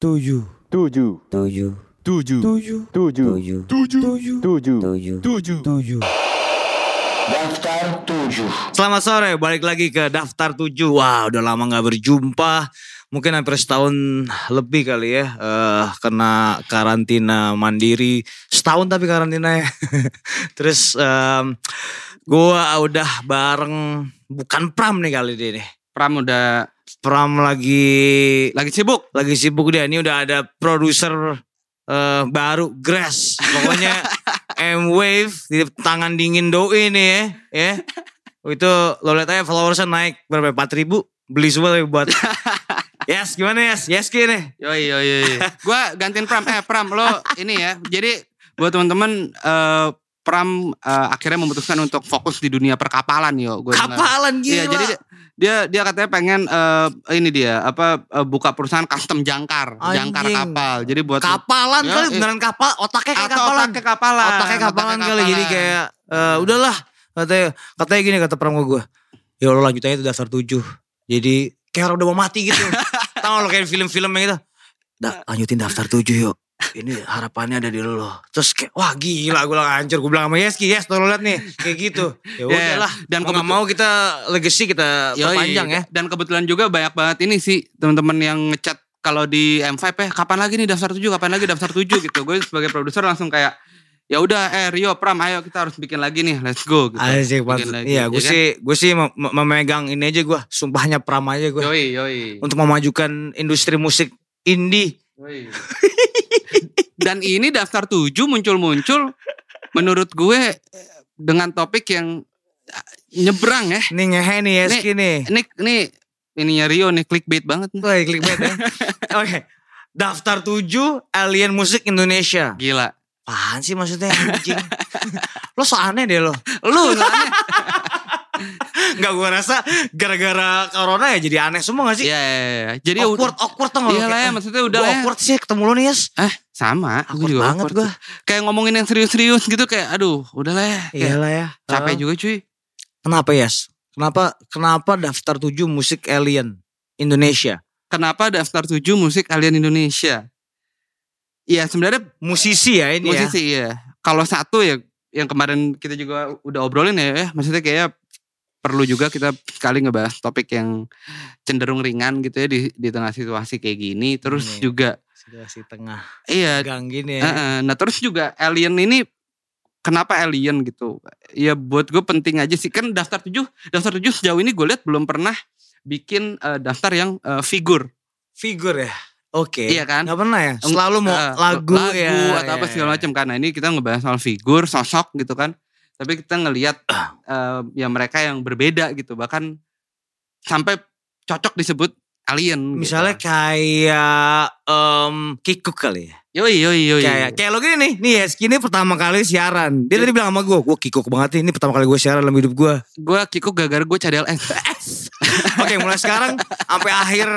tujuh tujuh tujuh tujuh tujuh tujuh tujuh tujuh tujuh tujuh tujuh tujuh Daftar 7 Selamat sore, balik lagi ke daftar 7 Wah, udah lama gak berjumpa Mungkin hampir setahun lebih kali ya eh Kena karantina mandiri Setahun tapi karantina ya Terus um, gue udah bareng Bukan Pram nih kali ini Pram udah Pram lagi lagi sibuk. lagi sibuk dia. Ini udah ada produser eh, baru Grass. Pokoknya M Wave di tangan dingin doi nih ya. ya. Itu lo lihat aja followersnya naik berapa? 4 ribu. Beli semua tapi buat. yes gimana yes? Yes nih. Yoi yoi yoi. Gua gantiin Pram. Eh Pram lo ini ya. Jadi buat teman-teman eh, Pram eh, akhirnya memutuskan untuk fokus di dunia perkapalan yo. Gua dengar. Kapalan gila. Iya, jadi dia, dia katanya pengen eh, ini dia apa eh, buka perusahaan custom jangkar, jangkar Anjing. kapal. Jadi buat kapalan Ya, kali iya. beneran kapal. Otaknya kayak atau kapalan. otaknya kapalan. Otaknya kapalan Otaknya kali. Jadi kayak eh, udahlah katanya katanya gini kata pram gue. Ya lo lanjut aja itu dasar tujuh. Jadi kayak orang udah mau mati gitu. Tahu lo kayak film-film yang gitu. Da, lanjutin daftar tujuh yuk. Ini harapannya ada di lo. Terus kayak wah gila gue lah hancur. Gue bilang sama Yeski, yes tuh lo liat nih. Kayak gitu. Ya Ya, udahlah. dan Dan mau gak kebetul- mau kita legacy kita Yoi. perpanjang ya. Dan kebetulan juga banyak banget ini sih teman-teman yang ngechat kalau di M5 ya kapan lagi nih daftar 7, kapan lagi daftar 7 gitu. Gue sebagai produser langsung kayak ya udah eh Rio Pram ayo kita harus bikin lagi nih, let's go gitu. Asik Bikin banget. lagi, Iya ya gue kan? sih gue sih mem- mem- memegang ini aja gue. Sumpahnya pram aja gue. Yoi, yoi. Untuk memajukan industri musik indie. Yoi. Dan ini daftar 7 muncul-muncul menurut gue eh, dengan topik yang eh, nyebrang ya. Nih ngehe nih Yeski nih. Ini ini ininya Rio nih clickbait banget nih. Wah clickbait ya. Oke. Daftar 7 alien musik Indonesia. Gila. Apaan sih maksudnya anjing? lo so aneh deh lo. Lu soalnya Enggak gue rasa gara-gara corona ya jadi aneh semua gak sih? Iya, iya, iya. Jadi awkward, awkward tau gak? Iya lah ya, maksudnya "Ah, udah lah ya. awkward sih ketemu lo nih Yes. Eh, sama. Awkward juga banget gue. Kayak ngomongin yang serius-serius gitu kayak aduh, udah lah ya. Iya lah ya. Capek Ah. juga cuy. Kenapa Yes? Kenapa kenapa daftar 7 musik alien Indonesia? Kenapa daftar 7 musik alien Indonesia? Iya, sebenarnya Musisi ya ini ya. musisi iya. Kalau satu ya yang kemarin kita juga udah obrolin ya, ya maksudnya kayak perlu juga kita sekali ngebahas topik yang cenderung ringan gitu ya di di tengah situasi kayak gini. Terus Ini. juga Situasi tengah iya gang gini ya. eh, nah terus juga alien ini kenapa alien gitu? Ya buat gue penting aja sih kan daftar 7 daftar 7 sejauh ini gue lihat belum pernah bikin eh, daftar yang eh, figur. Figur ya. Oke. Iya kan? Gak pernah ya. Selalu mau Eh, lagu, ya. atau apa ya, segala ya. macam karena ini kita ngebahas soal figur, sosok gitu kan. Tapi kita ngelihat eh, ya mereka yang berbeda gitu bahkan sampai cocok disebut alien. Misalnya gitu. kayak em Kikuk kali ya. yoi yoi yoi. Kayak kayak lo gini nih, nih ya, ini pertama kali siaran. Dia tadi bilang sama gue, gue Kikuk banget nih, ini pertama kali gue siaran dalam hidup gue. gue kikuk gara-gara gue cadel S. Oke, mulai sekarang sampai akhir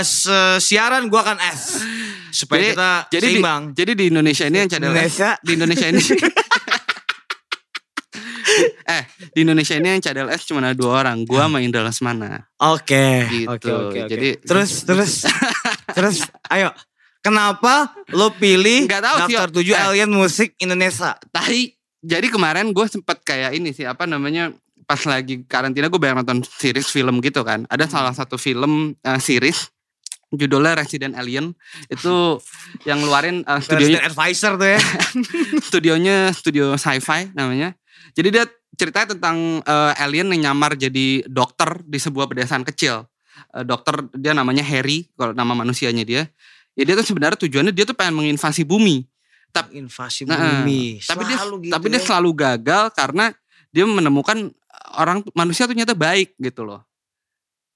se- siaran gue akan S. Supaya Jadi- kita jadi di- seimbang. Jadi di Indonesia ini yang cadel Indonesia. di Indonesia ini eh di Indonesia ini yang cadel S cuma ada dua orang gua sama Indra Lesmana Oke, Gitu. oke, oke, oke. Jadi- terus terus terus ayo. Kenapa lo pilih Nggak tahu daftar. 7 Eh. alien musik Indonesia? tapi jadi kemarin gue sempet kayak ini sih apa namanya pas lagi karantina gue banyak nonton series film gitu kan ada Hmm. salah satu film eh, series judulnya Resident Alien itu yang ngeluarin eh, studionya Resident Advisor tuh ya. studionya studio sci-fi namanya. Jadi dia ceritanya tentang eh, alien yang nyamar jadi dokter di sebuah pedesaan kecil. Eh, dokter dia namanya Harry kalau nama manusianya dia. Ya dia tuh sebenarnya tujuannya dia tuh pengen menginvasi bumi. Invasi Nah, bumi. Tapi dia Selalu gitu tapi dia ya. selalu gagal karena dia menemukan orang manusia tuh ternyata baik gitu loh.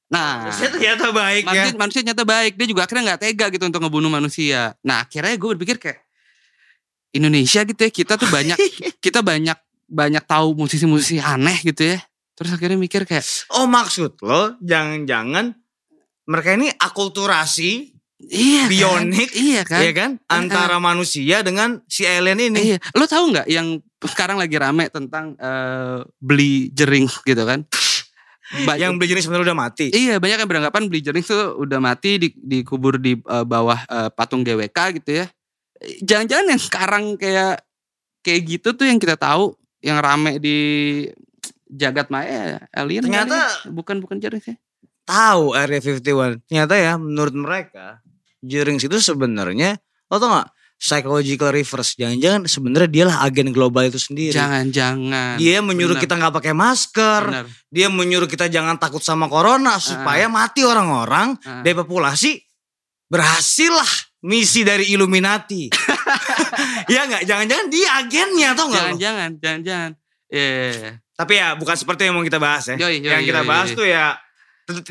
Nah, Manusia ternyata baik ya. manusia, manusia ternyata baik. Dia juga akhirnya nggak tega gitu untuk ngebunuh manusia. Nah akhirnya gue berpikir kayak Indonesia gitu ya kita tuh banyak kita banyak banyak tahu musisi-musisi aneh gitu ya. Terus akhirnya mikir kayak Oh maksud lo jangan-jangan mereka ini akulturasi iya kan? Bionik, iya kan? ya kan antara manusia dengan si alien ini. Iya. Lo tahu nggak yang sekarang lagi rame tentang eh, beli jering gitu kan? ba- Yang Blue Jennings sebenarnya udah mati. Iya banyak yang beranggapan Blee Jennings tuh udah mati di, dikubur di eh, bawah eh, patung GWK gitu ya. Jangan-jangan yang sekarang kayak kayak gitu tuh yang kita tahu yang rame di jagat maya alien Ternyata- kali ya? bukan bukan Jennings ya. Tahu Area 51. Ternyata ya menurut mereka Jennings itu sebenarnya lo tau gak psychological reverse jangan-jangan sebenarnya dialah agen global itu sendiri. Jangan-jangan. Dia menyuruh Benar. kita nggak pakai masker, Benar. dia menyuruh kita jangan takut sama corona supaya mati orang-orang Ah. dari populasi berhasil lah misi dari Illuminati. ya nggak, jangan-jangan dia agennya tau nggak? Jangan-jangan, jangan-jangan. Iya. Tapi ya bukan seperti yang mau kita bahas ya. Yoi, yoi, yang kita yoi, bahas yoi. tuh ya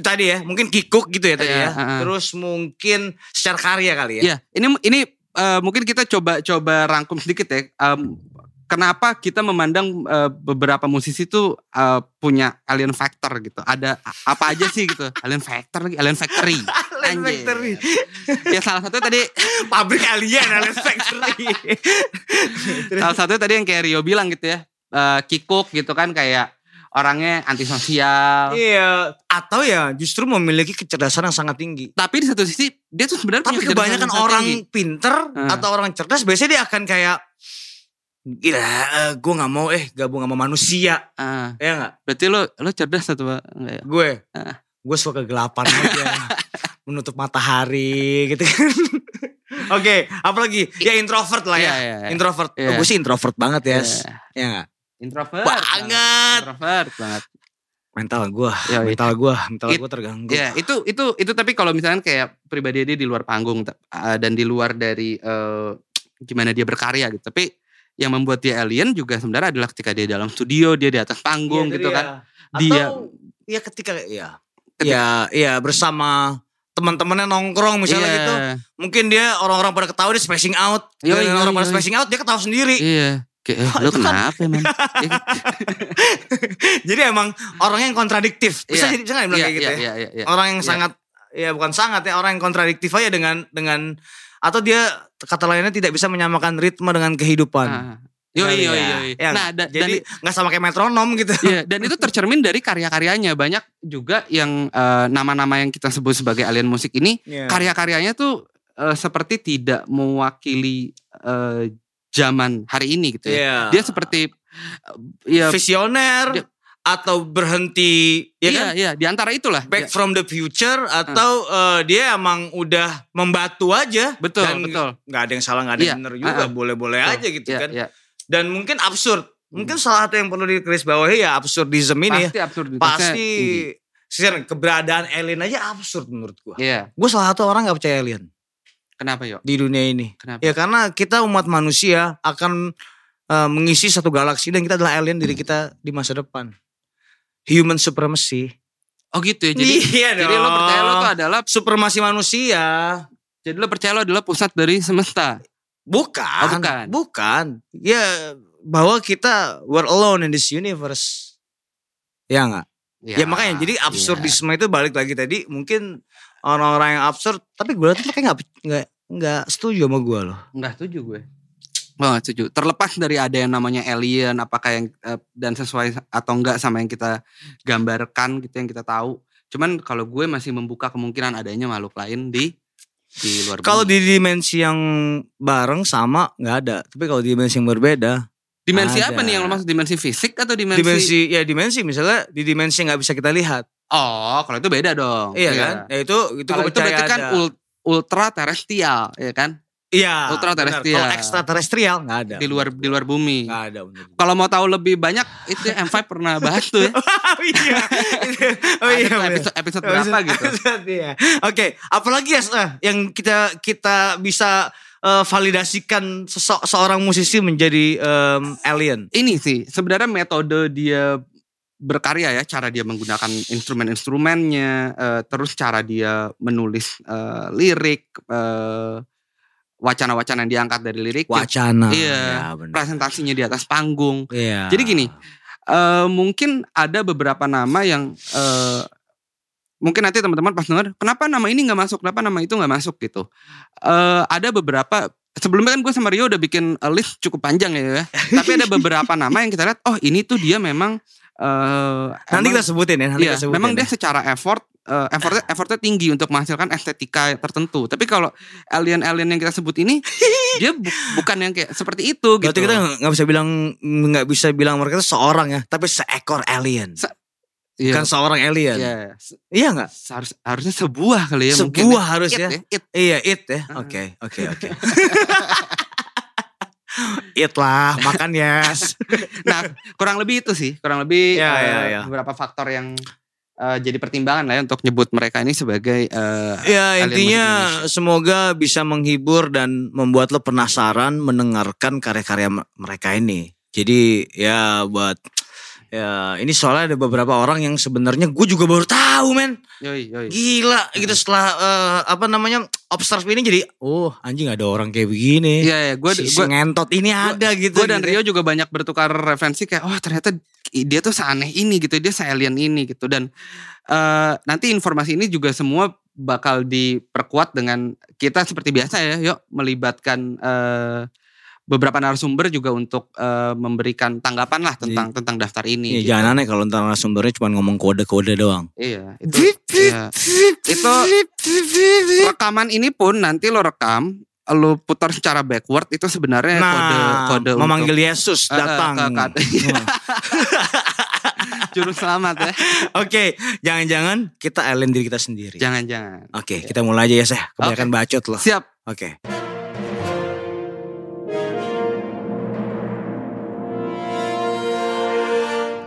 tadi ya, mungkin kikuk gitu ya tadi Iya, ya. heeh. Terus mungkin secara karya kali ya. Iya, ini ini eh, mungkin kita coba coba rangkum sedikit ya. Em, kenapa kita memandang eh, beberapa musisi tuh eh, punya alien factor gitu? Ada apa aja sih gitu? Alien factor lagi, alien factory. Alien Anjir. Factory. ya salah satu tadi Pabrik alien Alien Factory. salah satu tadi yang kayak Rio bilang gitu ya. eh, kikuk gitu kan kayak orangnya antisosial. Iya, atau ya justru memiliki kecerdasan yang sangat tinggi. Tapi di satu sisi dia tuh sebenarnya Tapi kebanyakan orang tinggi. pinter Hmm. atau orang cerdas biasanya dia akan kayak Gila, gue gak mau eh gabung sama manusia. Ah, Ya gak? berarti lo lo cerdas atau enggak ya? Gue, Ah. gue suka kegelapan aja. Menutup matahari gitu kan. Oke, apalagi? Ya introvert lah ya. Iya, iya, iya. Introvert. Iya. gue sih introvert banget ya. Iya. Ya gak? Introvert Banget. Introvert banget. Mental gue, Iya, iya. mental gue, mental gue terganggu. Ya itu itu itu tapi kalau misalnya kayak pribadi dia di luar panggung uh, dan di luar dari eh, gimana dia berkarya gitu. Tapi yang membuat dia alien juga sebenarnya adalah ketika dia dalam studio, dia di atas panggung Iya, gitu jadi kan. ya. Dia- Atau ya ketika ya Ketika- ya ya bersama teman-temannya nongkrong misalnya Iya. gitu. Mungkin dia orang-orang pada ketawa dia spacing out. Dan yoi, orang pada spacing out dia ketawa sendiri. Iya. Kayak eh, lo kenapa men? Iya, Jadi emang orangnya yang kontradiktif. Bisa Iya. jadi bisa nggak bilang Iya, kayak gitu iya, ya? iya, iya, iya. Orang yang Iya. sangat ya bukan sangat ya orang yang kontradiktif aja dengan dengan atau dia kata lainnya tidak bisa menyamakan ritme dengan kehidupan. Ah. Yoi, Kali yoi, ya. yoi. Ya, Nah, da- dan jadi nggak sama kayak metronom gitu. Iya, dan itu tercermin dari karya-karyanya. Banyak juga yang eh, nama-nama yang kita sebut sebagai alien musik ini Iya. karya-karyanya tuh eh, seperti tidak mewakili eh, zaman hari ini gitu ya. Iya. Dia seperti eh, ya visioner Dia- atau berhenti ya iya kan? iya di antara itulah. Back Ya, from the future atau eh, dia emang udah membatu aja betul, dan betul. nggak ada yang salah nggak ada yang Iya, benar juga ah, ah. boleh-boleh Betul. aja gitu Iya, kan iya. Dan mungkin absurd mungkin salah satu yang perlu digarisbawahi ya absurdism ini ya Pasti absurd pasti Sian, keberadaan alien aja absurd menurut gua Iya. gue salah satu orang nggak percaya alien Kenapa yo? di dunia ini Kenapa? ya karena kita umat manusia akan eh, mengisi satu galaksi dan kita adalah alien diri kita di masa depan human supremacy Oh gitu ya. Jadi iya jadi lo percaya lo tuh adalah supremasi manusia. jadi lo percaya lo adalah pusat dari semesta. Bukan. Oh, bukan. Bukan. Ya bahwa kita we're alone in this universe. Ya enggak? Ya, makanya jadi iya. absurdisme itu balik lagi tadi mungkin orang-orang yang absurd tapi gue tuh kayak nggak nggak nggak setuju sama gue loh. Enggak setuju gue. Gak setuju. Terlepas dari ada yang namanya alien, apakah yang eh, dan sesuai atau enggak sama yang kita gambarkan gitu yang kita tahu. Cuman kalau gue masih membuka kemungkinan adanya makhluk lain di di luar Kalau di dimensi yang bareng sama nggak ada. Tapi kalau di dimensi yang berbeda, dimensi ada. apa nih yang lo maksud dimensi fisik atau dimensi? dimensi ya dimensi misalnya di dimensi yang nggak bisa kita lihat. Oh, kalau itu beda dong. Iya kan? Ya itu itu Kalau itu berarti kan ada. ul- ultra terestrial, ya kan? Iya. ultra benar. terestrial. Kalau ekstraterestrial nggak ada. Di luar di luar bumi. Nggak ada. Kalau mau tahu lebih banyak itu M5 pernah bahas tuh ya. oh iya. oh Ada iya. benar. episode episode berapa gitu. Episode, iya. Oke, apalagi ya eh, yang kita kita bisa eh, validasikan sese- seorang musisi menjadi em, alien. Ini sih sebenarnya metode dia berkarya ya, cara dia menggunakan instrumen-instrumennya, eh, terus cara dia menulis eh, lirik, eh, wacana-wacana yang diangkat dari lirik, Wacana. Iya. Ya, presentasinya di atas panggung. Iya. Jadi gini, eh, mungkin ada beberapa nama yang eh, mungkin nanti teman-teman pas dengar kenapa nama ini nggak masuk, kenapa nama itu nggak masuk gitu. Eh, ada beberapa sebelumnya kan gue sama Rio udah bikin list cukup panjang ya, ya. tapi ada beberapa nama yang kita lihat, oh ini tuh dia memang eh, Nanti emang- kita sebutin ya, nanti Iya, kita sebutin. memang dia ya. secara effort eh, effortnya effortnya tinggi untuk menghasilkan estetika tertentu. Tapi kalau alien-alien yang kita sebut ini dia bu- bukan yang kayak seperti itu gitu. Berarti kita nggak bisa bilang nggak bisa bilang mereka itu seorang ya, tapi seekor alien. Se- Iya. Kan seorang alien. Iya, se- Iya nggak? seharus- harusnya sebuah kali ya mungkin. Sebuah ya. harus It ya. It. Iya, it ya. Ah. Oke, oke, oke. it lah, makan yes. Nah, kurang lebih itu sih, kurang lebih Iya, eh, iya, iya. beberapa faktor yang eh, jadi pertimbangan lah ya untuk nyebut mereka ini sebagai eh, Ya intinya semoga bisa menghibur dan membuat lo penasaran mendengarkan karya-karya mereka ini. Jadi ya buat ya ini soalnya ada beberapa orang yang sebenarnya gue juga baru tahu men. yoi yoi. Gila gitu setelah eh, apa namanya observe ini jadi oh anjing ada orang kayak begini. Iya, ya, gue si, ngentot ini ada gitu. gue dan gitu. Rio juga banyak bertukar referensi kayak oh ternyata dia tuh seaneh ini gitu dia se-alien ini gitu dan eh, nanti informasi ini juga semua bakal diperkuat dengan kita seperti biasa ya yuk melibatkan eh, beberapa narasumber juga untuk eh, memberikan tanggapan lah tentang tentang daftar ini Iya, gitu. jangan aneh kalau ntar narasumbernya cuma ngomong kode-kode doang. iya itu iya. itu rekaman ini pun nanti lo rekam lo putar secara backward itu sebenarnya Nah, kode kode memanggil Yesus Eh, eh, datang. ke- ke- Hmm. juru selamat ya Oke, jangan-jangan kita alien diri kita sendiri. jangan-jangan Oke, kita mulai aja ya, Seh. Kebanyakan bacot loh. siap Oke.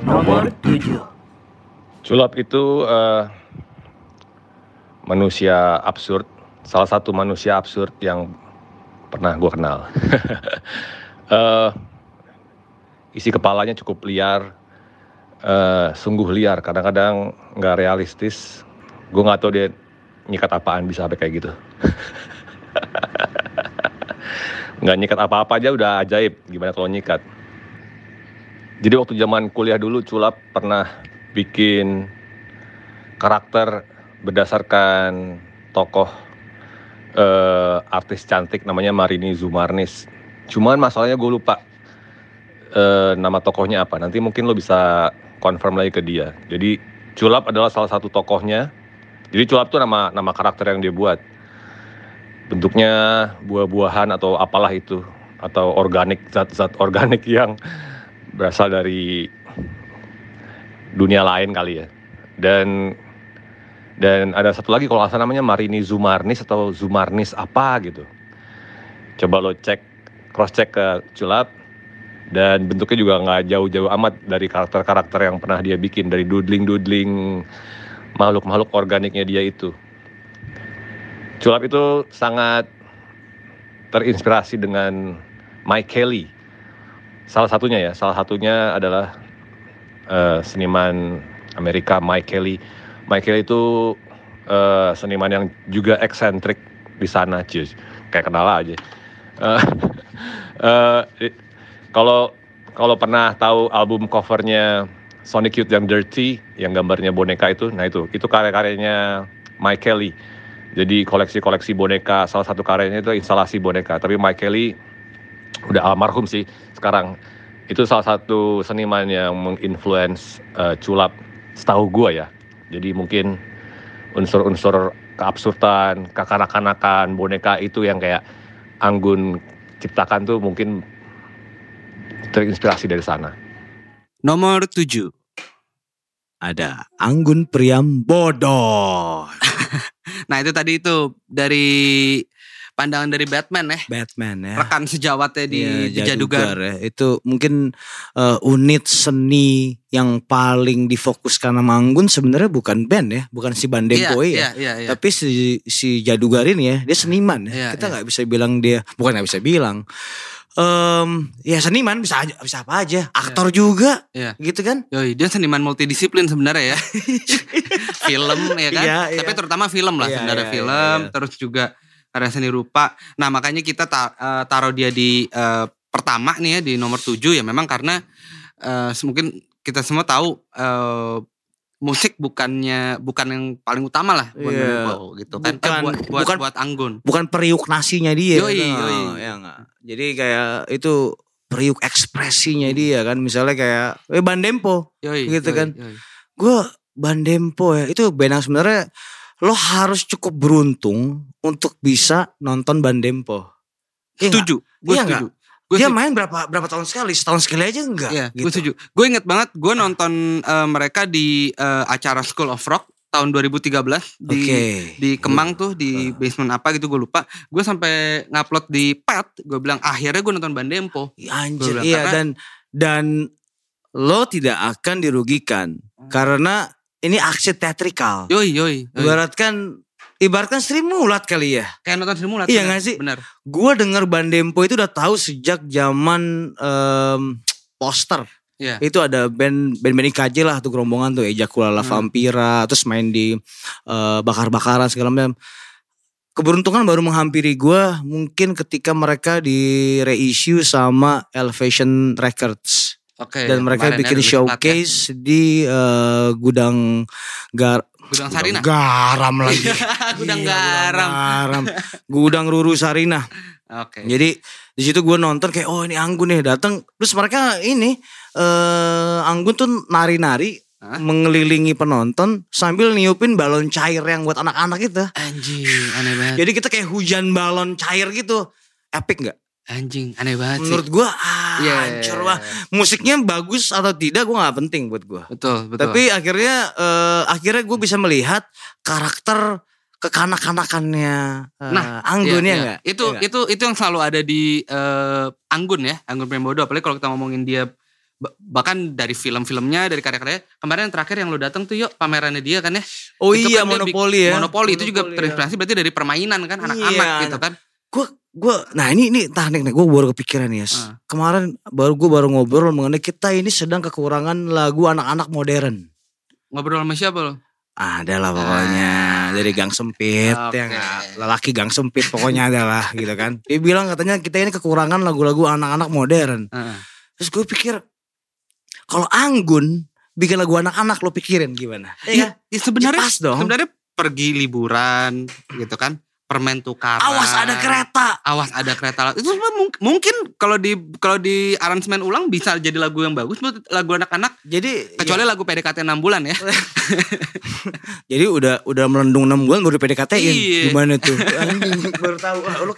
Nomor 7. Sulap itu eh, manusia absurd, salah satu manusia absurd yang pernah gue kenal. Eh, isi kepalanya cukup liar, eh, sungguh liar, kadang-kadang nggak realistis. Gue nggak tahu dia nyikat apaan bisa sampai kayak gitu. nggak nyikat apa-apa aja udah ajaib, gimana kalau nyikat. Jadi waktu zaman kuliah dulu Culap pernah bikin karakter berdasarkan tokoh eh, artis cantik namanya Marini Zumarnis. Cuman masalahnya gue lupa eh, nama tokohnya apa. Nanti mungkin lo bisa confirm lagi ke dia. Jadi Culap adalah salah satu tokohnya. Jadi Culap tuh nama nama karakter yang dia buat. Bentuknya buah-buahan atau apalah itu atau organik zat-zat organik yang berasal dari dunia lain kali ya. Dan dan ada satu lagi kalau salah namanya Marini Zumarnis atau Zumarnis apa gitu. Coba lo cek cross check ke Culap dan bentuknya juga nggak jauh-jauh amat dari karakter-karakter yang pernah dia bikin dari doodling-doodling makhluk-makhluk organiknya dia itu. Culap itu sangat terinspirasi dengan Mike Kelly. Salah satunya ya, salah satunya adalah eh, seniman Amerika Mike Kelly. Mike Kelly itu eh, seniman yang juga eksentrik di sana, cuy. Kayak kenal aja. Eh, i- Kalau kalau pernah tahu album covernya Sonic Youth yang Dirty, yang gambarnya boneka itu, nah itu itu karya-karyanya Mike Kelly. Jadi koleksi-koleksi boneka, salah satu karyanya itu instalasi boneka. Tapi Mike Kelly udah almarhum sih sekarang. Itu salah satu seniman yang menginfluence eh, culap setahu gua ya. Jadi mungkin unsur-unsur keabsurdan, kekanak-kanakan boneka itu yang kayak Anggun ciptakan tuh mungkin terinspirasi dari sana. nomor 7 Ada Anggun Priam bodoh. nah itu tadi itu dari pandangan dari Batman ya Batman ya. rekan sejawatnya di, Iya, di Jadugar ya. Itu mungkin eh, unit seni yang paling difokuskan sama Anggun sebenarnya bukan band ya, bukan si Bandempoi iya, ya. iya, iya. Tapi si si Jadugar ini ya, dia seniman ya. Iya, Kita iya. nggak bisa bilang dia, bukan nggak bisa bilang. Em, ya seniman bisa aja, bisa apa aja. Aktor juga, Iya. gitu kan? Yoi, dia seniman multidisiplin sebenarnya ya. film ya kan. Iya, iya. Tapi terutama film lah Iya, sebenarnya iya, film, iya, iya. terus juga karya seni rupa. Nah, makanya kita ta- eh, taruh dia di eh, pertama nih ya di nomor 7 ya memang karena eh, mungkin kita semua tahu eh, musik bukannya bukan yang paling utama lah buat Iya. Dempo gitu kan. Eh, Bukan- buat buat, bukan- buat Anggun. Bukan periuk nasinya dia. Yoi, gitu. yoi. ya nggak. Jadi kayak itu priuk ekspresinya dia kan misalnya kayak eh Bandempo Yoi, Gitu yoi, kan. gue Bandempo ya itu band yang sebenarnya lo harus cukup beruntung untuk bisa nonton Bandempo Iya nggak? Setuju, gue Iya setuju. Gue dia setuju. main berapa berapa tahun sekali setahun sekali aja enggak Iya, gitu. gue setuju. Gue inget banget, gue nonton eh, mereka di eh, acara School of Rock tahun 2013 di Oke. di Kemang tuh di basement apa gitu gue lupa. Gue sampai ngupload di pet, gue bilang akhirnya gue nonton Bandempo. Anjir, Gua bilang, iya dan dan lo tidak akan dirugikan Hmm. karena ini aksi teatrikal. Yoi yoi. yoi. Ibaratkan ibaratkan Sri Mulat kali ya. Kayak nonton Sri Mulat. Iya nggak sih? Bener. Gua denger Bandempo itu udah tahu sejak zaman em, poster. Iya. Itu ada band band band IKJ lah tuh gerombongan tuh Ejakulala Hmm. Vampira terus main di eh, bakar-bakaran segala macam. Keberuntungan baru menghampiri gua mungkin ketika mereka di reissue sama Elevation Records Oke. dan mereka bikin plat ya. showcase di eh, gudang gar Gudang Sarina. garam lagi Gudang Iya, garam. garam. gudang Ruru Sarina Oke. jadi di situ gue nonton kayak oh ini Anggun nih datang terus mereka ini eh Anggun tuh nari-nari Hah? mengelilingi penonton sambil niupin balon cair yang buat anak-anak itu Anjing, aneh banget. jadi kita kayak hujan balon cair gitu epic nggak Anjing, aneh banget sih. menurut gue ah Iya. hancur banget. musiknya bagus atau tidak gue nggak penting buat gue Betul, betul. Tapi akhirnya eh, akhirnya gue bisa melihat karakter kekanak-kanakannya eh, Nah, Anggun Iya, ya iya. enggak? Itu itu itu yang selalu ada di eh, Anggun ya, Anggun Prembodo. Apalagi kalau kita ngomongin dia ba- bahkan dari film-filmnya, dari karya-karyanya. Kemarin yang terakhir yang lu datang tuh yuk pamerannya dia kan ya. Oh Itu iya kan bik- monopoli ya. Monopoli itu juga terinspirasi berarti dari permainan kan anak-anak Iya, gitu kan. Gue gue nah ini ini tahan nih gue baru kepikiran ya. Ah. Kemarin baru gue baru ngobrol mengenai kita ini sedang kekurangan lagu anak-anak modern. Ngobrol sama siapa lo? Ada lah pokoknya dari gang sempit ya nggak? lelaki gang sempit pokoknya adalah gitu kan. Dia bilang katanya kita ini kekurangan lagu-lagu anak-anak modern. Heeh. Terus gue pikir kalau Anggun bikin lagu anak-anak lo pikirin gimana? Iya, ya sebenarnya pas dong. sebenarnya pergi liburan gitu kan. Permen tukaran. Awas ada kereta. awas ada kereta itu mungkin kalau di kalau di aransemen ulang bisa jadi lagu yang bagus buat lagu anak-anak Jadi kecuali lagu PDKT 6 bulan ya Jadi udah udah melendung 6 bulan baru PDKT-in. Iya. Gimana tuh? Baru tahu. Ah, lu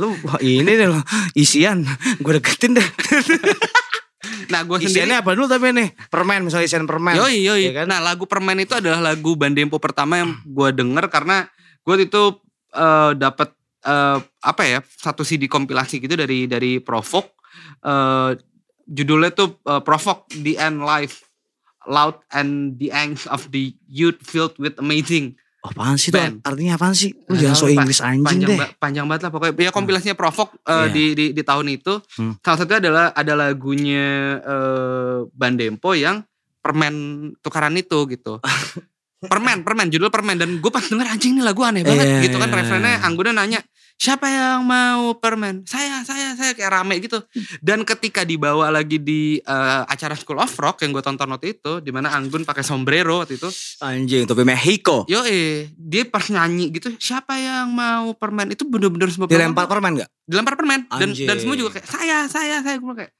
lu wah, ini deh lo isian. Gue deketin deh. nah gue sendiri Isiannya apa dulu tapi nih? Permen misalnya isian permen. yoi yoi Iya kan? nah lagu permen itu adalah lagu Bandempo pertama yang gue denger karena gue itu eh, dapat eh, apa ya satu CD kompilasi gitu dari dari Provok eh, judulnya tuh eh, Provok The End Life Loud and the Angst of the Youth Filled with Amazing Oh, apaan sih tuh? Band. Artinya apaan sih? Lu jangan so. Inggris anjing panjang, deh. ba- panjang banget lah pokoknya ya kompilasinya Provok eh, Iya. di, di di tahun itu Hmm. salah satunya adalah ada lagunya eh, Bandempo yang permen tukaran itu gitu permen permen judul permen dan gue pas denger anjing ini lagu aneh banget Iya, gitu kan iya, referennya. Anggunnya nanya siapa yang mau permen saya saya saya kayak rame gitu dan ketika dibawa lagi di eh, acara School of Rock yang gue tonton waktu itu di mana Anggun pakai sombrero waktu itu Anjing, topi Mexico. yo eh dia pas nyanyi gitu siapa yang mau permen itu bener-bener semua Dilempar permen gak? dilempar permen dan Anjing. dan semua juga kayak saya saya saya gue kayak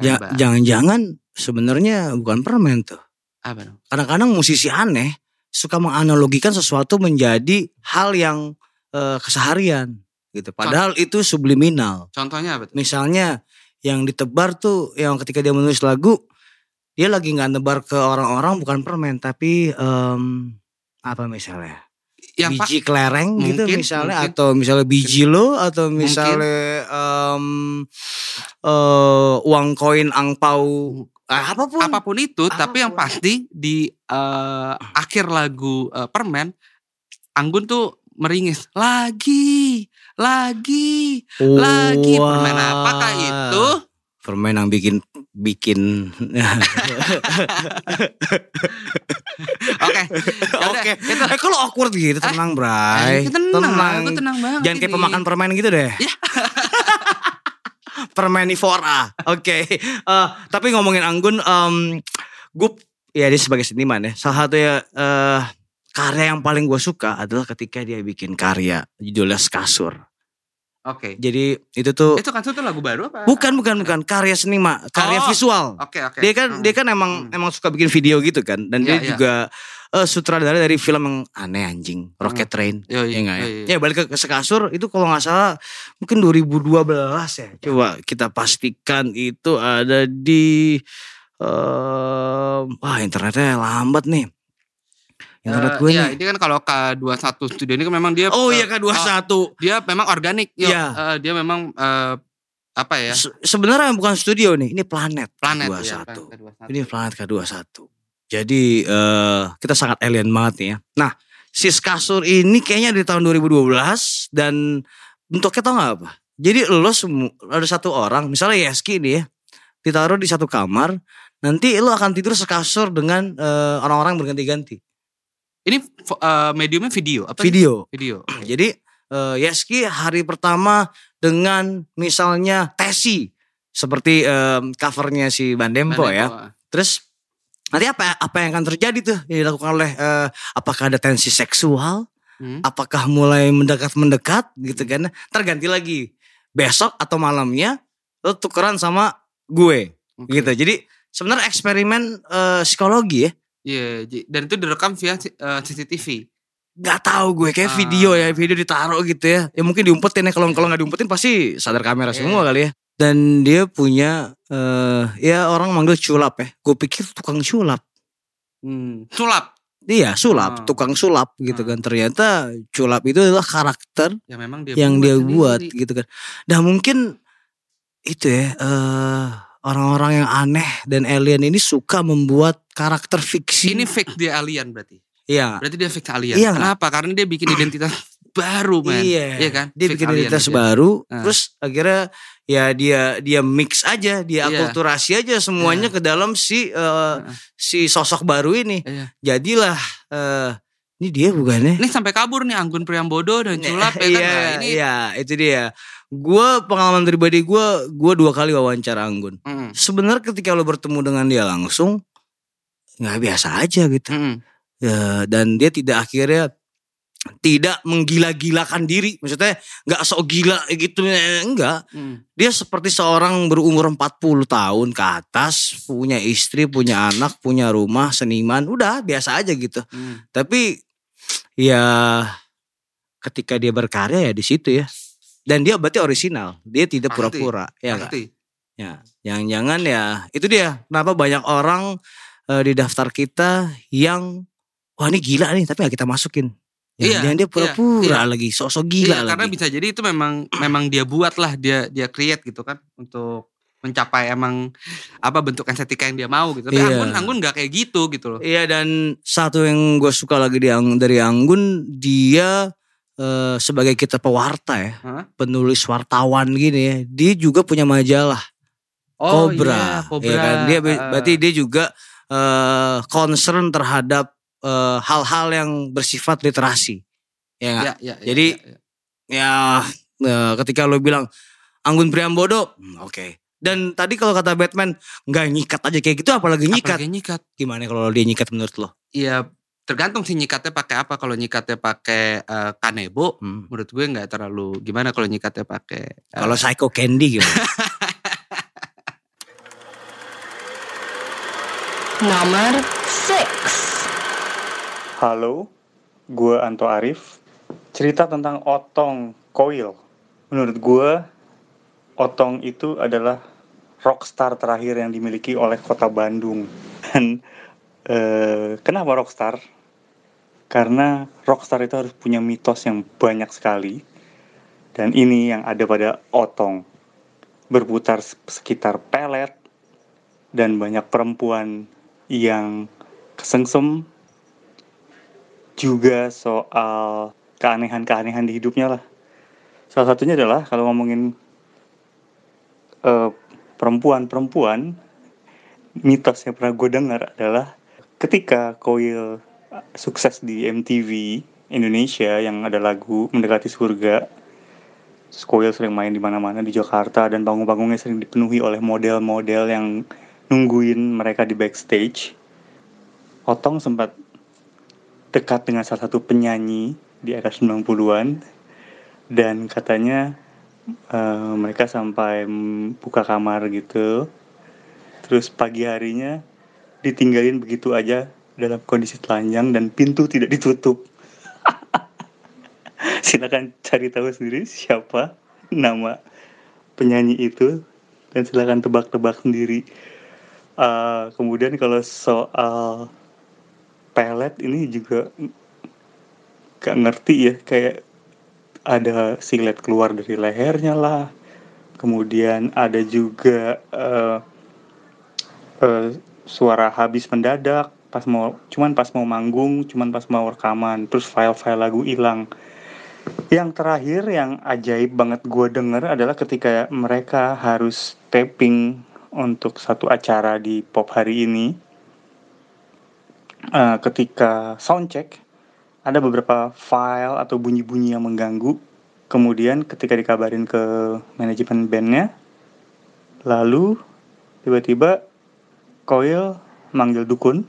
Ja-. Jangan-jangan sebenarnya bukan permen tuh. apa dong Kadang-kadang musisi aneh suka menganalogikan sesuatu menjadi hal yang eh, keseharian gitu. Padahal itu subliminal. contohnya apa tuh Misalnya yang ditebar tuh yang ketika dia menulis lagu dia lagi nggak nebar ke orang-orang bukan permen tapi em, apa misalnya yang pak biji kelereng gitu Mungkin, misalnya mungkin. atau misalnya biji lo atau misalnya em, eh, uang koin angpau ah, apa pun. Apa pun itu tapi yang Apa pun. pasti di eh, akhir lagu eh, permen Anggun tuh meringis lagi lagi lagi. Permen apakah itu? Permen yang bikin bikin. Oke Yaudah, Oke. Eh kalau awkward gitu? Tenang Bray. Anjing, tenang, aku tenang. banget Jangan kayak pemakan permen gitu deh. Permenivora. Oke. Eh, tapi ngomongin Anggun em gue ya dia sebagai seniman ya. Salah satu ya eh, karya yang paling gue suka adalah ketika dia bikin karya judulnya Skasur. Oke. Jadi itu tuh Itu kan itu lagu baru apa? bukan bukan bukan karya seni mak, karya Oh. visual. Oke oke. Dia kan Hmm. dia kan emang Hmm. emang suka bikin video gitu kan dan dia Iya, iya. juga eh, sutradara dari film yang aneh anjing, Rocket Train. Yo, Ya enggak ya? iya, iya. Ya balik ke, ke sekasur itu kalau nggak salah mungkin 2012 ya. Coba kita pastikan itu ada di eh wah internetnya lambat nih. Internet Eh, gue iya, nih. ini kan kalau K21 Studio ini kan memang dia Oh iya K21. dia memang organik. Iya. Eh, dia memang eh, apa ya? Se- Sebenarnya bukan studio nih, ini planet. Planet K21. ya, Planet K21. Ini planet K21. Jadi eh kita sangat alien banget nih ya. Nah, sis kasur ini kayaknya di tahun 2012 dan bentuknya tau gak apa? Jadi lo semua ada satu orang, misalnya Yeski nih ya, ditaruh di satu kamar, nanti lo akan tidur sekasur dengan eh, orang-orang berganti-ganti. Ini eh, mediumnya video apa? Video. Video. Jadi eh, Yeski hari pertama dengan misalnya Tesi seperti eh, covernya si Bandempo Mana ya. itu? Terus nanti apa apa yang akan terjadi tuh yang dilakukan oleh eh, apakah ada tensi seksual? Hmm. Apakah mulai mendekat-mendekat gitu kan? Terganti lagi besok atau malamnya lo tukeran sama gue Oke. gitu. Jadi sebenarnya eksperimen eh, psikologi ya. Iya, ji- dan itu direkam via eh, CCTV. Gak tahu gue kayak Ah. video ya video ditaruh gitu ya. Ya mungkin diumpetin ya kalau kalau nggak diumpetin pasti sadar kamera Iya. semua kali ya. Dan dia punya eh ya orang manggil culap ya. Gue pikir tukang sulap. Hmm. Sulap. Iya sulap, Ah. tukang sulap gitu Ah. kan. Ternyata culap itu adalah karakter Ya memang dia yang dia buat sendiri. gitu kan. Nah mungkin itu ya eh orang-orang yang aneh dan alien ini suka membuat karakter fiksi. Ini fake dia alien berarti. Iya. Berarti dia fake alien. Iya? Kenapa? Karena dia bikin identitas baru, man. Iya, kan? Dia Fake bikin identitas aja. baru, Ah. terus akhirnya ya dia dia mix aja, dia Iya. akulturasi aja semuanya ke dalam si eh, si sosok baru ini. Iya. Jadilah eh ini dia bukannya? Ini sampai kabur nih Anggun Priambodo dan Culap ya kan. Iya, Nah, ini iya, itu dia. Gue pengalaman pribadi gue, gue dua kali wawancara Anggun. Mm, Sebenarnya ketika lo bertemu dengan dia langsung, nggak biasa aja gitu. mm, Ya, dan dia tidak akhirnya tidak menggila-gilakan diri. Maksudnya nggak sok gila gitu, enggak. mm. Dia seperti seorang berumur 40 tahun ke atas, punya istri, punya anak, punya rumah, seniman, udah biasa aja gitu. mm. Tapi ya ketika dia berkarya ya di situ ya. Dan dia berarti orisinal, dia tidak pura-pura, ya nggak? Pasti. Ya, jangan-jangan ya itu dia. Kenapa banyak orang eh, di daftar kita yang wah ini gila nih, tapi nggak kita masukin. Iya, Jangan dia iya, pura-pura lagi, sosok gila Iya, lagi. karena bisa jadi itu memang memang dia buat lah, dia dia create gitu kan untuk mencapai emang apa bentuk estetika yang dia mau gitu. Tapi Iya. Anggun Anggun nggak kayak gitu gitu loh. Iya dan satu yang gue suka lagi di dari Anggun dia eh, sebagai kita pewarta ya, Hah? penulis wartawan gini ya, dia juga punya majalah Cobra, iya, Cobra. ya kan? Dia Eh, berarti dia juga eh, concern terhadap eh, hal-hal yang bersifat literasi, ya iya, iya, iya, Jadi, iya, iya. Ya eh, ketika lo bilang Anggun Priambodo, hmm, oke. Dan tadi kalau kata Batman nggak nyikat aja kayak gitu, apalagi nyikat. Apalagi nyikat. Gimana kalau dia nyikat menurut lo? Iya, tergantung sih nyikatnya pakai apa. Kalau nyikatnya pakai eh, kanebo, Hmm. menurut gue nggak terlalu gimana kalau nyikatnya pakai eh, Kalau Psycho Candy gimana? Nomor 6. Halo, gue Anto Arif. Cerita tentang Otong Koil. Menurut gue, Otong itu adalah rockstar terakhir yang dimiliki oleh kota Bandung. Dan eh, kenapa rockstar? Karena rockstar itu harus punya mitos yang banyak sekali. Dan ini yang ada pada Otong. Berputar sekitar pelet dan banyak perempuan yang kesengsem juga soal keanehan-keanehan di hidupnya lah. Salah satunya adalah kalau ngomongin eh, perempuan-perempuan, mitos yang pernah gue dengar adalah ketika Koil sukses di MTV Indonesia yang ada lagu Mendekati Surga, Koil sering main di mana-mana di Jakarta dan panggung-panggungnya sering dipenuhi oleh model-model yang nungguin mereka di backstage. Otong sempat dekat dengan salah satu penyanyi di era 90-an dan katanya Eh, mereka sampai buka kamar gitu. Terus pagi harinya ditinggalin begitu aja dalam kondisi telanjang dan pintu tidak ditutup. silakan cari tahu sendiri siapa nama penyanyi itu dan silakan tebak-tebak sendiri. Eh, kemudian kalau soal pelet ini juga gak ngerti ya kayak ada silet keluar dari lehernya lah. Kemudian ada juga eh, eh, suara habis mendadak pas mau cuman pas mau manggung cuman pas mau rekaman terus file-file lagu hilang. Yang terakhir yang ajaib banget gue denger adalah ketika mereka harus taping untuk satu acara di pop hari ini Eh, ketika soundcheck ada beberapa file atau bunyi-bunyi yang mengganggu. Kemudian ketika dikabarin ke manajemen bandnya, lalu tiba-tiba Coil manggil dukun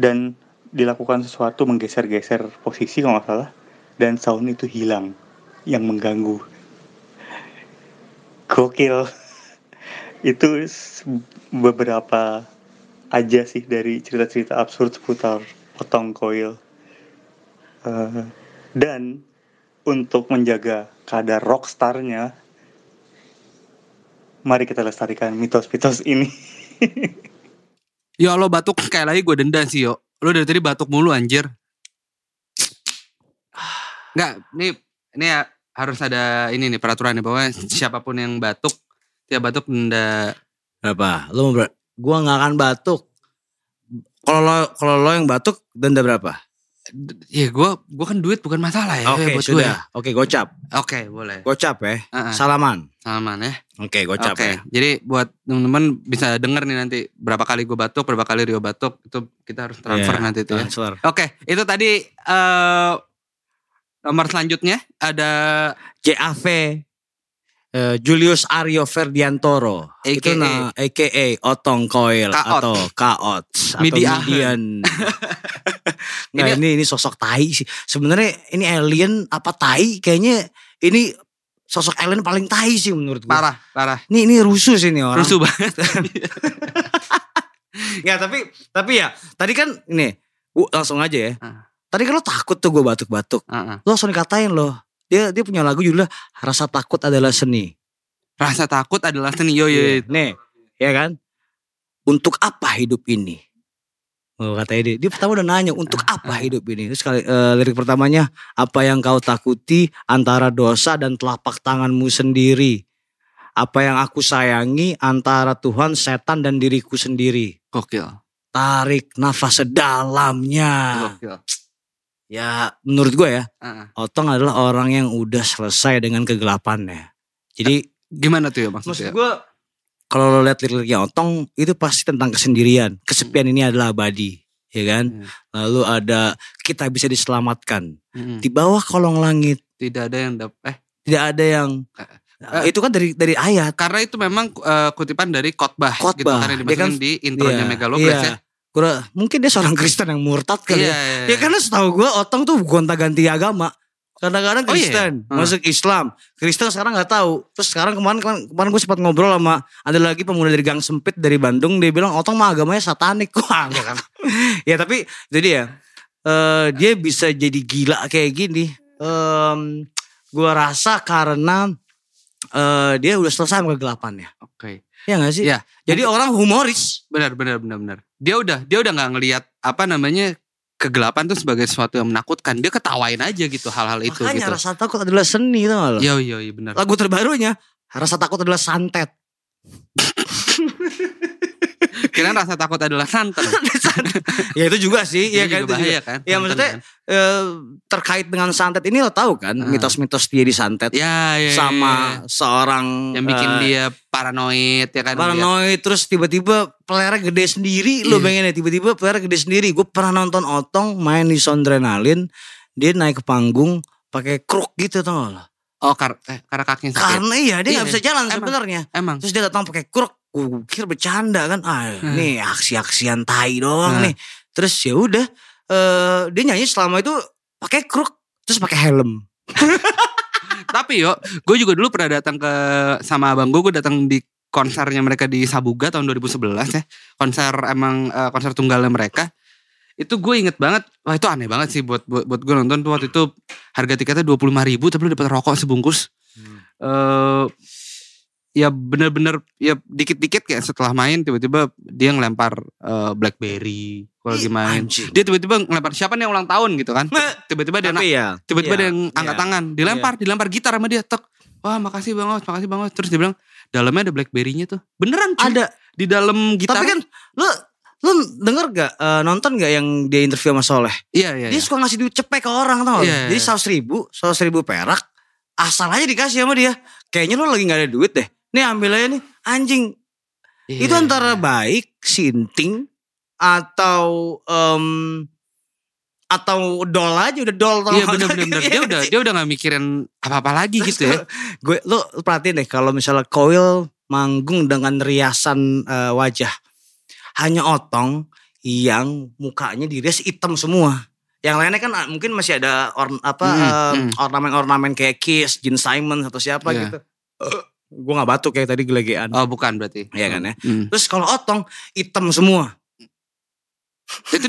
dan dilakukan sesuatu menggeser-geser posisi kalau nggak salah dan sound itu hilang yang mengganggu. Gokil. itu beberapa aja sih dari cerita-cerita absurd seputar potong koil. Eh, dan untuk menjaga kadar rockstarnya, mari kita lestarikan mitos-mitos ini. Yo lo batuk kayak lagi gue denda sih yo. Lo dari tadi batuk mulu anjir. Enggak, ini ini ya harus ada ini nih peraturan nih bahwa siapa pun yang batuk dia batuk denda Berapa? Lo mau ber... Gua nggak akan batuk. Kalau lo kalau lo yang batuk denda berapa? ya gue gue kan duit bukan masalah ya Oke buat gue. sudah. Oke gocap. Oke boleh. Gocap ya. Heeh. Salaman. Salaman ya. Oke gocap Oke, ya. jadi buat teman-teman bisa denger nih nanti berapa kali gue batuk, berapa kali Rio batuk, itu kita harus transfer Iya, nanti itu ya. Transfer. Oke, itu tadi eh nomor selanjutnya ada JAV eh, Julius Aryo Ferdiantoro itu AKA. nah AKA Otong Coil Kaot. atau Kaot atau Midian. Midian. Nggak, Ini- ini sosok tai sih. Sebenarnya ini alien apa tai? Kayaknya ini sosok alien paling tai sih menurut gue. parah, parah. Ini ini rusuh sih ini orang. Rusuh banget. Ya tapi tapi ya tadi kan ini gua langsung aja ya. Ah. Tadi kan lo takut tuh gue batuk-batuk. Heeh. Lo langsung dikatain loh. Dia dia punya lagu judulnya Rasa Takut Adalah Seni. Rasa takut adalah seni. Yo yo. yo. Nih, ya kan? Untuk apa hidup ini? Oh, katanya dia, dia pertama udah nanya untuk apa hidup ini. Terus kali eh, lirik pertamanya apa yang kau takuti antara dosa dan telapak tanganmu sendiri. Apa yang aku sayangi antara Tuhan, setan dan diriku sendiri. Gokil. Tarik nafas sedalamnya. Gokil. Ya menurut gue ya, Heeh. Otong adalah orang yang udah selesai dengan kegelapannya. Jadi Gimana tuh ya maksud maksudnya? gue kalau lo lihat liriknya Otong itu pasti tentang kesendirian. Kesepian ini adalah abadi, ya kan? Hmm. Lalu ada kita bisa diselamatkan Mm-mm. di bawah kolong langit. Tidak ada yang dap- eh Tidak ada yang Eh, itu kan dari dari ayat. karena itu memang eh, kutipan dari khotbah gitu Khotbah. kan yang Dia dimasukin kan- di intronya Iya, Megalobres iya. ya. Kura- mungkin dia seorang Kristen yang murtad kali Iya, ya. iya, Ya karena setahu gue Otong tuh gonta-ganti agama. Kadang-kadang Oh, iya? Kristen, Hmm. masuk Islam. Kristen sekarang nggak tahu. Terus sekarang kemarin kemarin, kemarin gue sempat ngobrol sama ada lagi pemuda dari Gang Sempit dari Bandung. Dia bilang Otong mah agamanya satanik. Wah, kan. ya tapi jadi ya eh, dia bisa jadi gila kayak gini. Em, gue rasa karena eh, dia udah selesai sama kegelapannya. Oke. Ya gak sih? Iya. Jadi orang humoris. Benar, benar, benar, benar. Dia udah, dia udah nggak ngelihat apa namanya kegelapan tuh sebagai sesuatu yang menakutkan. Dia ketawain aja gitu hal-hal itu Makanya gitu. rasa takut adalah seni tau gak lo? Yo yo benar. Lagu terbarunya rasa takut adalah santet. Kira rasa takut adalah santan. ya itu juga sih, ya kan juga itu juga. bahaya kan. Ya santan maksudnya kan. eh, terkait dengan santet ini lo tahu kan Ah. mitos-mitos dia disantet Ya, ya, ya, sama ya. seorang yang bikin eh, dia paranoid ya kan. paranoid terus tiba-tiba pelernya gede sendiri lo Iya. pengen ya tiba-tiba pelernya gede sendiri gue pernah nonton Otong main di Sondrenalin dia naik ke panggung pakai kruk gitu tau gak lo Oh, kar eh, karena kakinya sakit. karena iya dia Iya, nggak bisa jalan sebenarnya Emang. terus dia datang pakai kruk gue kira bercanda kan ah Hmm. nih aksi-aksian tai doang Hmm. nih terus ya udah eh dia nyanyi selama itu pakai kruk terus pakai helm Tapi yo, gue juga dulu pernah datang ke sama abang gue, gue datang di konsernya mereka di Sabuga tahun 2011 ya. Konser emang eh, konser tunggalnya mereka. Itu gue inget banget, wah itu aneh banget sih buat buat, buat gue nonton tuh waktu itu harga tiketnya 25 ribu tapi lu dapat rokok sebungkus. eh ya bener-bener ya dikit-dikit kayak setelah main tiba-tiba dia ngelempar eh, BlackBerry kalau lagi main. anjing. Dia tiba-tiba ngelempar siapa nih yang ulang tahun gitu kan. Tiba-tiba dia ya, tiba-tiba iya, ada yang angkat iya. tangan dilempar dilempar gitar sama dia tek wah makasih bang Os makasih bang Os terus dia bilang dalamnya ada blackberry-nya tuh beneran cuy Ada. di dalam gitar Tapi kan lu lu denger gak eh, nonton gak yang dia interview sama Soleh? iya iya, Dia iya. suka ngasih duit cepek ke orang tau gak? Iya, Jadi iya. seratus ribu, seratus ribu perak, asal aja dikasih sama dia. Kayaknya lu lagi gak ada duit deh. Nih ambil aja nih, anjing. Iya, Itu antara iya. baik, sinting, atau em, atau dol aja udah dol iya bener bener bener dia Iya udah dia udah gak mikirin apa apa lagi gitu ya gue lu perhatiin deh kalau misalnya Koil manggung dengan riasan eh, wajah hanya otong yang mukanya dirias hitam semua yang lainnya kan ah, mungkin masih ada or, apa Hmm, hmm. ornamen-ornamen kayak Kiss, Gene Simon atau siapa Iya. gitu. Gue nggak batuk kayak tadi gelegean. oh bukan berarti Iya kan ya. Hmm. Terus kalau otong hitam semua, itu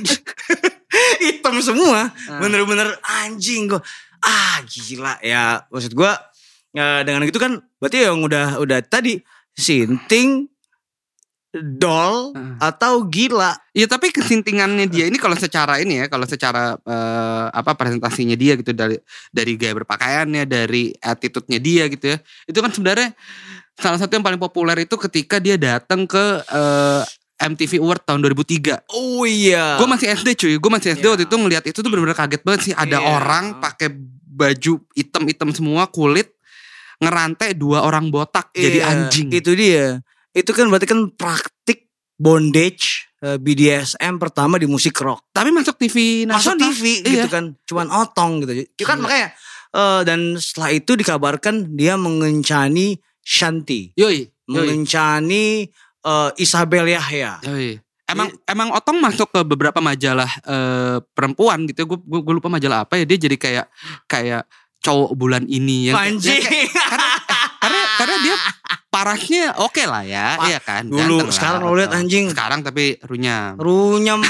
hitam semua, Ah. bener-bener anjing gue. Ah gila ya maksud gue ya, dengan gitu kan berarti yang udah udah tadi sinting, dol Ah. atau gila. Iya tapi kesintingannya dia ini kalau secara ini ya kalau secara eh, apa presentasinya dia gitu dari dari gaya berpakaiannya dari attitude-nya dia gitu ya itu kan sebenarnya salah satu yang paling populer itu ketika dia datang ke eh, MTV Award tahun 2003 Oh iya. gue masih SD cuy gue masih SD Iya. waktu itu ngelihat itu tuh benar-benar kaget banget sih ada Iya. orang pakai baju hitam-hitam semua kulit ngerantai dua orang botak jadi Iya, anjing Itu dia. Itu kan berarti kan praktik bondage eh, BDSM pertama di musik rock. tapi masuk TV Masuk nasional. TV Iya. gitu kan. Cuman otong gitu. Itu kan makanya eh, dan setelah itu dikabarkan dia mengencani Shanti. yoi yoi Mengencani eh, Isabel Yahya. Yoi. Emang emang Otong masuk ke beberapa majalah eh, perempuan gitu. Gue gue lupa majalah apa ya. Dia jadi kayak kayak cowok bulan ini yang Anjing. yang kayak- karena karena dia parasnya oke lah ya, Pa- iya kan. Dulu, sekarang lo lihat anjing. Sekarang tapi runyam. Runyam.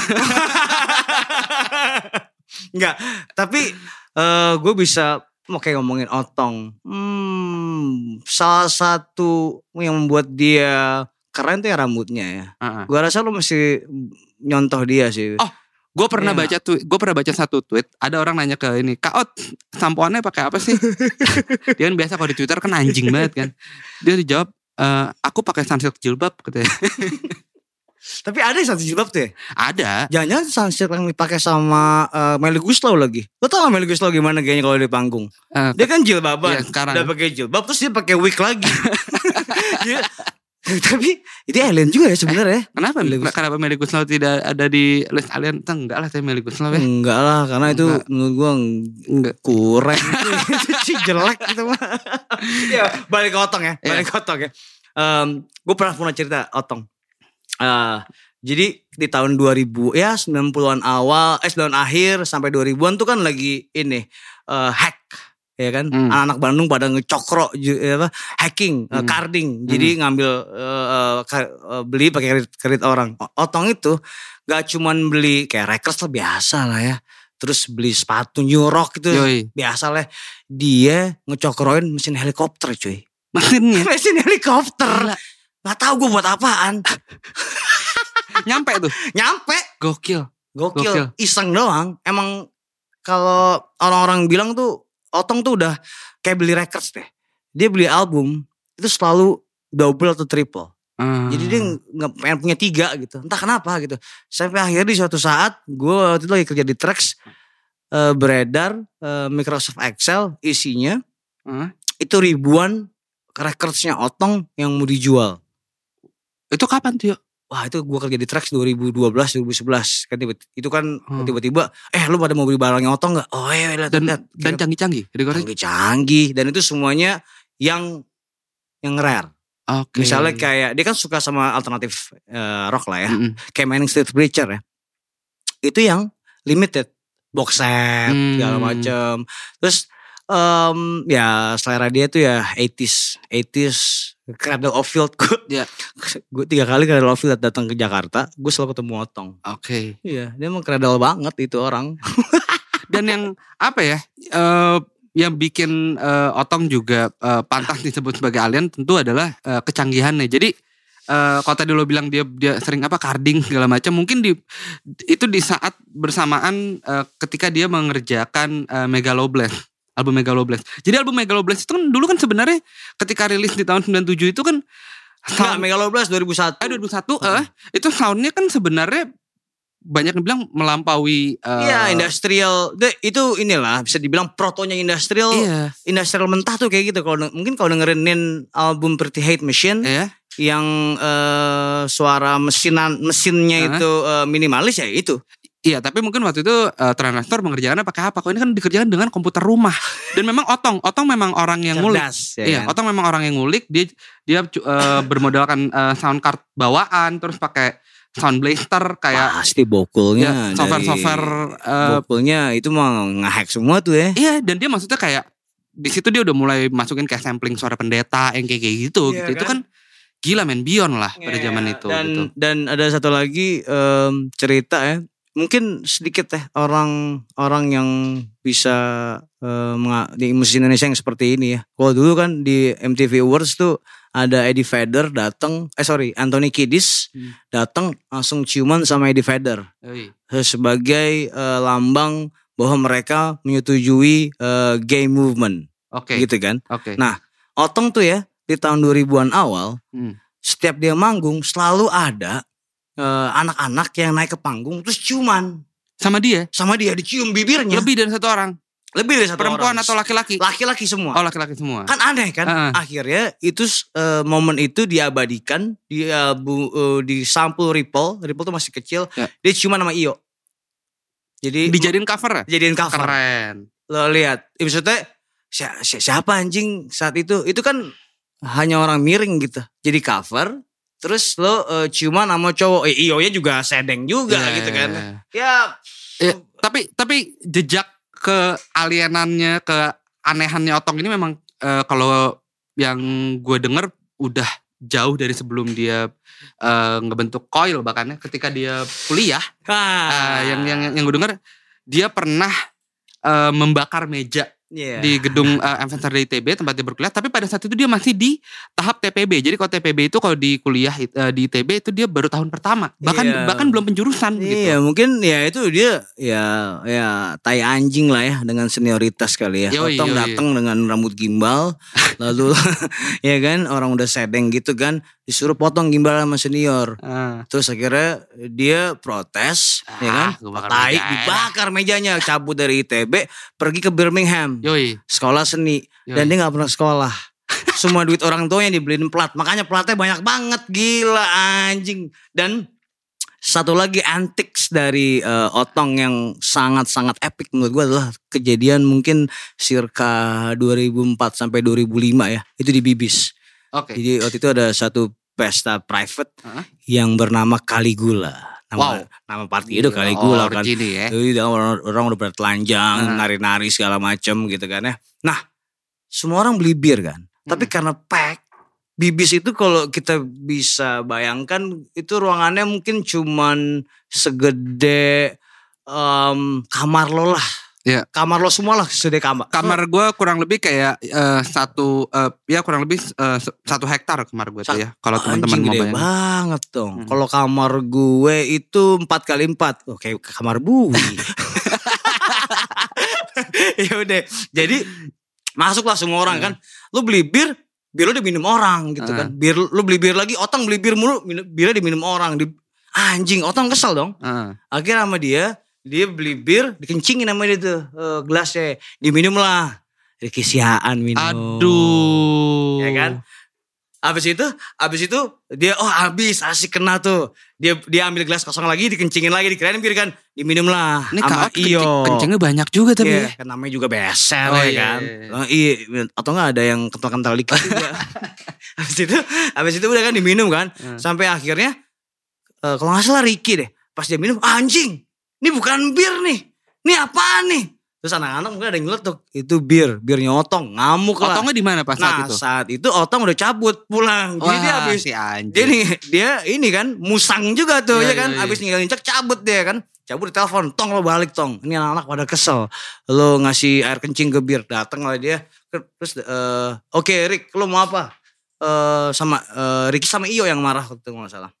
Enggak, tapi eh gue bisa mau kayak ngomongin otong. Hmm, salah satu yang membuat dia keren tuh ya rambutnya ya. Heeh. Gue rasa lo mesti nyontoh dia sih. Oh, Gue pernah Iya. baca tuh, gue pernah baca satu tweet. Ada orang nanya ke ini, Kak Ot, sampoannya pakai apa sih? Dia kan biasa kalau di Twitter kan anjing banget kan. Dia dijawab, "Eh, aku pakai sunsilk jilbab katanya. Tapi ada yang satu jilbab tuh ya. Ada. Jangan-jangan sunsilk yang dipakai sama eh, Melly Guslau lagi. Lo tau gak Melly Guslau gimana gayanya kalau di panggung? Eh, Dia kan jilbaban. Iya, sekarang. Udah pakai jilbab terus dia pakai wig lagi. Dia- tapi itu alien juga ya sebenarnya. Kenapa? Melly Guslau. Kenapa Melly Guslau tidak ada di list alien? Enggak lah, tapi Melly Guslau ya. Enggak lah, karena itu Enggak. menurut gua Enggak. kurang. itu sih jelek gitu mah. ya, balik ke otong ya, Iya. balik ke otong ya. gue pernah punya cerita otong. Eh, jadi di tahun 2000 ya 90-an awal, eh 90 akhir sampai 2000-an tuh kan lagi ini eh, hack ya kan Hmm. anak-anak Bandung pada ngecokro ju- eh, apa hacking eh, Hmm. carding jadi ngambil ka- eh, beli pakai kredit, kredit orang otong itu gak cuman beli kayak records lah biasa lah ya terus beli sepatu New Rock itu Yoi. biasa lah dia ngecokroin mesin helikopter cuy Mesinnya mesin helikopter Gila. nggak tahu gue buat apaan nyampe tuh. nyampe Gokil. gokil, Gokil. iseng doang emang kalau orang-orang bilang tuh otong tuh udah kayak beli records deh dia beli album itu selalu double atau triple Ah. Jadi dia nggak pengen punya tiga gitu. Entah kenapa gitu. Sampai akhirnya di suatu saat gue waktu itu lagi kerja di Trax eh, beredar eh, Microsoft Excel isinya Hah? itu ribuan recordsnya Otong yang mau dijual. Itu kapan tuh? Wah itu gue kerja di Trax 2012 2011 kan tiba itu kan Hmm. tiba-tiba eh lu pada mau beli barangnya Otong nggak? Oh iya lihat Dan lihat. dan canggih-canggih. Recordnya? canggih-canggih dan itu semuanya yang yang rare. Oke. Misalnya kayak dia kan suka sama alternatif eh, rock lah ya. Mm-mm. kayak Manning Street Preacher ya. Itu yang limited box set Hmm. segala macem. Terus em, ya selera dia tuh ya 80s 80s Cradle of Field gue Iya. gue tiga kali Cradle of Field datang ke Jakarta gue selalu ketemu Otong Oke. iya dia emang Cradle banget itu orang Dan yang apa ya? eh, yang bikin eh, Otong juga eh, pantas disebut sebagai alien tentu adalah eh, kecanggihannya. Jadi eh, kalau tadi lo bilang dia dia sering apa carding segala macam, mungkin di itu di saat bersamaan eh, ketika dia mengerjakan eh, Megaloblast album Megaloblast. Jadi album Megaloblast itu kan dulu kan sebenarnya ketika rilis di tahun 97 itu kan Enggak, sound, Megaloblast 2001 eh, 2001 eh, itu soundnya kan sebenarnya banyak yang bilang melampaui eh, Iya industrial De- itu inilah bisa dibilang protonya industrial Iya, industrial mentah tuh kayak gitu kalau mungkin kalau dengerin album Pretty Hate Machine ya. yang eh, suara mesinan mesinnya Hah? itu eh, minimalis ya itu Iya, tapi mungkin waktu itu uh, Transistor mengerjakannya pakai apa? Kok ini kan dikerjakan dengan komputer rumah. Dan memang Otong, Otong memang orang yang ngulik. cerdas ya iya, kan? Otong memang orang yang ngulik. Dia dia uh, bermodalkan uh, sound card bawaan, terus pakai sound blaster kayak pasti bokulnya ya, software-software. uh, bokulnya itu mah ngehack semua tuh ya iya, dan dia maksudnya kayak di situ dia udah mulai masukin kayak sampling suara pendeta yang kayak kayak gitu. Iya gitu. Itu kan? kan gila men beyond lah pada Iya, zaman itu. dan gitu. dan ada satu lagi em, cerita ya mungkin sedikit teh orang orang yang bisa menga- di musik Indonesia yang seperti ini ya kalau dulu kan di MTV Awards tuh ada Eddie Vedder datang eh sorry Anthony Kiddis Hmm. datang langsung ciuman sama Eddie Vedder eh, sebagai eh, lambang bahwa mereka menyetujui eh, gay movement Oke. gitu kan Oke. Nah, Otong tuh ya di tahun 2000-an awal Hmm. setiap dia manggung selalu ada anak-anak yang naik ke panggung terus ciuman Sama dia sama dia dicium bibirnya lebih dari satu orang. lebih dari satu Perempuan orang. atau laki-laki? laki-laki semua Oh laki-laki semua. kan aneh kan Heeh. akhirnya itu eh, momen itu diabadikan di eh, bu- eh, di sampul Ripple Ripple tuh masih kecil Ya. dia ciuman sama Iyo jadi Dijadiin cover ya? jadiin cover Keren. lo lihat ya, maksudnya si- si- siapa anjing saat itu itu kan hanya orang miring gitu jadi cover terus lo eh, ciuman sama cowok. Eh, Iyo nya juga sedeng juga Iya, gitu kan. iya, iya. ya Eh, tapi tapi jejak ke alienannya ke anehannya Otong ini memang eh, kalau yang gue denger udah jauh dari sebelum dia eh, ngebentuk coil bahkan ya ketika dia kuliah. Ah, eh, yang yang yang gue denger dia pernah eh, membakar meja iya. di gedung uh, Center di ITB tempat dia berkuliah tapi pada saat itu dia masih di tahap TPB jadi kalau TPB itu kalau di kuliah eh, di ITB itu dia baru tahun pertama bahkan Iya. bahkan belum penjurusan Iya gitu mungkin ya itu dia ya ya tai anjing lah ya dengan senioritas kali ya. Yoi, Otong yoi. datang dengan rambut gimbal lalu ya kan orang udah sedeng gitu kan disuruh potong gimbal sama senior. Ah. Terus akhirnya dia protes ya kan. Ah, gua bakar Tai meja ya. dibakar mejanya cabut dari ITB pergi ke Birmingham Yoi. sekolah seni Yoi. dan dia nggak pernah sekolah. Semua duit orang tuanya dibeliin plat. Makanya platnya banyak banget gila anjing. Dan satu lagi antics dari eh, Otong yang sangat-sangat epic menurut gue adalah kejadian mungkin circa 2004 sampai 2005 ya. Itu di Bibis. Oke. Jadi waktu itu ada satu pesta private Hah? yang bernama Caligula. Nama, Wow. nama party itu Caligula kan. Origini ya. Jadi orang, orang udah pada telanjang, Ah. nari-nari segala macem gitu kan ya. Nah, semua orang beli bir kan. Tapi Hmm. karena pack, bibis itu kalau kita bisa bayangkan itu ruangannya mungkin cuman segede em, kamar lo lah. Iya. Kamar lo semua lah segede kamar. Kamar gue kurang lebih kayak eh, satu eh, ya kurang lebih se- satu hektar kamar gue tuh ya. Kalau teman-teman mau gede bayangin. banget dong. Hmm. Kalau kamar gue itu empat kali empat, oh, kayak kamar bui. ya udah, jadi masuklah semua orang Hmm. kan. Lu beli bir, bir lu diminum orang gitu Hmm. kan. Bir lu beli bir lagi, otang beli bir mulu, minum, birnya diminum orang. Di, anjing, otang kesel dong. Heeh. Akhirnya sama dia, dia beli bir, dikencingin sama dia tuh eh, gelasnya, diminum lah. Dikisiaan minum. Aduh. Ya kan? Abis itu, abis itu dia oh habis asik kena tuh. Dia dia ambil gelas kosong lagi, dikencingin lagi, dikirain bir kan, diminum lah. Ini sama kaot Iyo. kencing, kencingnya banyak juga tapi Iya, ya. kan namanya juga beser Oh, ya iya, kan. iya, iya. Oh, iya, atau enggak ada yang kental-kental dikit juga. habis itu, habis itu udah kan diminum kan. Hmm. Sampai akhirnya eh, kalau nggak salah Ricky deh. Pas dia minum, anjing, ini bukan bir nih. Ini apaan nih? Terus anak-anak mungkin ada yang nyeletuk. Itu bir, birnya Otong. Ngamuk lah. Otongnya di mana pas saat nah itu? saat itu Otong udah cabut pulang. Jadi dia Wah, habis si anjing. dia nih dia ini kan musang juga tuh Iya, ya kan iya, iya. habis ninggalin cek cabut dia kan cabut di telepon tong lo balik tong ini anak-anak pada kesel lo ngasih air kencing ke bir datang lah dia terus eh, oke Rick lo mau apa eh sama eh, Ricky sama Iyo yang marah waktu itu nggak salah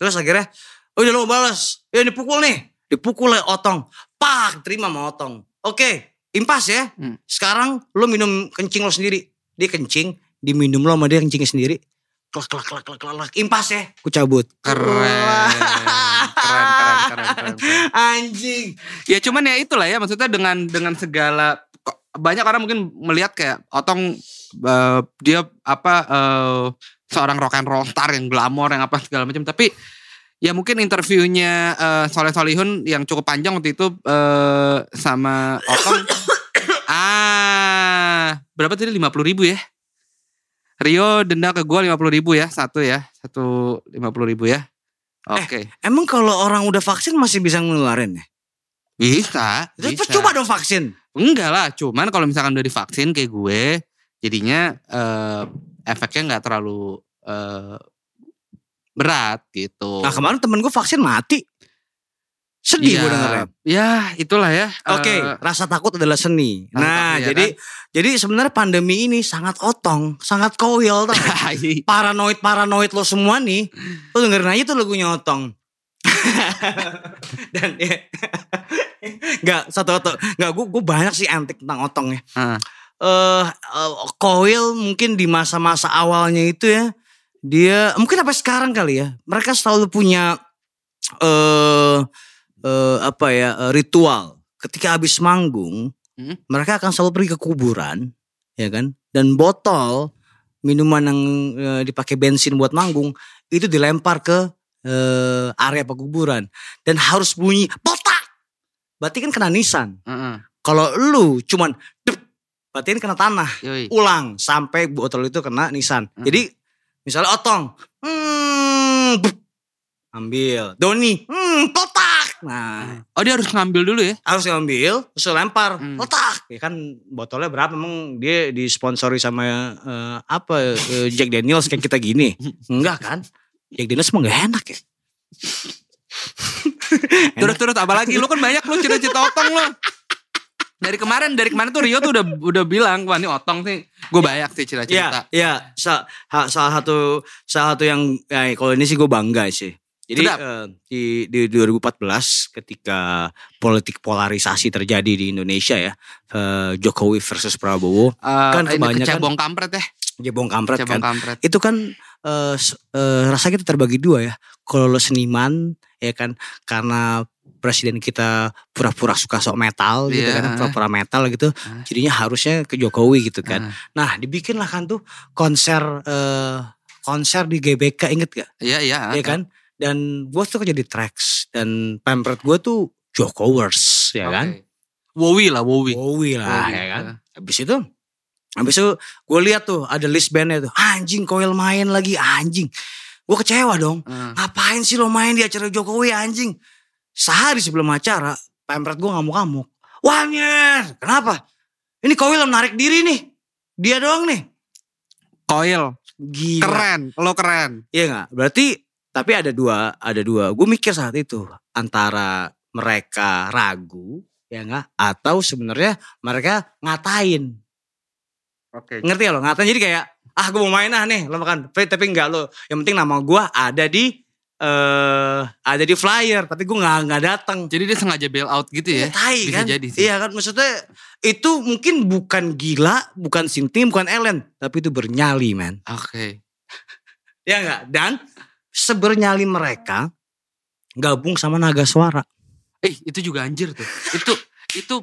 terus akhirnya oh udah lo balas ya dipukul nih dipukul oleh Otong. Pak terima sama Otong. Oke impas ya. Hmm. sekarang lo minum kencing lo sendiri. Dia kencing diminum lo sama dia kencingnya sendiri. Klak klak klak klak klak klak. impas ya. Ku cabut. Keren. keren, keren, keren, keren, keren. anjing. Ya cuman ya itulah ya. Maksudnya dengan dengan segala banyak orang mungkin melihat kayak Otong eh, dia apa eh, seorang rock and roll star yang glamor yang apa segala macam. Tapi ya mungkin interviewnya eh, Soleh Solihun yang cukup panjang waktu itu eh, sama Otong ah berapa tadi? lima puluh ribu ya? Rio denda ke gue lima puluh ribu ya satu ya. Satu lima puluh ribu ya. Oke. emang kalau orang udah vaksin masih bisa ngeluarin ya? Bisa, bisa. coba dong vaksin. Enggak lah, cuman kalau misalkan udah divaksin kayak gue, jadinya eh, efeknya nggak terlalu eh, berat gitu. nah kemarin temen gue vaksin mati sedih Iya, gue dengernya Ya, itulah ya. Oke, Eh, rasa takut adalah seni. Rasa Nah, takut, ya jadi jadi sebenarnya pandemi ini sangat otong, sangat koil tau. gak? tai. paranoid paranoid lo semua nih, lo dengerin aja tuh lagunya otong. Dan ya, nggak satu otong, nggak gue gue banyak sih antik tentang otong ya. Ah. Eh, eh, koil mungkin di masa-masa awalnya itu ya, dia mungkin sampai sekarang kali ya, mereka selalu punya eh eh, apa ya eh, ritual ketika habis manggung Hmm. mereka akan selalu pergi ke kuburan ya kan dan botol minuman yang eh, dipakai bensin buat manggung itu dilempar ke eh, area pekuburan dan harus bunyi potak berarti kan kena nisan Heeh. kalau lu cuman dep, berarti kan kena tanah Yoi. ulang sampai botol itu kena nisan. Hmm. Jadi misalnya otong, hmm, bup, ambil. Doni, hmm, kotak. Nah, Oh dia harus ngambil dulu ya? harus ngambil, terus lempar, Hmm. kotak. Ya kan botolnya berapa? Emang dia disponsori sama eh, apa eh, Jack Daniels kayak kita gini? Enggak kan? Jack Daniels emang gak enak ya? Terus-terus apalagi lu kan banyak lu cerita-cerita otong lu. Dari kemarin, dari kemarin tuh Rio tuh udah udah bilang, wah ini otong sih. Gue banyak sih cerita-cerita. Iya, iya. Sa- ha- salah satu salah satu yang ya, kalau ini sih gue bangga sih. Jadi eh, di di 2014 ketika politik polarisasi terjadi di Indonesia ya, eh, Jokowi versus Prabowo, Eh, Kan kebanyakan- kecebong kampret ya. jebong kampret kan. kampret. Itu kan s- eh, rasanya kita terbagi dua ya. Kalau lo seniman ya kan karena presiden kita pura-pura suka sok metal gitu Iya. kan, pura-pura metal gitu. Jadinya harusnya ke Jokowi gitu kan. Ah. Nah, dibikinlah kan tuh konser eh konser di GBK inget gak? Iya, iya. Iya kan? Dan gue tuh jadi tracks dan pamphlet gue tuh Jokowers ya kan? Oke. Wowi lah, Wowi. Wowi lah Wowi, ya kan? Habis itu Habis itu gue lihat tuh ada list bandnya tuh anjing koil main lagi anjing. Gue kecewa dong. Eh, Ngapain sih lo main di acara Jokowi anjing? Sehari sebelum acara, pamret gue ngamuk-ngamuk. Wah Nyer, kenapa? Ini koil menarik diri nih. Dia doang nih. Koil, Gila. keren, lo keren. Iya nggak? Berarti tapi ada dua, ada dua. Gue mikir saat itu antara mereka ragu, ya nggak? Atau sebenarnya mereka ngatain. Oke. Ngerti ya lo? Ngatain jadi kayak ah gue mau main ah nih lo makan. Tapi, tapi enggak lo. Yang penting nama gue ada di eh ada di flyer. Tapi gue nggak nggak datang. Jadi dia sengaja bail out gitu ya. Tai Bisa kan? jadi sih. Iya kan maksudnya itu mungkin bukan gila, bukan sinting, bukan Ellen, tapi itu bernyali man. Oke. Ya enggak? Dan sebernyali mereka gabung sama naga suara. Eh, itu juga anjir tuh. Itu itu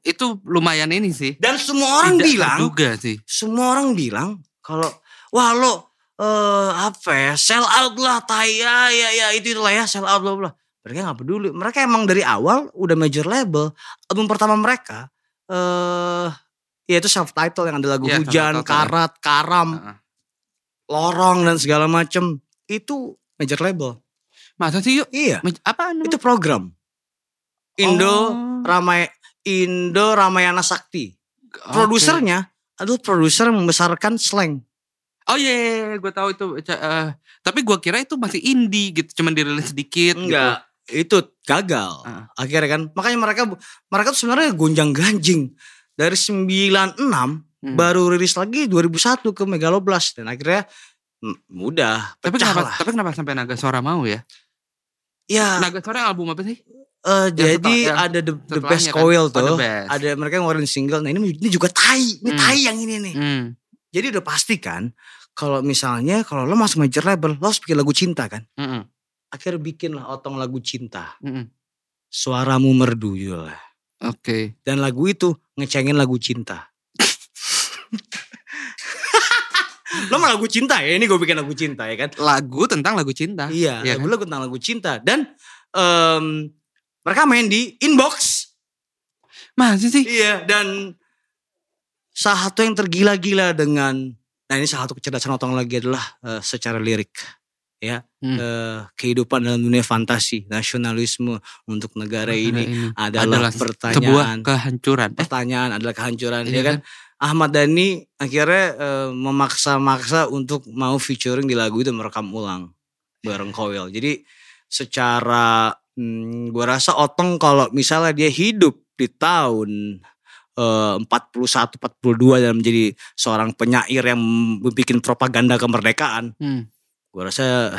itu lumayan ini sih. Dan semua orang Tidak bilang, terduga sih. semua orang bilang kalau wah lo eh apa ya sell out lah tai ya ya ya itu itulah ya sell out bla bla. Mereka nggak peduli. Mereka emang dari awal udah major label. Album pertama mereka eh ya itu self title yang ada lagu Iya, hujan, self-title. karat, karam, Heeh. lorong dan segala macem itu major label. Masa sih yuk? Iya, Apa namanya? itu program. Indo Oh. ramai Indo Ramayana Sakti. Produsernya adalah produser membesarkan slang. Oh iya, yeah, gue tahu itu. eh, tapi gue kira itu masih indie gitu, cuman dirilis sedikit. Enggak, itu gagal. Ah. Akhirnya kan, makanya mereka mereka tuh sebenarnya gonjang ganjing dari 96 Hmm. baru rilis lagi 2001 ke Megaloblast dan akhirnya mm, udah Tapi kenapa? lah. Tapi kenapa sampai Naga Sora mau ya? Ya, Naga Sora album apa sih? eh, jadi setelah- yang ada the, the best kan? coil Oh, tuh. Best. Ada mereka ngeluarin single. Nah ini, ini juga tai, ini Hmm. tai yang ini nih. Hmm. Jadi udah pasti kan kalau misalnya kalau lo masuk major label, lo harus bikin lagu cinta kan. Mm-mm. Akhirnya bikin lah otong lagu cinta. Mm-mm. Suaramu merdu judulnya. Oke. Dan lagu itu ngecengin lagu cinta. lo mau lagu cinta ya? Ini gue bikin lagu cinta ya kan? Lagu tentang lagu cinta. Iya, Iya lagu lagu tentang lagu cinta. Dan em, mereka main di inbox. Masih sih? Iya, dan salah satu yang tergila-gila dengan nah ini salah satu kecerdasan otong lagi adalah eh, secara lirik ya Hmm. eh, kehidupan dalam dunia fantasi nasionalisme untuk negara ini adalah, sebuah pertanyaan kehancuran. Eh, pertanyaan adalah kehancuran Iya ya kan Ahmad Dhani akhirnya eh, memaksa-maksa untuk mau featuring di lagu itu merekam ulang bareng Koil jadi secara hmm, gua rasa otong kalau misalnya dia hidup di tahun eh, 41 42 dan menjadi seorang penyair yang bikin propaganda kemerdekaan hmm. gua rasa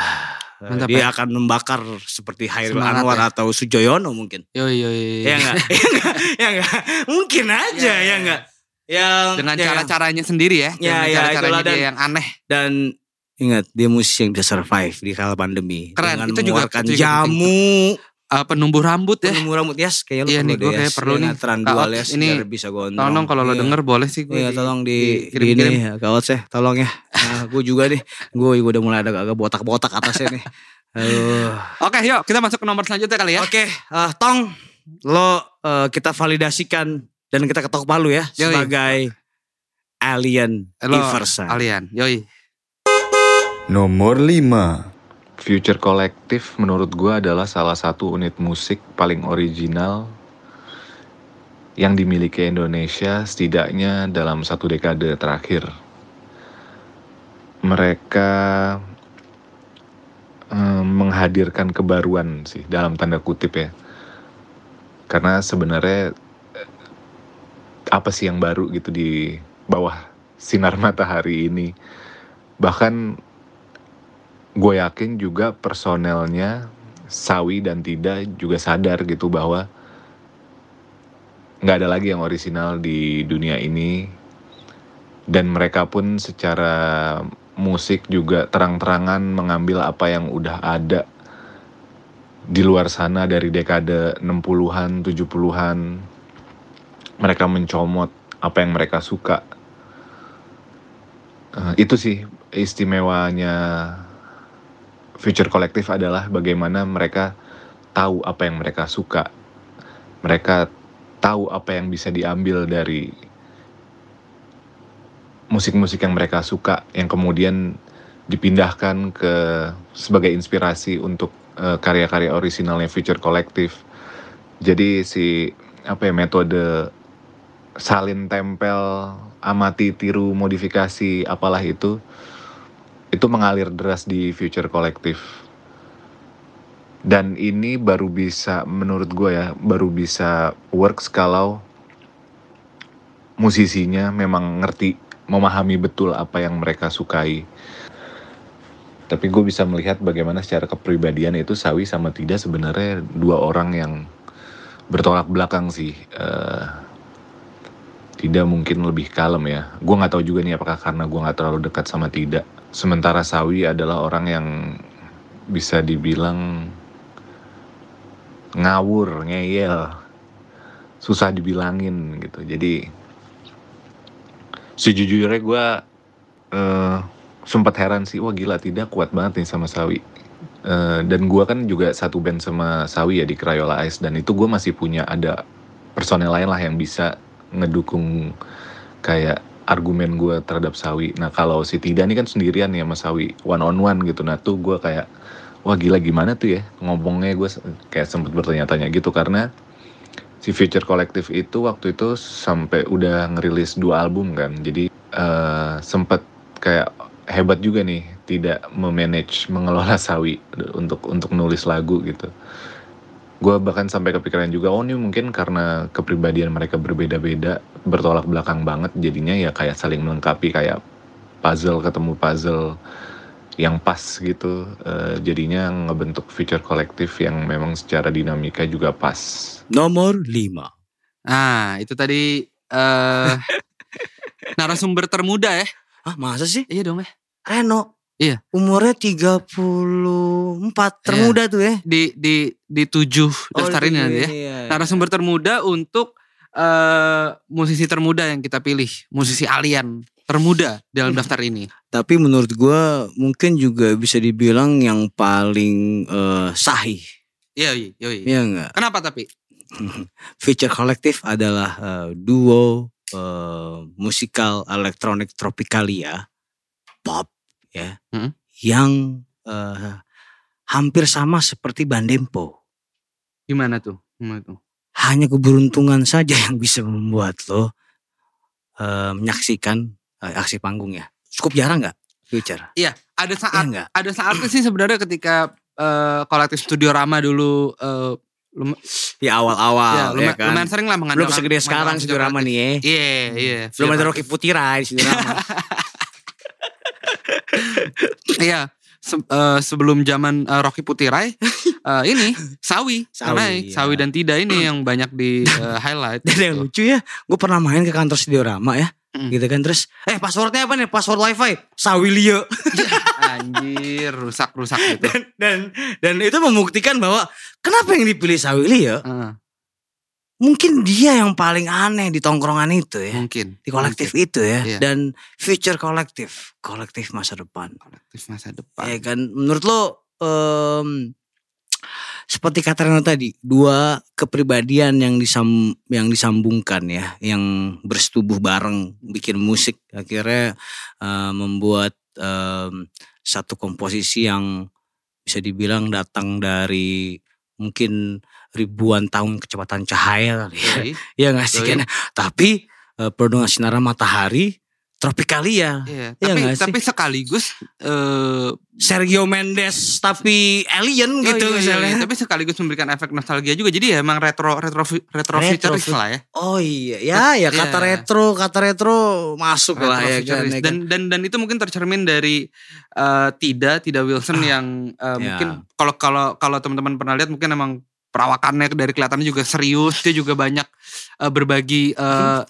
eh, Mantap dia ya. akan membakar seperti Hairil Semangat Anwar ya. atau Sujoyono mungkin Yoi, yoi. ya enggak ya enggak ya enggak mungkin aja Ya, ya enggak yang Dengan ya, cara-caranya sendiri ya. Ya, Dengan ya, cara-caranya itulah, dia dan- yang aneh. dan ingat dia musisi yang bisa survive di kala pandemi Keren, dengan itu juga- mengeluarkan itu juga jamu Eh, penumbuh rambut ya. penumbuh rambut yes kayaknya lu Iya perlu nih, deh gua kayak perlu nih. dua Ot, les ini biar bisa gondrong Tolong kalau lo Iya. denger boleh sih gue. Iya di- tolong di, kirim-kirim. di ini ya kawat saya tolong ya nah, gue juga nih gue udah mulai ada agak botak-botak atasnya nih Aduh. Oke, yuk kita masuk ke nomor selanjutnya kali ya. Oke, eh, Tong, lo eh, kita validasikan dan kita ketok palu ya Yoi. sebagai alien Lo, Iverson. Alian, yoi. Nomor 5 Future Collective menurut gua adalah salah satu unit musik paling original yang dimiliki Indonesia setidaknya dalam satu dekade terakhir. Mereka eh, menghadirkan kebaruan sih dalam tanda kutip ya. Karena sebenarnya eh, apa sih yang baru gitu di bawah sinar matahari ini. Bahkan gue yakin juga personelnya Sawi dan Tida juga sadar gitu bahwa nggak ada lagi yang orisinal di dunia ini dan mereka pun secara musik juga terang-terangan mengambil apa yang udah ada di luar sana dari dekade 60-an, 70-an. Mereka mencomot apa yang mereka suka. Eh, itu sih istimewanya Future Collective adalah bagaimana mereka tahu apa yang mereka suka. Mereka tahu apa yang bisa diambil dari musik-musik yang mereka suka yang kemudian dipindahkan ke sebagai inspirasi untuk eh, karya-karya orisinalnya Future Collective. Jadi si apa ya metode salin tempel, amati, tiru, modifikasi apalah itu itu mengalir deras di Future Collective. Dan ini baru bisa menurut gue ya, baru bisa works kalau musisinya memang ngerti, memahami betul apa yang mereka sukai. Tapi gue bisa melihat bagaimana secara kepribadian itu Sawi sama Tida sebenarnya dua orang yang bertolak belakang sih. Eh, Tida mungkin lebih kalem ya. Gue nggak tahu juga nih apakah karena gue nggak terlalu dekat sama Tida. Sementara Sawi adalah orang yang bisa dibilang ngawur, ngeyel, susah dibilangin gitu. Jadi sejujurnya gue eh, sempat heran sih, wah gila tidak kuat banget nih sama Sawi. Eh, dan gue kan juga satu band sama Sawi ya di Crayola Ice dan itu gue masih punya ada personel lain lah yang bisa ngedukung kayak argumen gue terhadap Sawi. Nah kalau si Tida ini kan sendirian ya sama Sawi, one on one gitu. Nah tuh gue kayak, wah gila gimana tuh ya ngomongnya gue kayak sempet bertanya-tanya gitu karena si Future Collective itu waktu itu sampai udah ngerilis dua album kan jadi eh, sempet kayak hebat juga nih tidak memanage mengelola Sawi untuk untuk nulis lagu gitu gue bahkan sampai kepikiran juga oh ini mungkin karena kepribadian mereka berbeda-beda bertolak belakang banget jadinya ya kayak saling melengkapi kayak puzzle ketemu puzzle yang pas gitu Eh, jadinya ngebentuk future kolektif yang memang secara dinamika juga pas Nomor 5. Nah, itu tadi eh narasumber termuda ya. Ah masa sih? Iya dong ya. Reno. Iya. Umurnya 34 termuda tuh ya. Di di di tujuh daftar ini nanti ya. Iya, Narasumber termuda untuk eh musisi termuda yang kita pilih, musisi alien termuda dalam daftar ini. Tapi menurut gua mungkin juga bisa dibilang yang paling eh, sahih. Iya, iya, iya. Iya enggak? Kenapa tapi? Feature Collective adalah eh, duo eh, musikal elektronik tropicalia pop ya Hmm. yang eh, hampir sama seperti Bandempo. Gimana tuh? Gimana tuh? Hanya keberuntungan saja yang bisa membuat lo eh, menyaksikan eh, aksi panggung ya. Cukup jarang nggak Future? Iya, ada Iya saat nggak? ada saatnya sih sebenarnya ketika eh, kolektif Studio Rama dulu eh, lum- Ya awal-awal ya, ya, lumayan, kan. lumayan sering lah Belum mengandalkan segede sekarang Studio Rama nih ya. Iya, iya. Belum ada Rocky Putira di Studio Rama. Iya, se- eh, sebelum zaman eh, Rocky Putirai, eh, ini Sawi, Sawi, naik iya. Sawi dan Tidak ini yang banyak di eh, highlight. Dan yang gitu. lucu ya, gue pernah main ke kantor Studio Rama ya. Mm. Gitu kan terus, eh passwordnya apa nih? Password wifi, Sawilio. Anjir, rusak-rusak gitu. dan, dan dan itu membuktikan bahwa kenapa yang dipilih Sawilio? Eh, Mungkin dia yang paling aneh di tongkrongan itu ya. mungkin Di kolektif mungkin. itu ya. Iya. Dan future kolektif. Kolektif masa depan. kolektif masa depan. Ya kan, menurut lo em, seperti kata Reno tadi, dua kepribadian yang disam yang disambungkan ya, yang bersetubuh bareng bikin musik akhirnya eh, membuat em, satu komposisi yang bisa dibilang datang dari mungkin ribuan tahun kecepatan cahaya kali ya. Iya nggak sih. Ken? Tapi eh, penuh sinar matahari Tropicalia. Iya, Iya tapi sih? tapi sekaligus eh Sergio Mendes tapi alien gitu oh iya, iya, misalnya. iya, tapi sekaligus memberikan efek nostalgia juga. Jadi ya emang retro retro retro, Retro futuris fu- lah ya. Oh iya, ya ya kata Iya. retro, kata retro masuk lah ya kan. Ya kan? dan dan dan itu mungkin tercermin dari eh, Tida Tida Wilson yang Ya. eh, mungkin kalau kalau kalau teman-teman pernah lihat mungkin emang perawakannya dari kelihatannya juga serius dia juga banyak eh, berbagi eh,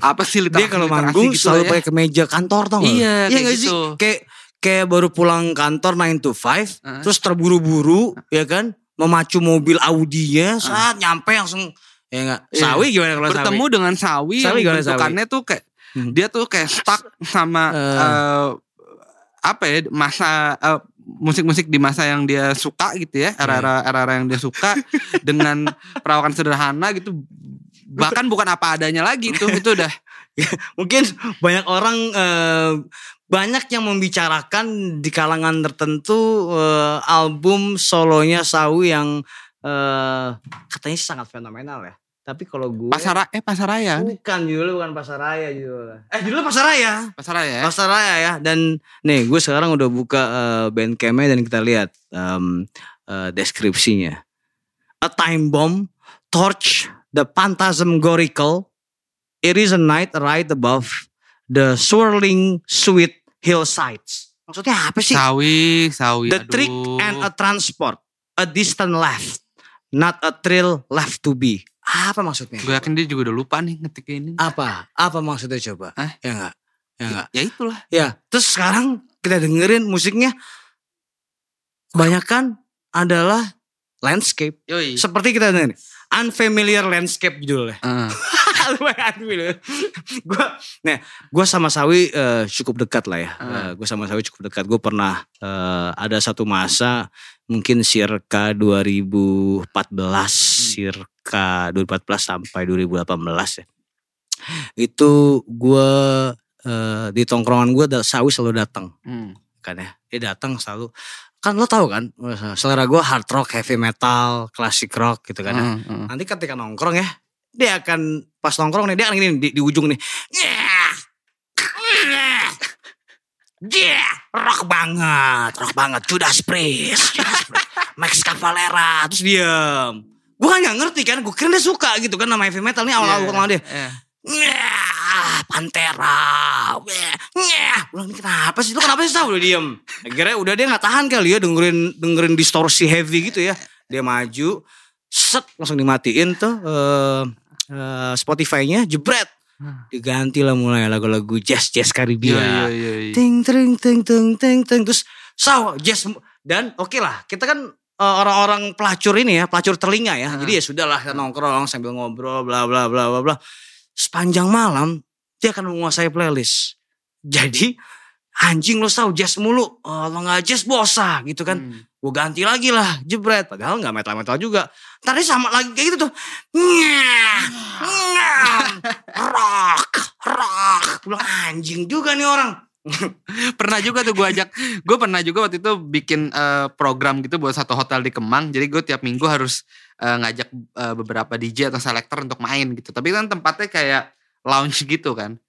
apa sih Dia kalau literasi manggung gitu selalu ya. pakai kemeja kantor tau gak? lu? Iya, kayak gitu. sih? Kayak kayak baru pulang kantor 9 to 5 Heeh. terus terburu-buru ya kan memacu mobil Audinya saat nyampe langsung ya enggak. Iya. Sawi gimana kalau bertemu Sawi? dengan sawi, Sawi yang gimana, Sawi? bentukannya tuh kayak Hmm. dia tuh kayak stuck sama Eh. eh, apa ya masa eh, musik-musik di masa yang dia suka gitu ya era-era era-era yang dia suka dengan perawakan sederhana gitu. Bahkan bukan apa adanya lagi itu itu udah. Mungkin banyak orang eh, banyak yang membicarakan di kalangan tertentu eh, album solonya Sawi yang eh, katanya sangat fenomenal ya. Tapi kalau gue pasar eh pasaraya bukan judulnya bukan Pasaraya judulnya. Eh judulnya Pasaraya. pasaraya ya Pasaraya ya. Dan nih gue sekarang udah buka eh, bandcampnya dan kita lihat em, eh, deskripsinya. A time bomb, torch, the phantasmagorical. It is a night right above the swirling sweet hillsides. Maksudnya apa sih? sawi sawi The trick aduh. and a transport, a distant left, not a thrill left to be. Apa maksudnya? gue yakin dia juga udah lupa nih ngetik ini Apa? Apa maksudnya coba? Hah? Ya enggak? Ya enggak? ya itulah Ya, terus sekarang kita dengerin musiknya kebanyakan adalah landscape. yoi Seperti kita dengerin Unfamiliar Landscape judulnya. Eh, gue, nah, gue sama Sawi eh, cukup dekat lah ya. Ah. gue sama Sawi cukup dekat. Gue pernah eh, ada satu masa mungkin circa 2014, circa 2014 sampai 2018 ya. Itu gue eh, di tongkrongan gue Sawi selalu datang hmm. kan ya. Dia datang selalu kan lo tahu kan selera gue hard rock, heavy metal, classic rock gitu kan ya. Hmm, hmm. Nanti ketika nongkrong ya, dia akan pas nongkrong nih dia akan gini di, di ujung nih. Yeah. Yeah, rock banget, rock banget. Judas Priest, Judas Priest, Max Cavalera, terus diam. Gue kan gak ngerti kan, gue kira dia suka gitu kan nama heavy metal nih awal-awal Iya, yeah. dia. iya. Nyah, Pantera. Nyah. Ulang ini kenapa sih? Lu kenapa sih tahu udah diem? Akhirnya udah dia nggak tahan kali ya dengerin dengerin distorsi heavy gitu ya. Dia maju, set langsung dimatiin tuh eh eh, Spotify-nya jebret. Diganti lah mulai lagu-lagu jazz jazz Karibia. Iya, iya, iya, iya. Ting ting ting ting ting ting. Terus saw jazz dan oke lah kita kan eh, orang-orang pelacur ini ya pelacur telinga ya. Jadi ya sudahlah kita nongkrong sambil ngobrol bla bla bla bla bla. Sepanjang malam dia akan menguasai playlist. Jadi anjing lo tahu jazz mulu. Oh, lo nggak jazz bosa gitu kan. Hmm. Gue ganti lagi lah jebret. Padahal nggak metal metal juga tadi sama lagi kayak gitu tuh. Nyah, nyah, rock rock. Gua bilang anjing juga nih orang. Pernah juga tuh gue ajak. Gue pernah juga waktu itu bikin eh, program gitu buat satu hotel di Kemang. Jadi gue tiap minggu harus eh, ngajak eh, beberapa DJ atau selector untuk main gitu. Tapi kan tempatnya kayak lounge gitu kan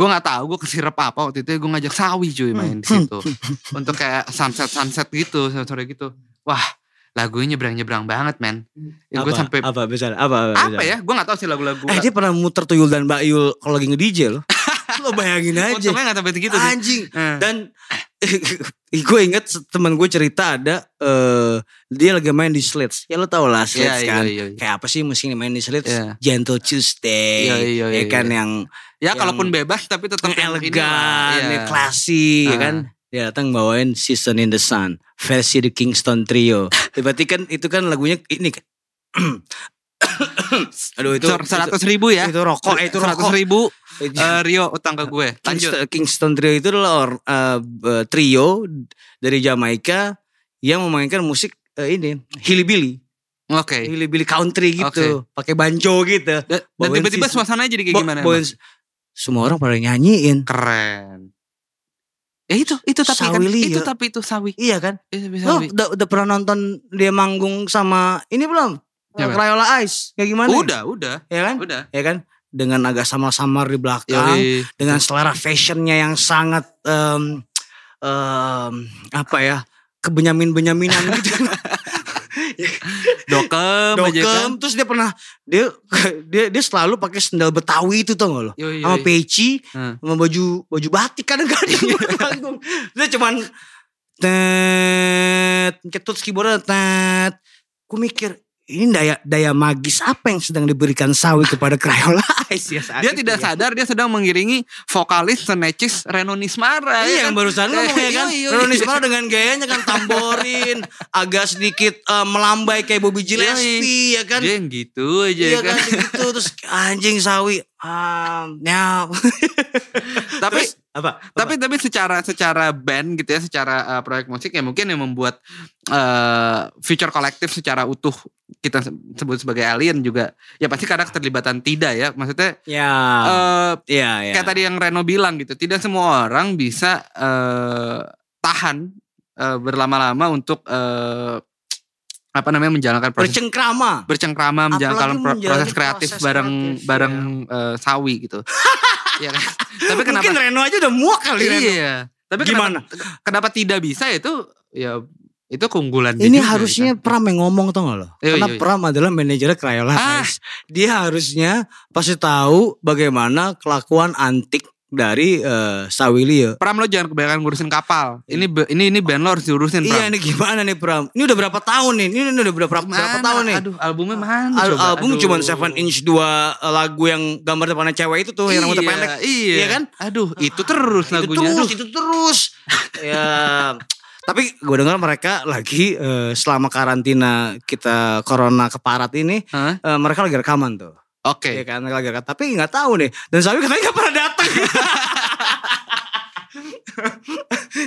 gue nggak tahu gue kesirep apa waktu itu gue ngajak Sawi cuy main di situ. Untuk kayak sunset sunset gitu sore sore gitu. Wah lagunya nyebrang nyebrang banget men. Ya, gue sampai apa, apa? Misalnya apa apa, ya? Gue nggak tahu sih lagu-lagu eh dia pernah muter tuyul dan Mbak Yul kalau lagi nge-DJ loh. Lo bayangin aja. Untungnya nggak sampai sih. Anjing. Eh. dan gue inget teman gue cerita ada eh dia lagi main di Slits ya lo tau lah Slits Iya, iya, kan iya, iya. kayak apa sih musiknya main di Slits Iya. Gentle Tuesday Iya, iya, ya iya, kan iya. yang ya yang- kalaupun bebas tapi tetap elegan, iya. yang klasik, ya Ah. kan? Dia datang bawain Season in the Sun, versi The Kingston Trio. Berarti kan itu kan lagunya ini kan. Aduh itu seratus ribu ya itu rokok, eh, itu seratus ribu eh, Rio utang ke gue lanjut Kingston, Kingston Trio itu adalah or- eh, trio dari Jamaika yang memainkan musik eh, ini hillbilly, oke hillbilly country gitu, pakai banjo gitu. dan, dan tiba-tiba suasananya jadi kayak Bo- gimana emang? semua orang pada nyanyiin. keren ya itu itu tapi kan Sawi Lia. itu tapi itu sawi Iya kan? itu Lo sawi udah, udah pernah nonton dia manggung sama ini belum? Siapa? Crayola Ice kayak gimana? udah udah Ya kan? udah Ya kan? Dengan agak samar-samar di belakang, Yoi. dengan selera fashionnya yang sangat em, em, apa ya? Kebenyamin-benyaminan gitu. dokem, aja kan Dokem, terus dia pernah dia dia dia selalu pakai sendal Betawi itu tau gak lo? Yoi, Sama peci, Hmm. sama baju baju batik kadang-kadang Iya. panggung. Dia cuman tet ketut keyboardnya tet. Gue mikir ini daya daya magis apa yang sedang diberikan Sawi kepada Crayola Ice ya saat dia itu tidak ya. sadar dia sedang mengiringi vokalis senecis Reno Nismara Iya ya yang kan? barusan ngomong ya kan Yoi, yoi. Roni Ismail dengan gayanya kan tamborin Agak sedikit eh, melambai kayak Bobby Gillespie ya kan dia yang gitu aja Iya kan kan gitu Terus anjing Sawi nyau. tapi Terus, apa? tapi tapi secara secara band gitu ya secara uh, proyek musik ya mungkin yang membuat uh, future kolektif secara utuh kita se- sebut sebagai alien juga ya pasti karena keterlibatan tidak ya. Maksudnya Ya. uh, Iya ya. kayak tadi yang Reno bilang gitu tidak semua orang bisa uh, tahan uh, berlama-lama untuk uh, apa namanya menjalankan proses Bercengkrama. bercengkrama menjalankan pro- proses kreatif proses bareng kreatif, bareng uh, sawi gitu ya kan? tapi kenapa Mungkin Reno aja udah muak kali Reno Iya. Tapi Gimana? Kenapa, kenapa tidak bisa itu ya itu keunggulan Ini juga, harusnya kan? Pram yang ngomong tau gak lo? Iya, Karena iya, iya. Pram adalah manajernya Crayola Ah. Dia harusnya pasti tahu bagaimana kelakuan antik dari uh, Sawilio. Pram lo jangan kebanyakan ngurusin kapal. Ini ini ini band lo harus diurusin Pram. Iya ini gimana nih Pram? Ini udah berapa tahun nih? Ini, ini udah berapa, berapa Mana? tahun nih? Aduh, albumnya mana? Al- coba? album cuma Seven Inch dua uh, lagu yang gambar depannya cewek itu tuh yang rambutnya Iya, pendek. Iya. Iya kan? Aduh, itu terus itu lagunya. terus, Aduh. itu terus. ya. Tapi gue dengar mereka lagi eh, selama karantina kita corona keparat ini, Hah? eh, mereka lagi rekaman tuh. Oke. Iya kan, lagi rekaman. Tapi nggak tahu nih. Dan Sawi katanya nggak pernah datang.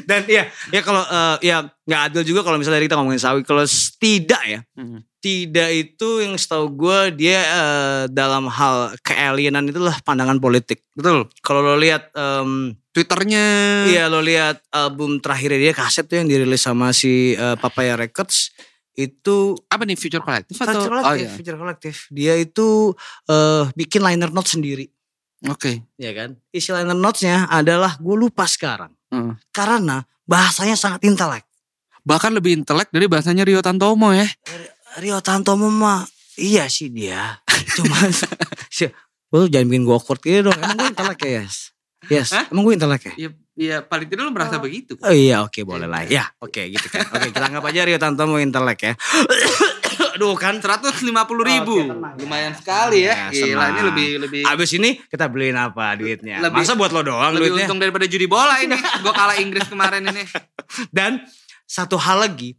Dan iya, ya kalau eh, ya nggak adil juga kalau misalnya kita ngomongin Sawi. Kalau tidak ya, Hmm. tidak itu yang setahu gue dia eh, dalam hal kealienan itulah pandangan politik. Betul. Kalau lo lihat em, Twitternya. Iya lo lihat album terakhirnya dia kaset tuh yang dirilis sama si uh, Papaya Records itu Apa nih Future Collective atau? Future Oh Collective, iya. Future Collective. Dia itu eh, bikin liner notes sendiri, Oke. ya kan? Isi liner notesnya adalah gue lupa sekarang, Heeh. karena bahasanya sangat intelek. Bahkan lebih intelek dari bahasanya Rio Tantomo ya. Rio Tantomo mah iya sih dia, cuman sih, lu jangan bikin gue awkward gitu dong. Emang gue intelek ya, yes? Yes, Hah? emang gue intelek ya? Iya, iya paling tidak lu merasa begitu. Oh iya oke boleh lah ya oke gitu kan oke kita anggap aja Rio Tantomo intelek ya aduh kan 150 ribu. Tenang ya. Lumayan sekali Ya, ya. Gila ini lebih lebih abis ini kita beliin apa duitnya Lebih- masa buat lo doang lebih duitnya untung daripada judi bola ini. Gua kalah Inggris kemarin ini. dan satu hal lagi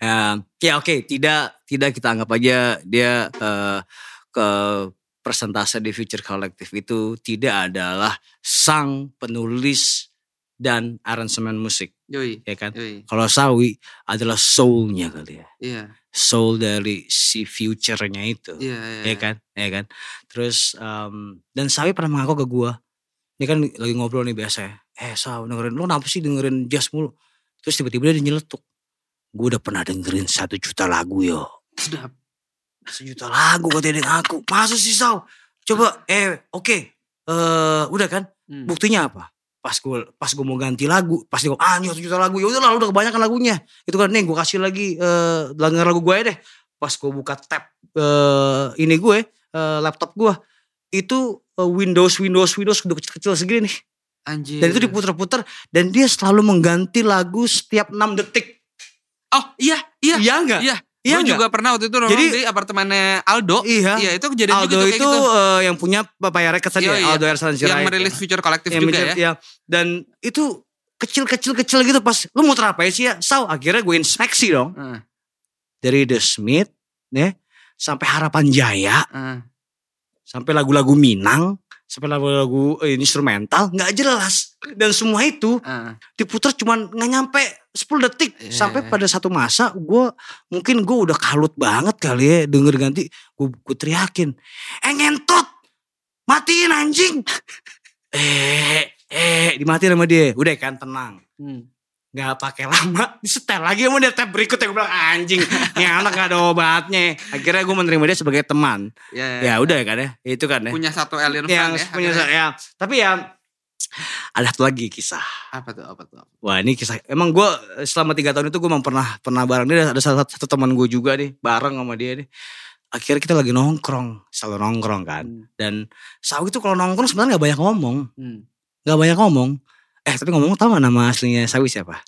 eh, ya oke tidak tidak kita anggap aja dia eh, ke persentase di Future Collective itu tidak adalah sang penulis dan aransemen musik Yoi. ya kan Yoi. kalau Sawi adalah soulnya kali ya Iya. soul dari si future-nya itu Iya, iya. ya kan ya kan terus em, dan Sawi pernah mengaku ke gua ini kan lagi ngobrol nih biasa ya eh Saw dengerin lu kenapa sih dengerin jazz mulu terus tiba-tiba dia nyeletuk gua udah pernah dengerin satu juta lagu yo Sedap. Sejuta lagu katanya dengan aku. Masa sih Saw coba eh oke. Eh udah kan? Hmm. buktinya apa? Pas gue pas gue mau ganti lagu pas dia ah ini satu juta lagu. Ya udah lah udah kebanyakan lagunya. Itu kan nih gue kasih lagi eh denger lagu gue deh. Pas gue buka tab eh ini gue eh, laptop gue itu eh, Windows Windows Windows udah kecil-kecil segini nih. Anjir. dan itu diputer-puter dan dia selalu mengganti lagu setiap 6 detik. Oh iya iya. iya enggak Iya. Iya Gue juga pernah waktu itu nongkrong Jadi- di apartemennya Aldo. iya Iya itu kejadian Aldo juga kayak itu gitu. eh, yang punya Papaya Records tadi Iya, ya, iya. Aldo Ersan Yang merilis Future Collective yang juga ya. ya. Dan itu kecil-kecil-kecil gitu pas lu mau terapain sih ya? Saw akhirnya gue inspeksi dong Heeh, dari The Smith ya sampai Harapan Jaya, heeh. sampai lagu-lagu Minang, sampai lagu-lagu eh, instrumental nggak jelas. Dan semua itu heeh. diputar cuman nggak nyampe 10 detik Iya. sampai pada satu masa gue mungkin gue udah kalut banget kali ya denger ganti gue gue teriakin eh ngentot matiin anjing eh eh dimatiin sama dia udah kan tenang Hmm. Nggak pakai lama disetel lagi sama dia tab berikutnya gue bilang anjing ini anak gak ada obatnya akhirnya gue menerima dia sebagai teman Ya, ya udah kan ya itu kan ya Punya satu alien yang ya. punya akhirnya. ya tapi ya ada satu lagi kisah Apa tuh? Apa tuh? Wah ini kisah emang gue selama tiga tahun itu gue memang pernah pernah bareng dia ada salah satu, satu teman gue juga nih bareng sama dia nih. Akhirnya kita lagi nongkrong selalu nongkrong kan. Hmm. Dan Sawi itu kalau nongkrong sebenarnya nggak banyak ngomong, Hmm. nggak banyak ngomong. Eh tapi ngomong tau gak nama aslinya Sawi siapa?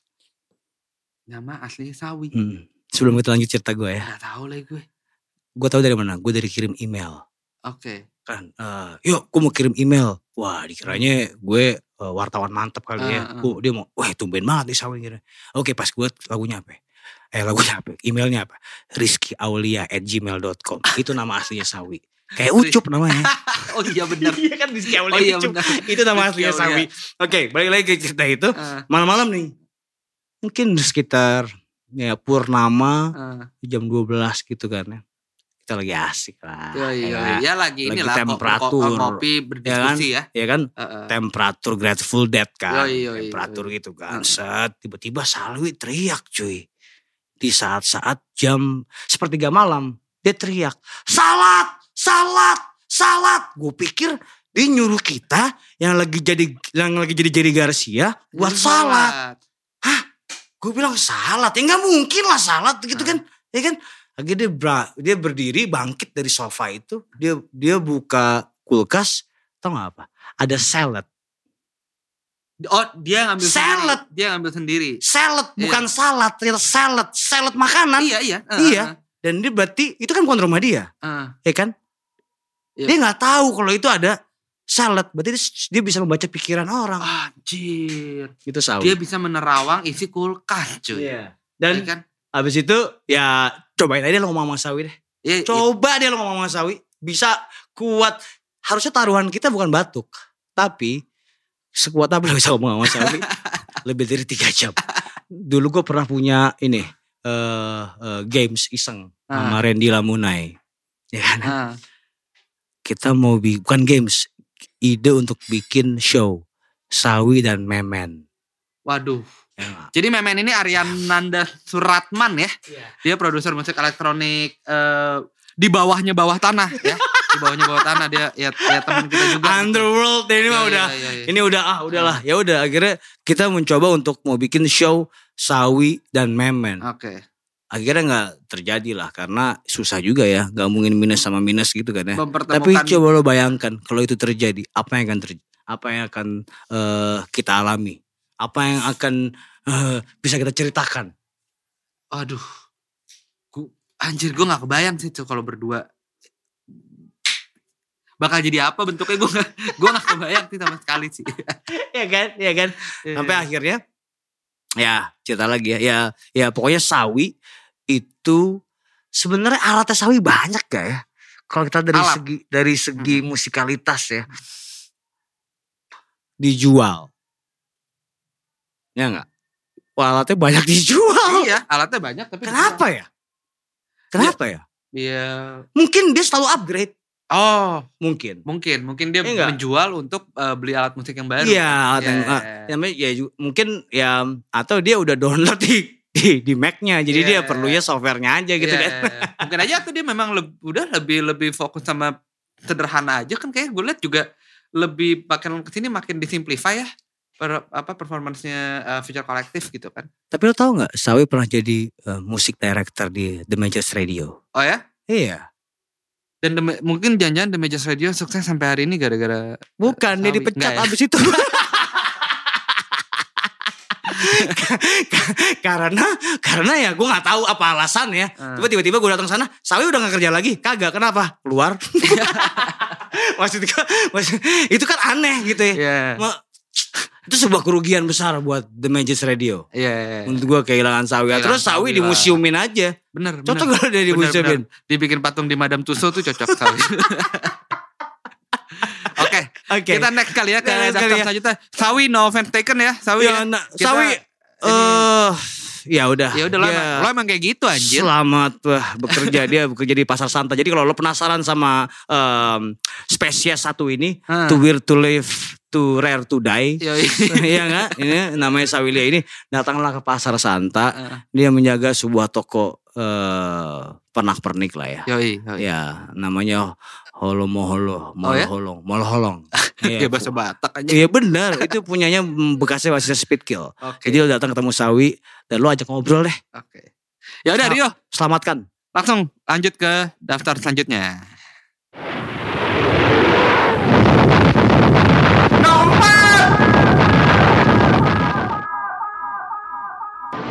Nama aslinya Sawi. Hmm. Sebelum kita lanjut cerita gue ya, Gak tahu lah gue. gue tahu dari mana? Gue dari kirim email Oke. kan. eh, yuk gue mau kirim email. Wah dikiranya gue eh, wartawan mantep kali ya. Ah, ah. Gua- dia mau, wah tumben banget nih Sawi gitu. Oke pas gue lagunya apa? Eh lagunya apa? Emailnya apa? Rizky Aulia at gmail.com. Itu nama aslinya Sawi. Kayak Ucup namanya. Oh iya benar. Iya kan Rizky Oh iya benar. Itu nama aslinya. Sawi. Oke balik lagi ke cerita itu. Ah, Malam-malam nih. Mungkin sekitar ya Purnama ah. jam 12 gitu kan ya. Kita lagi asik lah. Iya iya. ya, iya. Ya lagi Lagi inilah ko- temperatur. ko- kopi berdiskusi ya. ya kan Heeh. temperatur Grateful Dead kan. Yoi, yoi, temperatur yoi. gitu kan. Heeh. Set tiba-tiba Salwi teriak cuy. Di saat-saat jam sepertiga malam dia teriak, "Salat! Salat! Salat!" Gue pikir dia nyuruh kita yang lagi jadi yang lagi jadi jadi Garcia buat salat. Gue bilang salat, ya nggak mungkin lah salat gitu kan, ya kan? Akhirnya dia, bra- dia berdiri bangkit dari sofa itu, dia dia buka kulkas, tau gak apa? Ada salad, Oh dia ngambil Salad. sendiri. Dia ngambil sendiri. salad Iya. bukan salad, ternyata salad, salad makanan. Iya iya. Iya. Dan dia berarti itu kan bukan rumah dia, Heeh. ya kan? Iya. Dia nggak tahu kalau itu ada salad, berarti dia, bisa membaca pikiran orang. Anjir. Itu sawi. Dia bisa menerawang isi kulkas cuy. Iya. Dan kan? abis itu ya cobain aja lo ngomong sama Sawi deh. Iya, iya. Coba dia lo ngomong sama Sawi. Bisa kuat. Harusnya taruhan kita bukan batuk. Tapi sekuat apa lo bisa ngomong sama Sawi. lebih dari tiga jam. Dulu gue pernah punya ini. eh eh, games iseng. Sama Randy Lamunai. Ya kan? Ah. Kita mau bi bukan games. Ide untuk bikin show. Sawi dan Memen. Waduh. Ya. Jadi Memen ini Ariananda Suratman ya. Dia produser musik elektronik eh, di bawahnya bawah tanah ya. Di bawahnya bawah tanah dia ya, ya teman kita juga. Underworld ini mah Iya, udah iya, iya, iya. ini udah ah udahlah ya udah akhirnya kita mencoba untuk mau bikin show Sawi dan Memen. Oke. Akhirnya nggak terjadi lah karena susah juga ya, nggak mungkin minus sama minus gitu kan ya. Tapi coba lo bayangkan kalau itu terjadi, apa yang akan terjadi? Apa yang akan eh, kita alami? Apa yang akan eh, bisa kita ceritakan? Aduh. Gu, anjir gue gak kebayang sih tuh kalau berdua. Bakal jadi apa bentuknya gue gak, gue gak kebayang sih sama sekali sih. ya kan, ya kan. Sampai akhirnya ya cerita lagi ya. Ya, ya pokoknya sawi itu sebenarnya alatnya sawi banyak gak ya? Kalau kita dari Alat. segi dari segi musikalitas ya dijual. Ya enggak? Wah, alatnya banyak dijual. iya alatnya banyak tapi Kenapa ya? Kenapa ya? Iya. Mungkin dia selalu upgrade. Oh Mungkin. mungkin mungkin dia Iya nggak? menjual untuk eh, beli alat musik yang baru. Iya, alat yang, Iya. ah, namanya ya mungkin ya atau dia udah download di di, di Mac-nya. Jadi Iya. dia perlunya softwarenya aja gitu Iya, kan. Mungkin aja tuh dia memang leb- udah lebih lebih fokus sama sederhana aja kan kayak gue lihat juga lebih makin ke sini makin disimplify ya per, apa performance-nya uh, Future Collective gitu kan. Tapi lo tau nggak, Sawi pernah jadi eh, musik director di The Majors Radio. Oh ya? Iya. Dan The- mungkin jangan-jangan The Majors Radio sukses sampai hari ini gara-gara Bukan, dia Sawi. dipecat Nggak ya? abis itu. karena karena ya gue nggak tahu apa alasannya. Hmm. Tiba tiba-tiba gue datang sana, Sawi udah gak kerja lagi. Kagak, kenapa? Keluar. maksud gue, maksud, itu kan aneh gitu ya. Ma- itu sebuah kerugian besar buat The Majors Radio. Iya. iya. Menurut gue kehilangan Sawi. Kehilangan Terus Sawi Sawi lah. dimuseumin aja. Bener. Cocok kalau dia Bener, dimuseumin. bener. Dibikin patung di Madame Tussauds tuh cocok sekali. Oke, Oke. kita next kali ya ke Next daftar ya. selanjutnya. Sawi no offense taken ya, Sawi ya. Ya, nah, Kita- Sawi eh ya udah. Ya udah lo, Dia emang- lo emang kayak gitu anjir. Selamat wah, bekerja dia bekerja di pasar Santa. Jadi kalau lo penasaran sama em, spesies satu ini, Hah. to weird to live, to rare to die. Iya enggak? Ini namanya Sawilia ini datanglah ke pasar Santa. Heeh. Dia menjaga sebuah toko eh pernak-pernik lah ya. Yoi, yoi. Ya, namanya Holo Moholo, Oh ya? Molholong, Molholong. Iya. Bahasa Batak aja. Iya benar, itu punyanya bekasnya masih Speedkill. Oke. Jadi lo datang ketemu Sawi dan lo ajak ngobrol deh. Oke. Ya udah Rio, Selamatkan. langsung lanjut ke daftar selanjutnya.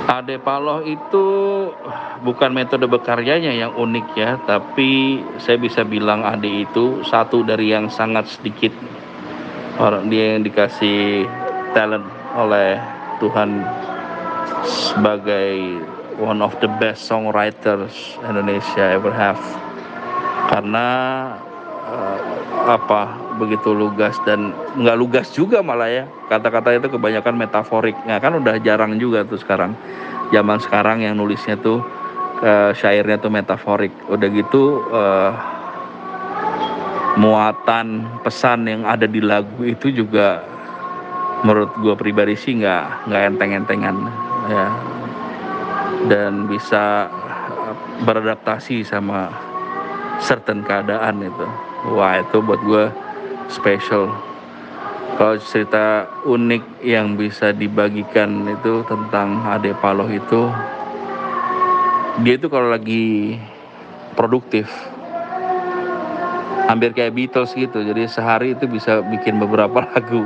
Ade Paloh itu bukan metode berkaryanya yang unik ya, tapi saya bisa bilang Ade itu satu dari yang sangat sedikit orang dia yang dikasih talent oleh Tuhan sebagai one of the best songwriters Indonesia ever have. Karena eh, apa begitu lugas dan nggak lugas juga malah ya. Kata-kata itu kebanyakan metaforik. Ya kan udah jarang juga tuh sekarang. Zaman sekarang yang nulisnya tuh eh, syairnya tuh metaforik. Udah gitu eh, muatan pesan yang ada di lagu itu juga menurut gue pribadi sih nggak nggak enteng-entengan ya. Dan bisa beradaptasi sama certain keadaan itu wah itu buat gue special. Kalau cerita unik yang bisa dibagikan itu tentang Ade Paloh itu dia itu kalau lagi produktif hampir kayak Beatles gitu. Jadi sehari itu bisa bikin beberapa lagu.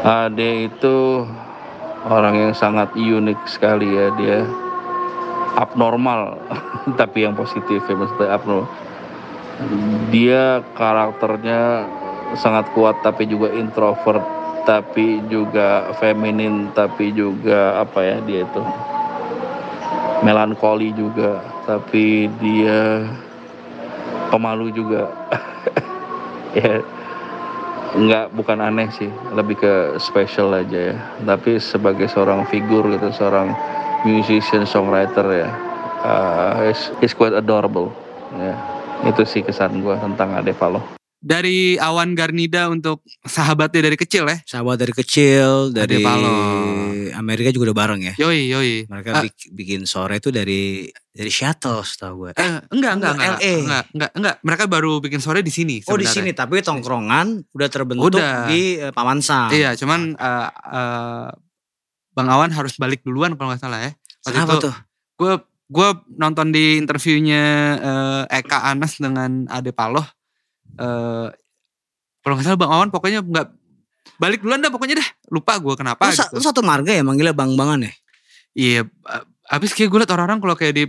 Ade itu orang yang sangat unik sekali ya. Dia abnormal tapi yang positif ya maksudnya abnormal dia karakternya sangat kuat tapi juga introvert tapi juga feminin tapi juga apa ya dia itu? Melankoli juga tapi dia pemalu juga. Ya nggak bukan aneh sih lebih ke special aja ya. Tapi sebagai seorang figur gitu seorang musician songwriter ya uh, is, is quite adorable ya itu sih kesan gue tentang Ade Paloh Dari Awan Garnida untuk sahabatnya dari kecil ya. Sahabat dari kecil, dari Paloh. Amerika juga udah bareng ya. Yoi yoi. Mereka bik- bikin sore itu dari dari shuttle setahu gue. Eh, enggak, enggak, enggak, LA. enggak, enggak, enggak. Mereka baru bikin sore di sini. oh di sebenarnya. sini tapi tongkrongan udah terbentuk Udah. di uh, Paman Sam. Iya, cuman eh, eh, Bang Awan harus balik duluan kalau nggak salah ya. Waktu Kenapa itu tuh? gue gue nonton di interviewnya eh, Eka Anas dengan Ade Paloh. eh kalau nggak salah Bang Awan pokoknya nggak balik duluan dah pokoknya dah. Lupa gue kenapa Lu, gitu. lu satu marga ya manggilnya bang-bangan ya? Iya, eh, habis kayak gue liat orang-orang kalau kayak di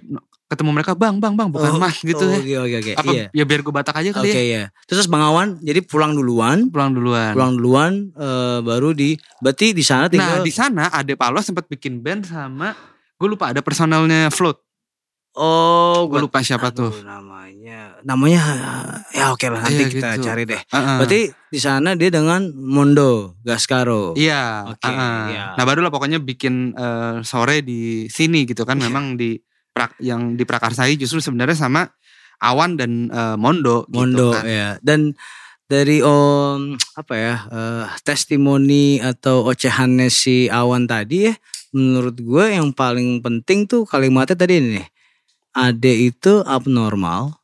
ketemu mereka bang bang bang bukan Oh, mas gitu oh, ya. Oke oke oke. Apa Iya. ya biar gue batak aja kali ya. ya. Terus Bang Awan jadi pulang duluan, Pulang duluan. pulang duluan eh, baru di berarti di sana Nah tinggal di sana Ade Paloh sempat bikin band sama gue lupa ada personalnya Float. Oh, Gue lupa siapa aduh, tuh. namanya. Namanya ya oke lah nanti Iya, kita gitu. cari deh. Heeh. Berarti di sana dia dengan Mondo Gascaro. Iya. Oke, heeh. iya. Nah baru lah pokoknya bikin eh, sore di sini gitu kan. Iya. Memang di prak- yang diprakarsai justru sebenarnya sama Awan dan eh, Mondo. Mondo gitu kan. ya. Dan dari om apa ya eh, testimoni atau ocehannya si Awan tadi ya, menurut gue yang paling penting tuh kalimatnya tadi ini nih. Ade itu abnormal,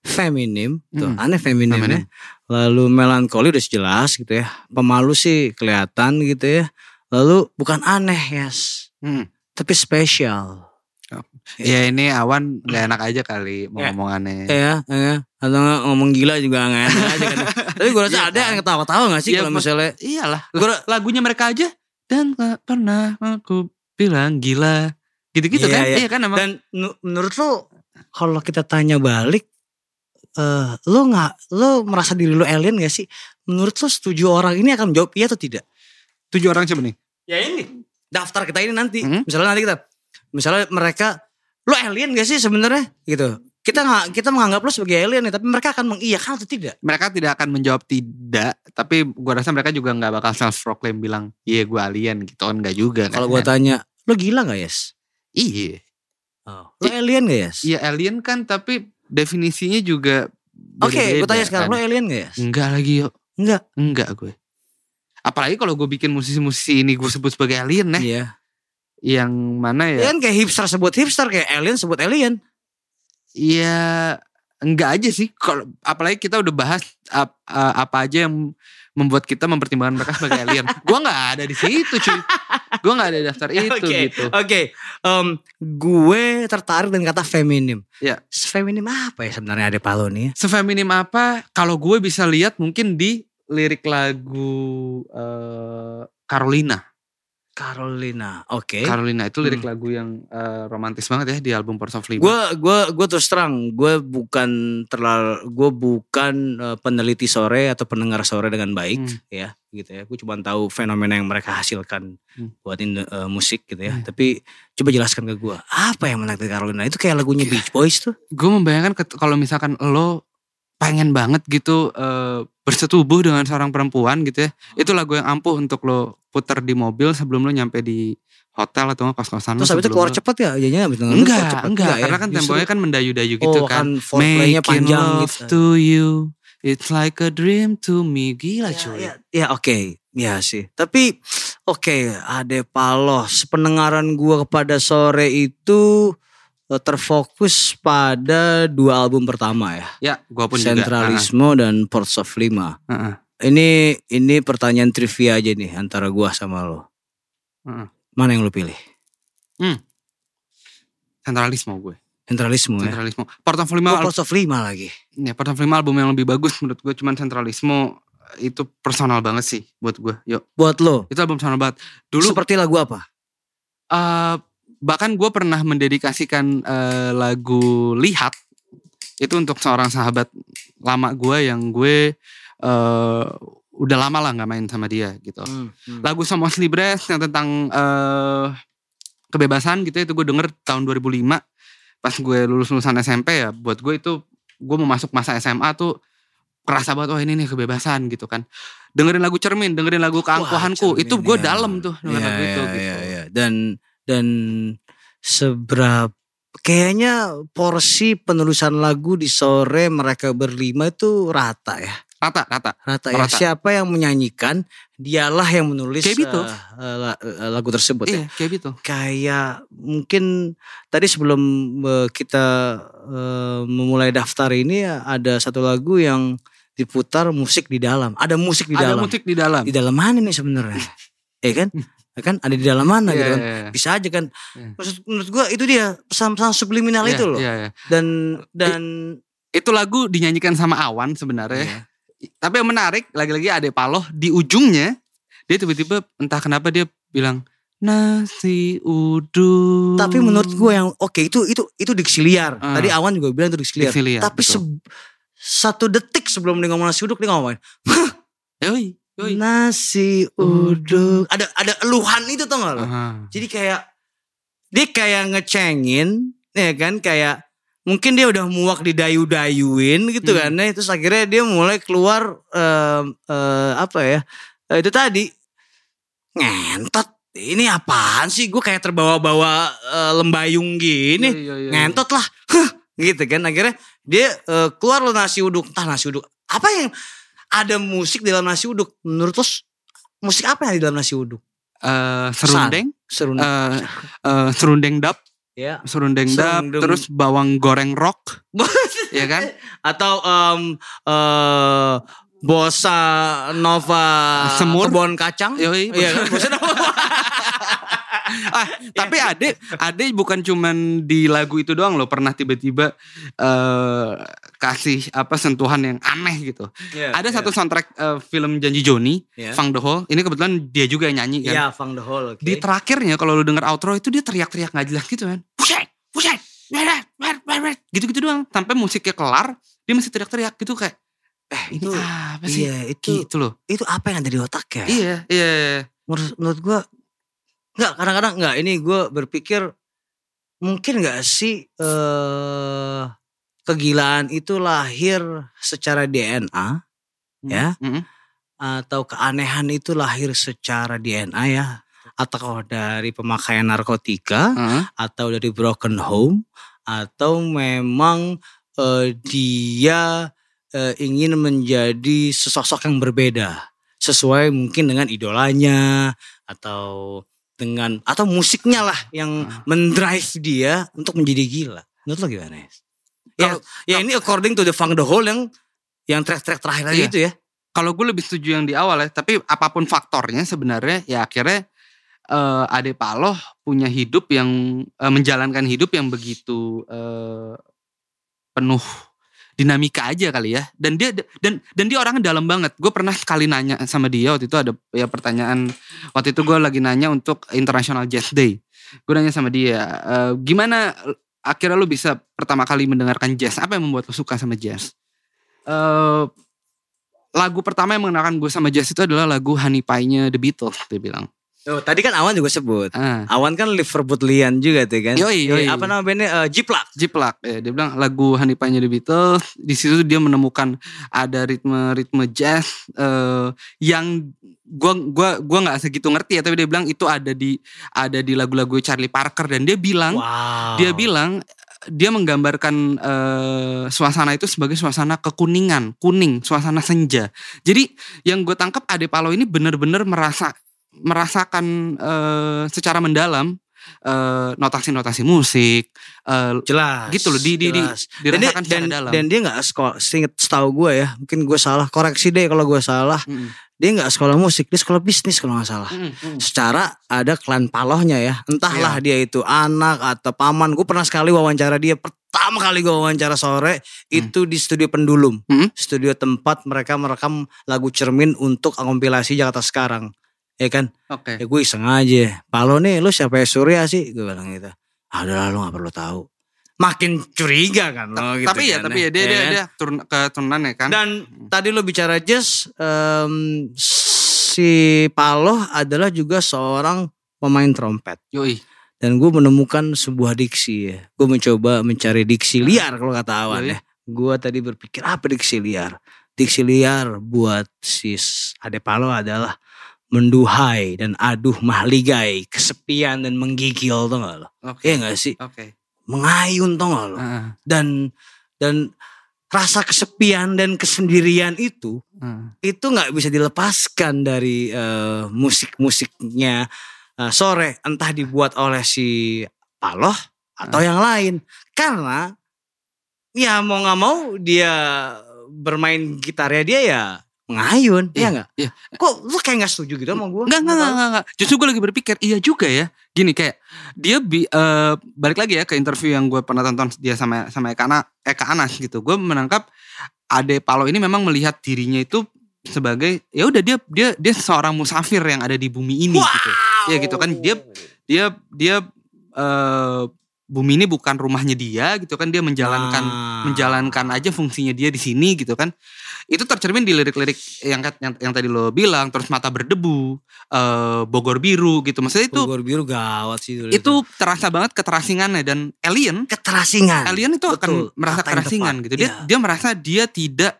feminim, tuh Hmm. aneh feminim ya. Feminim. Lalu melankoli udah jelas gitu ya. Pemalu sih kelihatan gitu ya. Lalu bukan aneh yes, Hmm. tapi spesial. Ya ini Awan gak enak aja kali mau Ya. ngomongannya. Ya, ya. Atau ngomong gila juga nggak enak aja kan. Tapi gue rasa Iya ada kan? yang ketawa-ketawa gak sih Iya, kalau misalnya Iyalah. Gua- lagunya mereka aja dan gak pernah aku bilang gila. Gitu-gitu Iya, kan? iya. Iya kan emang. Dan nu- menurut lo kalau kita tanya balik eh lo nggak lo merasa diri lo alien gak sih? Menurut lo setuju orang ini akan menjawab iya atau tidak? tujuh orang siapa nih? Ya ini daftar kita ini nanti. Hmm? Misalnya nanti kita misalnya mereka lo alien gak sih sebenarnya gitu. Kita nggak kita menganggap lo sebagai alien nih, tapi mereka akan mengiyakan atau tidak? Mereka tidak akan menjawab tidak, tapi gua rasa mereka juga nggak bakal self proclaim bilang, iya gue alien gitu kan nggak juga. Kalau kan. gue tanya, lo gila gak yes? Iya, Oh. Lo alien gak yes? iya alien kan, tapi definisinya juga. Oke, gue beda-beda tanya sekarang, kan. lo alien gak yes? Enggak lagi yuk, Enggak. enggak gue. Apalagi kalau gue bikin musisi-musisi ini gue sebut sebagai alien ya, Iya. yang mana Ya ya? kan kayak hipster sebut hipster, kayak alien sebut alien. Iya enggak aja sih. Kalau apalagi kita udah bahas ap- uh, apa aja yang membuat kita mempertimbangkan mereka sebagai alien. gua nggak ada di situ cuy. Gua nggak ada daftar itu Oke, gitu. Oke, em, gue tertarik dengan kata feminim. Ya. Feminim apa ya sebenarnya ada Palo nih? Sefeminim apa? Kalau gue bisa lihat mungkin di lirik lagu eh, Carolina. Carolina. Oke. Carolina itu lirik Hmm. lagu yang eh, romantis banget ya di album Parts of. Gue gue gue terus terang, gue bukan terlalu, gue bukan eh, peneliti sore atau pendengar sore dengan baik, Hmm. ya, gitu ya. Gue cuma tahu fenomena yang mereka hasilkan Hmm. buat eh, musik gitu ya. Hmm. Tapi coba jelaskan ke gue, apa yang menarik dari Carolina? Itu kayak lagunya Beach Boys tuh. gue membayangkan kalau misalkan lo pengen banget gitu eh, bersetubuh dengan seorang perempuan gitu ya itu lagu yang ampuh untuk lo putar di mobil sebelum lo nyampe di hotel atau kos-kosan lo Terus habis itu sebelum keluar lo- cepet ya, jadinya habis itu keluar enggak cepet. enggak ya? karena kan temponya kan mendayu-dayu gitu oh, kan foreplaynya Making panjang love gitu. to you it's like a dream to me gila Ya, cuy ya, ya, oke, ya sih. Tapi oke, Ade Paloh, sependengaran gua kepada sore itu eh, terfokus pada dua album pertama ya, ya gua pun juga Sentralismo dan Ports of Lima. Ah, ah. Ini ini pertanyaan trivia aja nih antara gua sama lo. Heeh. Mana yang lo pilih? sentralisme gue Sentralismo ya. sentralisme portofolio Oh, Ports of Lima lagi. ya portofolio album yang lebih bagus menurut gue cuman sentralisme itu personal banget sih buat gue yuk Buat lo, itu album personal banget dulu seperti lagu apa? eh, bahkan gue pernah mendedikasikan eh, lagu lihat itu untuk seorang sahabat lama gue yang gue eh, udah lama lah nggak main sama dia gitu Hmm, hmm. lagu Somos Libres yang tentang eh, kebebasan gitu ya, itu gue denger tahun 2005 pas gue lulus lulusan SMP ya buat gue itu gue mau masuk masa SMA tuh kerasa banget oh ini nih kebebasan gitu kan dengerin lagu cermin dengerin lagu keangkuhanku Cermin, itu gue ya. dalam tuh dengan Iya, lagu itu iya, gitu iya. Dan dan seberapa kayaknya porsi penulisan lagu di sore mereka berlima itu rata ya. Rata, rata. Rata ya. Rata. Siapa yang menyanyikan, dialah yang menulis Kayak gitu. eh, lagu tersebut ya. Iya, kayak gitu. Kayak mungkin tadi sebelum kita eh, memulai daftar ini ya, ada satu lagu yang diputar musik di dalam. Ada musik di Ada dalam. musik di dalam. Di dalam mana nih sebenarnya? ya kan? Ya kan ada di dalam mana Iya, gitu kan? iya, iya. Bisa aja kan. Iya. Maksud menurut gua itu dia pesan-pesan subliminal Iya, itu loh. Iya, iya. Dan dan Itu lagu dinyanyikan sama Awan sebenarnya. Iya. Tapi yang menarik, lagi-lagi Ade Paloh di ujungnya dia tiba-tiba entah kenapa dia bilang nasi uduk. Tapi menurut gue yang oke itu itu itu diksi liar. Ah. Tadi Awan juga bilang itu diksi liar. Diksi liar, Tapi betul. se- satu detik sebelum dia ngomong nasi uduk dia ngomongin Yoi, yoi. nasi uduk. Ada ada eluhan itu tau gak lo? Aha. Jadi kayak dia kayak ngecengin ya kan kayak mungkin dia udah muak didayu-dayuin gitu Hmm. kan ya. Terus akhirnya dia mulai keluar em, eh, apa ya? eh, itu tadi ngentot. Ini apaan sih? Gue kayak terbawa-bawa eh, lembayung gini. Iya, iya. ngentot lah Hah, gitu kan akhirnya dia eh, keluar lo nasi uduk entah nasi uduk apa yang ada musik di dalam nasi uduk menurut lo musik apa yang ada di dalam nasi uduk Eh, serundeng, seru eh, eh, serundeng dap, ya. Serundeng dap, terus bawang goreng rock, ya kan? atau em eh bossa nova Semur. kebon kacang. Yoi, iya kan? bossa nova ah, tapi Ade, Ade bukan cuman di lagu itu doang loh, pernah tiba-tiba eh kasih apa sentuhan yang aneh gitu. Iya, Ada iya. satu soundtrack eh, film Janji Joni, Iya. Fang The Hole. Ini kebetulan dia juga yang nyanyi kan. Iya, Fang the Hole. oke. Di terakhirnya kalau lu denger outro itu dia teriak-teriak nggak jelas gitu kan. Weret, weret, gitu-gitu doang. Sampai musiknya kelar, dia masih teriak-teriak gitu kayak eh ini Itu- apa sih? Iya, itu Gitu loh. itu apa yang ada di otak ya? Iya, iya. iya. menurut menurut gue nggak kadang-kadang nggak ini gue berpikir mungkin nggak sih eh kegilaan itu lahir secara DNA Ya. Mm-mm. atau keanehan itu lahir secara DNA ya atau dari pemakaian narkotika Heeh. atau dari broken home atau memang eh, dia eh, ingin menjadi sesosok yang berbeda sesuai mungkin dengan idolanya atau dengan atau musiknya lah yang Hmm. mendrive dia untuk menjadi gila. Menurut lo gimana ya? Ya, Kalau- ya ini according to the Funk the Hole yang yang track-track terakhir Iya. itu ya. Kalau gue lebih setuju yang di awal ya, tapi apa pun faktornya sebenarnya ya akhirnya eh, Ade Paloh punya hidup yang eh, menjalankan hidup yang begitu eh, penuh dinamika aja kali ya. Dan dia dan dan dia orangnya dalam banget. Gue pernah sekali nanya sama dia waktu itu ada ya pertanyaan waktu itu gue lagi nanya untuk International Jazz Day. Gue nanya sama dia, "Eh, gimana akhirnya lu bisa pertama kali mendengarkan jazz? Apa yang membuat lu suka sama jazz? Eh lagu pertama yang mengenalkan gue sama jazz itu adalah lagu Honey Pie-nya The Beatles dia bilang. Oh, tadi kan Awan juga sebut. Ah, Awan kan Liverpoolian juga tuh kan. Yoi, yoi. Apa nama bandnya? Eh, Jiplak. Jiplak ya, dia bilang lagu Honey Pie-nya The Beatles di situ dia menemukan ada ritme-ritme jazz eh, yang gua gua gua nggak segitu ngerti ya tapi dia bilang itu ada di ada di lagu-lagu Charlie Parker dan dia bilang Wow. dia bilang dia menggambarkan eh, suasana itu sebagai suasana kekuningan, kuning, suasana senja. Jadi yang gue tangkap Ade Palo ini benar-benar merasa merasakan eh, secara mendalam eh, notasi-notasi musik, eh, jelas. gitu loh di di, di jelas. dan dia, dirasakan dan, secara dalam. dan dia nggak sekolah seinget setahu gue ya mungkin gue salah koreksi deh kalau gue salah Mm, dia nggak sekolah musik dia sekolah bisnis kalau nggak salah mm, mm. secara ada klan palohnya ya entahlah Iya. dia itu anak atau paman gue pernah sekali wawancara dia pertama kali gue wawancara sore itu di studio pendulum Hmm. studio tempat mereka merekam lagu cermin untuk kompilasi Jakarta sekarang ya kan? Oke. ya gue iseng aja. Palo nih lu siapa ya? Surya sih gue bilang gitu. Ah udahlah lu gak perlu tahu. Makin curiga kan lo gitu tapi ya, kan. tapi ya dia ya dia, kan? dia turun keturunan ya kan. dan tadi lo bicara jazz em, si Paloh adalah juga seorang pemain trompet. Yoi. dan gue menemukan sebuah diksi ya. Gue mencoba mencari diksi liar kalau kata Awan Yoi. ya. Gue tadi berpikir apa diksi liar? Diksi liar buat si Ade Palo adalah menduhai dan aduh mahligai kesepian dan menggigil tuh gak lo? Oke. Iya gak sih? Oke. mengayun tuh gak lo? Ah, dan dan rasa kesepian dan kesendirian itu Hmm. itu nggak bisa dilepaskan dari eh, musik-musiknya eh, sore. Entah dibuat oleh si Paloh atau yang lain. Karena ya mau nggak mau dia bermain gitarnya dia ya ngayun ya nggak Iya. kok lu kayak nggak setuju gitu sama gue Enggak, enggak, enggak, enggak, enggak. Justru gue lagi berpikir, iya juga ya. Gini kayak dia bi, eh, balik lagi ya ke interview yang gue pernah tonton dia sama sama Eka, Ana, Eka Anas gitu. Gue menangkap Ade Palo ini memang melihat dirinya itu sebagai ya udah dia dia dia seorang musafir yang ada di bumi ini gitu. Ya gitu kan dia dia dia eh, bumi ini bukan rumahnya dia gitu kan dia menjalankan Ah. menjalankan aja fungsinya dia di sini gitu kan itu tercermin di lirik-lirik yang, yang yang tadi lo bilang terus mata berdebu eh, Bogor biru gitu. Maksudnya itu Bogor biru gawat sih dulu itu terasa banget keterasingannya dan alien keterasingan. alien itu akan Betul, merasa kata yang keterasingan gitu. Dia Iya. dia merasa dia tidak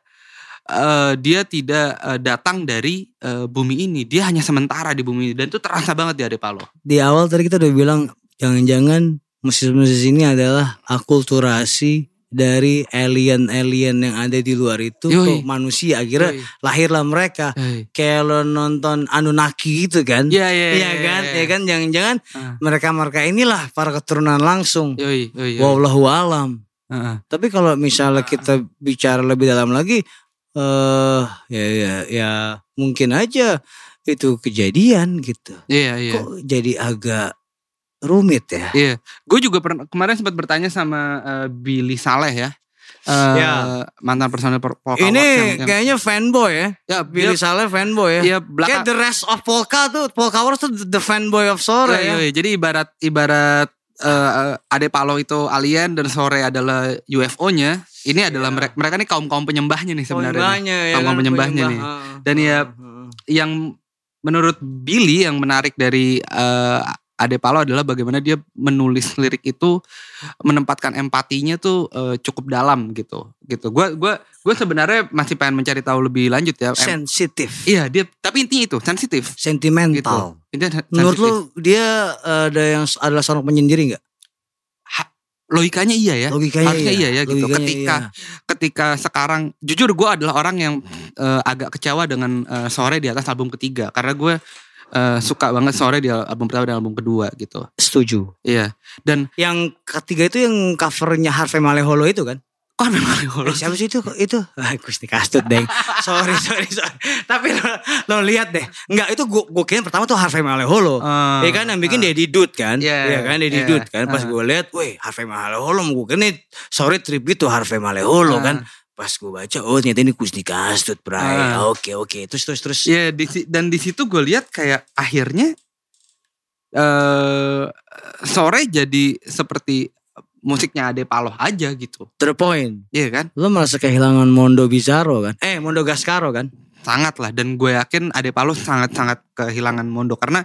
eh, dia tidak eh, datang dari eh, bumi ini. Dia hanya sementara di bumi ini. Dan itu terasa banget di Ade Palo di awal tadi kita udah bilang jangan-jangan musisi-musisi ini adalah akulturasi dari alien-alien yang ada di luar itu Yoi. ke manusia akhirnya Yoi. lahirlah mereka Yoi. kayak lo nonton Anunnaki gitu kan Iya, iya, Iya iya, kan iya. ya kan jangan-jangan Ah. mereka-mereka inilah para keturunan langsung Yoi, yoi, yoi. wallahu alam Heeh. tapi kalau misalnya kita bicara lebih dalam lagi eh ya ya ya mungkin aja itu kejadian gitu iya iya kok jadi agak rumit ya Iya, gue juga pernah kemarin sempat bertanya sama eh, Billy Saleh ya, Eh, Ya. mantan personel Pol- Polka ini yang, yang- kayaknya fanboy ya ya Billy dia, Saleh fanboy ya Kayak belakang. the rest of Polka tuh Polka Wars tuh the fanboy of sore Iya, ya iya, Jadi ibarat ibarat eh, Ade Palo itu alien dan sore adalah UFO-nya. Ini adalah mereka mereka nih kaum kaum penyembahnya nih sebenarnya. Penyembahnya, ya Kaum kan, penyembahnya nih. penyembah. Dan ya. Yang menurut Billy yang menarik dari eh, Ade Palo adalah bagaimana dia menulis lirik itu menempatkan empatinya tuh eh, cukup dalam gitu. Gitu. Gue gua gue sebenarnya masih pengen mencari tahu lebih lanjut ya. Sensitif Iya dia tapi intinya itu sensitif gitu. sentimental Intinya menurut sensitif. lu dia eh, ada yang adalah seorang penyendiri nggak logikanya iya ya. logikanya Harusnya iya ya gitu. Logikanya Ketika iya. ketika sekarang jujur gue adalah orang yang eh, agak kecewa dengan eh, sore di atas album ketiga karena gue eh, suka banget sore di album pertama dan album kedua gitu. setuju. Iya. Dan yang ketiga itu yang covernya Harvey Maleholo itu kan? Kok memang Eh, siapa sih itu? Itu? Ah, Gusti Kastut deng sorry sorry sorry. Tapi lo, lo lihat deh. Nggak itu gue gue kira pertama tuh Harvey Maleholo. Eh, Ya kan? Yang bikin Deddy Dud kan? Iya, Iya kan? Deddy iya. Dud kan? Pas Ah. gue lihat Wih Harvey Maleholo Gue kira nih Sorry tribute to Harvey Maleholo Ah. kan Pas gue baca Oh ternyata ini Gusti Kastut Bray. Ah. Oke oke. Terus terus terus. Iya di, dan di situ gue lihat kayak akhirnya eh sore jadi seperti musiknya Ade Paloh aja gitu. To the point. Iya kan? Lo merasa kehilangan Mondo Bizarro kan? Eh Mondo Gascaro kan? Sangat lah dan gue yakin Ade Paloh sangat-sangat kehilangan Mondo karena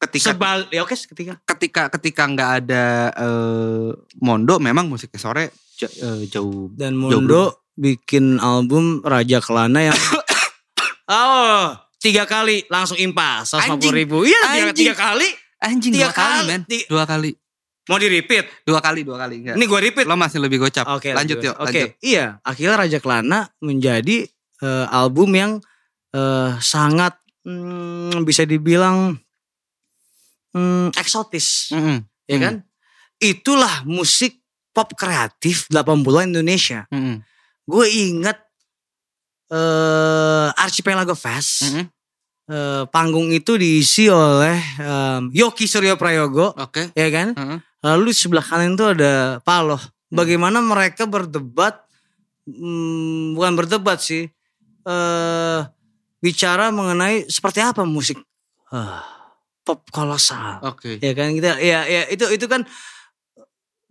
ketika Sebal Ya oke ketika. Ketika ketika nggak ada eh, Mondo memang musiknya sore eh, jauh Dan Jauh Mondo bikin album Raja Kelana yang Oh tiga kali langsung impas 150 ribu. Iya tiga, Anjing. tiga kali. Anjing Tiga dua kali, kali. men. Ti- dua kali. Mau di repeat dua kali dua kali enggak. Ini gue repeat. Lo masih lebih gocap. Oke lanjut yuk Oke lanjut. Iya. Akhirnya Raja Kelana menjadi eh, album yang eh, sangat mm, bisa dibilang mm, eksotis. Mm-mm. ya kan? Itulah musik pop kreatif 80-an Indonesia. Mm-mm. Gue inget eh Archipelago Fest Mm-mm. eh, panggung itu diisi oleh em, Yoki Suryo Prayogo oke ya kan Mm-mm. Lalu di sebelah kanan itu ada Paloh. Bagaimana mereka berdebat, hmm, bukan berdebat sih, eh bicara mengenai seperti apa musik ah, pop kolosal. oke Ya kan kita, ya, ya itu itu kan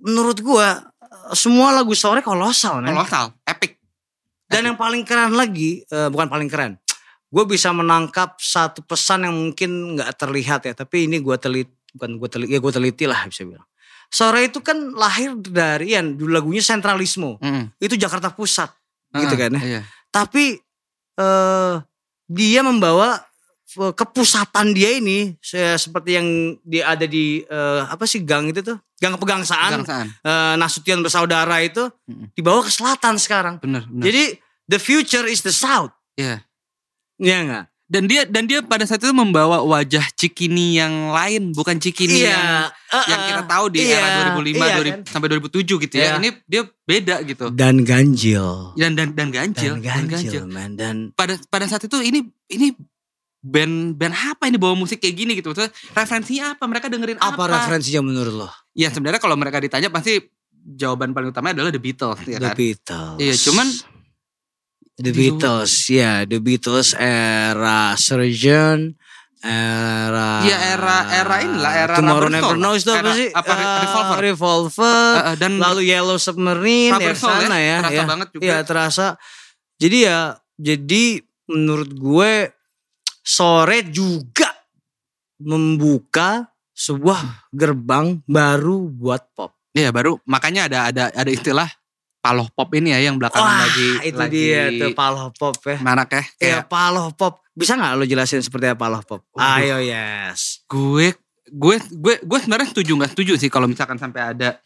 menurut gua semua lagu sore kolosal, men. kolosal epic Dan yang paling keren lagi, eh, bukan paling keren, gue bisa menangkap satu pesan yang mungkin nggak terlihat ya, tapi ini gue teliti, bukan gue teliti, ya gue teliti lah bisa bilang. Sore itu kan lahir dari yang dulu lagunya sentralisme, Mm-mm. itu Jakarta Pusat, gitu Ah, kan ya. iya. Tapi eh dia membawa kepusatan dia ini se- seperti yang dia ada di eh, apa sih gang itu tuh gang pegangsaan Kebangsaan. eh, Nasution bersaudara itu dibawa ke selatan sekarang. Bener, bener. Jadi the future is the south. Iya. Iya enggak? Dan dia dan dia pada saat itu membawa wajah Cikini yang lain, bukan Cikini yang eh, yang eh, kita tahu di iya, era 2005 iya 2000 kan? sampai 2007 gitu ya. Iya. Ini dia beda gitu. Dan ganjil. Dan dan dan ganjil, Dan dan ganjil, ganjil. man. Dan Pada pada saat itu ini ini band band apa ini bawa musik kayak gini gitu. Maksudnya referensinya apa? Mereka dengerin apa? apa referensinya menurut lo? Ya sebenarnya kalau mereka ditanya pasti jawaban paling utama adalah The Beatles ya The kan. Beatles. Iya, cuman The Beatles, ya, The Beatles era Surgeon, era Iya, era- era inilah, era Tomorrow Never. Knows itu apa sih? apa, Eh, Revolver. Revolver, eh, eh, dan lalu Yellow Submarine ya Soul sana ya, terasa ya. banget juga. Iya, terasa. Jadi ya, jadi menurut gue sore juga membuka sebuah gerbang baru buat pop. Iya baru makanya ada ada ada istilah paloh pop ini ya yang belakangan Wah, lagi itu lagi dia tuh paloh pop ya. marak ya Iya, paloh pop. Bisa nggak lo jelasin seperti apa paloh pop? Waduh. Ayo, yes. gue gue gue gue sebenarnya setuju nggak setuju sih kalau misalkan sampai ada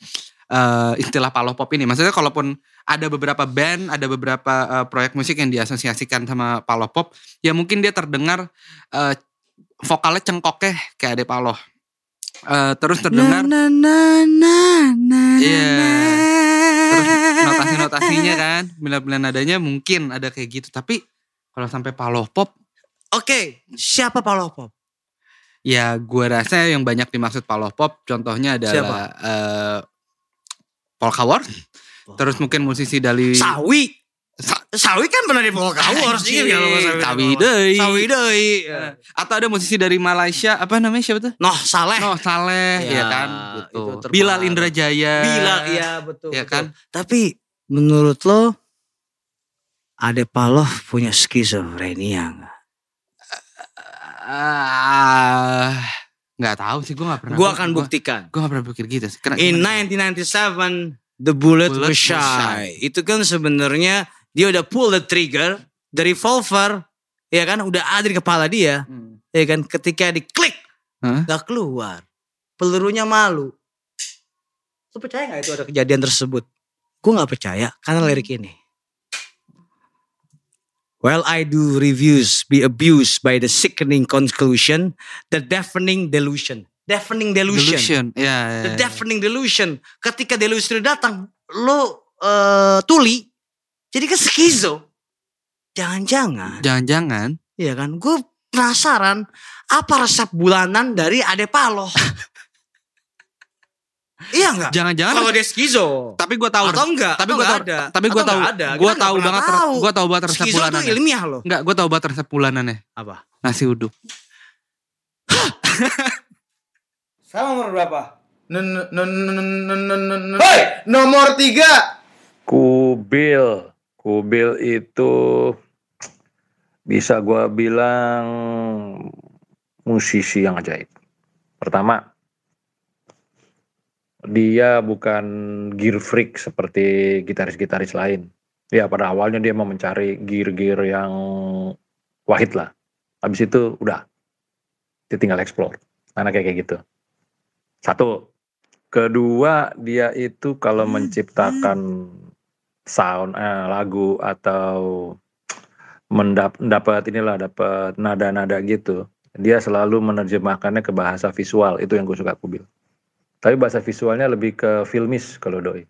eh, istilah paloh pop ini. Maksudnya kalaupun ada beberapa band ada beberapa eh, proyek musik yang diasosiasikan sama paloh pop ya mungkin dia terdengar eh, vokalnya cengkoknya kayak ada paloh. Eh, terus terdengar na, na, na, na, na. terus notasi-notasinya kan bila-bila nadanya mungkin ada kayak gitu. Tapi kalau sampai paloh pop Oke, siapa paloh pop? ya gue rasa yang banyak dimaksud paloh pop contohnya adalah Polka War terus mungkin musisi dari Sawi. Sa- Sawi kan pernah di Polka Wars Anjing, iya, kalau Sawi. Sawi deui. Sawi deui. Eh, atau ada musisi dari Malaysia apa namanya siapa tuh Noh Saleh. Noh Saleh Ya, ya kan itu gitu. Bilal Indrajaya Bila iya betul. ya betul. kan Tapi menurut lo Ade Paloh punya skizofrenia nggak? ah nggak tahu sih gue nggak pernah Gue akan buktikan. gue nggak pernah pikir gitu sih Karena In gimana? 1997, The Bullet, Bullet was was shy. shy. Itu kan sebenarnya dia udah pull the trigger, the revolver, ya kan udah ada di kepala dia, Hmm. ya kan ketika diklik Hah? nggak keluar, pelurunya malu. Lu percaya nggak itu ada kejadian tersebut? Gue nggak percaya karena lirik ini. While I do reviews be abused by the sickening conclusion, the deafening delusion. Deafening delusion. Delusion. Ya, ya, The ya. deafening delusion. Ketika delusion datang, lo eh, tuli, jadi kan skizo. Jangan-jangan, Jangan-jangan ya kan? Gue penasaran apa resep bulanan dari Ade Paloh. iya enggak? Jangan-jangan Kalau dia skizo. tapi gue tahu Atau enggak? tapi gue enggak tahu ada? tapi gue Atau tahu ada? gue tahu banget tahu. gue tahu banget resep Skizo tuh bulanannya ilmiah loh. Enggak, gue tahu banget resep bulanannya. Apa? Nasi uduk. Sama nomor berapa? Hoi, nomor tiga. Kubil, Kubil itu bisa gua bilang musisi yang ajaib. Pertama, dia bukan gear freak seperti gitaris-gitaris lain. Ya pada awalnya dia mau mencari gear-gear yang wahid lah. Habis itu udah, dia tinggal explore. Karena kayak gitu. Satu, kedua dia itu kalau menciptakan sound eh, lagu atau mendap mendapat inilah dapat nada-nada gitu dia selalu menerjemahkannya ke bahasa visual itu yang gue suka kubil tapi bahasa visualnya lebih ke filmis kalau doi.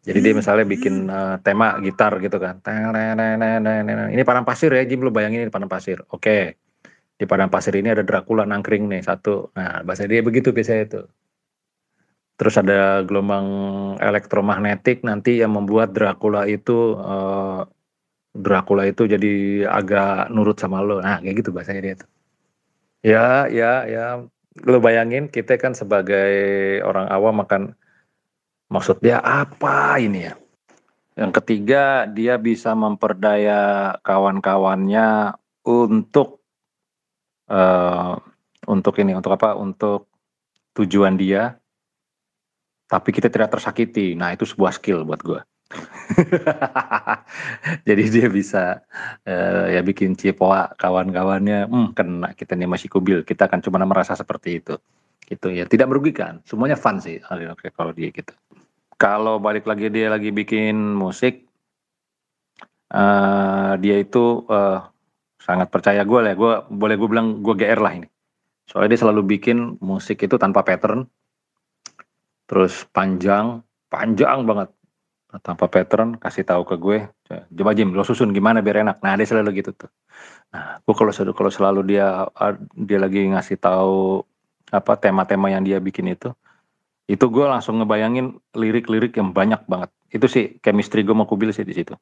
Jadi dia misalnya bikin eh, tema gitar gitu kan. Ini padang pasir ya Jim lu bayangin ini padang pasir. Oke. Di padang pasir ini ada Dracula nangkring nih satu. Nah bahasa dia begitu biasanya itu. Terus ada gelombang elektromagnetik nanti yang membuat Dracula itu eh, Dracula itu jadi agak nurut sama lo. Nah, kayak gitu bahasanya dia tuh. Ya, ya, ya. Lo bayangin kita kan sebagai orang awam akan maksud dia apa ini ya? Yang ketiga, dia bisa memperdaya kawan-kawannya untuk eh untuk ini, untuk apa? Untuk tujuan dia tapi kita tidak tersakiti. Nah, itu sebuah skill buat gue. Jadi dia bisa eh, ya bikin cipoa kawan-kawannya, hmm, kena kita nih masih kubil, kita akan cuma merasa seperti itu. Gitu ya, tidak merugikan, semuanya fun sih kalau dia gitu. Kalau balik lagi dia lagi bikin musik, eh dia itu eh, sangat percaya gue lah, gue boleh gue bilang gue GR lah ini. Soalnya dia selalu bikin musik itu tanpa pattern, terus panjang, panjang banget tanpa pattern kasih tahu ke gue. Coba Jim lo susun gimana biar enak. Nah dia selalu gitu tuh. Nah gue kalau selalu kalau selalu dia dia lagi ngasih tahu apa tema-tema yang dia bikin itu itu gue langsung ngebayangin lirik-lirik yang banyak banget. Itu sih chemistry gue mau kubil sih di situ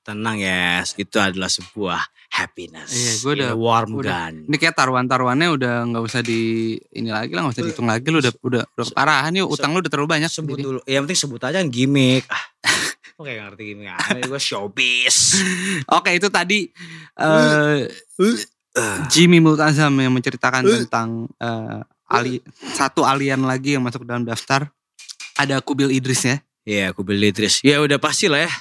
Tenang ya, itu adalah sebuah happiness. Iya, gua In a udah- warm udah. gun. Ini kayak taruhan-taruhannya udah nggak usah di ini lagi lah, nggak usah dihitung lagi. Lu udah udah, udah keparahan yuk, utang lu udah terlalu banyak. Sebut sendiri. dulu. Ya, yang penting sebut aja kan gimmick. Ah, Oke gak ngerti gimmick. Aneh gue showbiz. Oke itu tadi eh Jimmy Multazam yang menceritakan tentang eh, ali satu alien lagi yang masuk dalam daftar. Ada Kubil Idris ya. Iya, aku beli Idris. Ya udah pasti lah ya.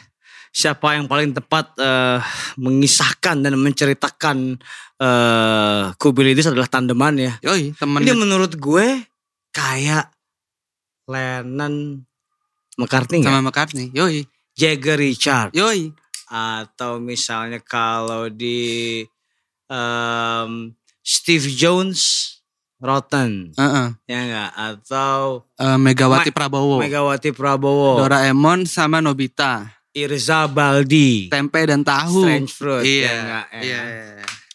Siapa yang paling tepat eh, mengisahkan dan menceritakan eh Kubil Idris adalah tandeman ya. Yoi temen Ini menurut gue kayak Lennon McCartney sama McCartney. Yoi, Jagger Richard yoi. atau misalnya kalau di em, Steve Jones Rotten Heeh. ya enggak atau Eh, Megawati Ma- Prabowo, Megawati Prabowo Doraemon sama Nobita, Irza Baldi tempe dan tahu. Strange Fruit Iya, ya enggak ya. iya.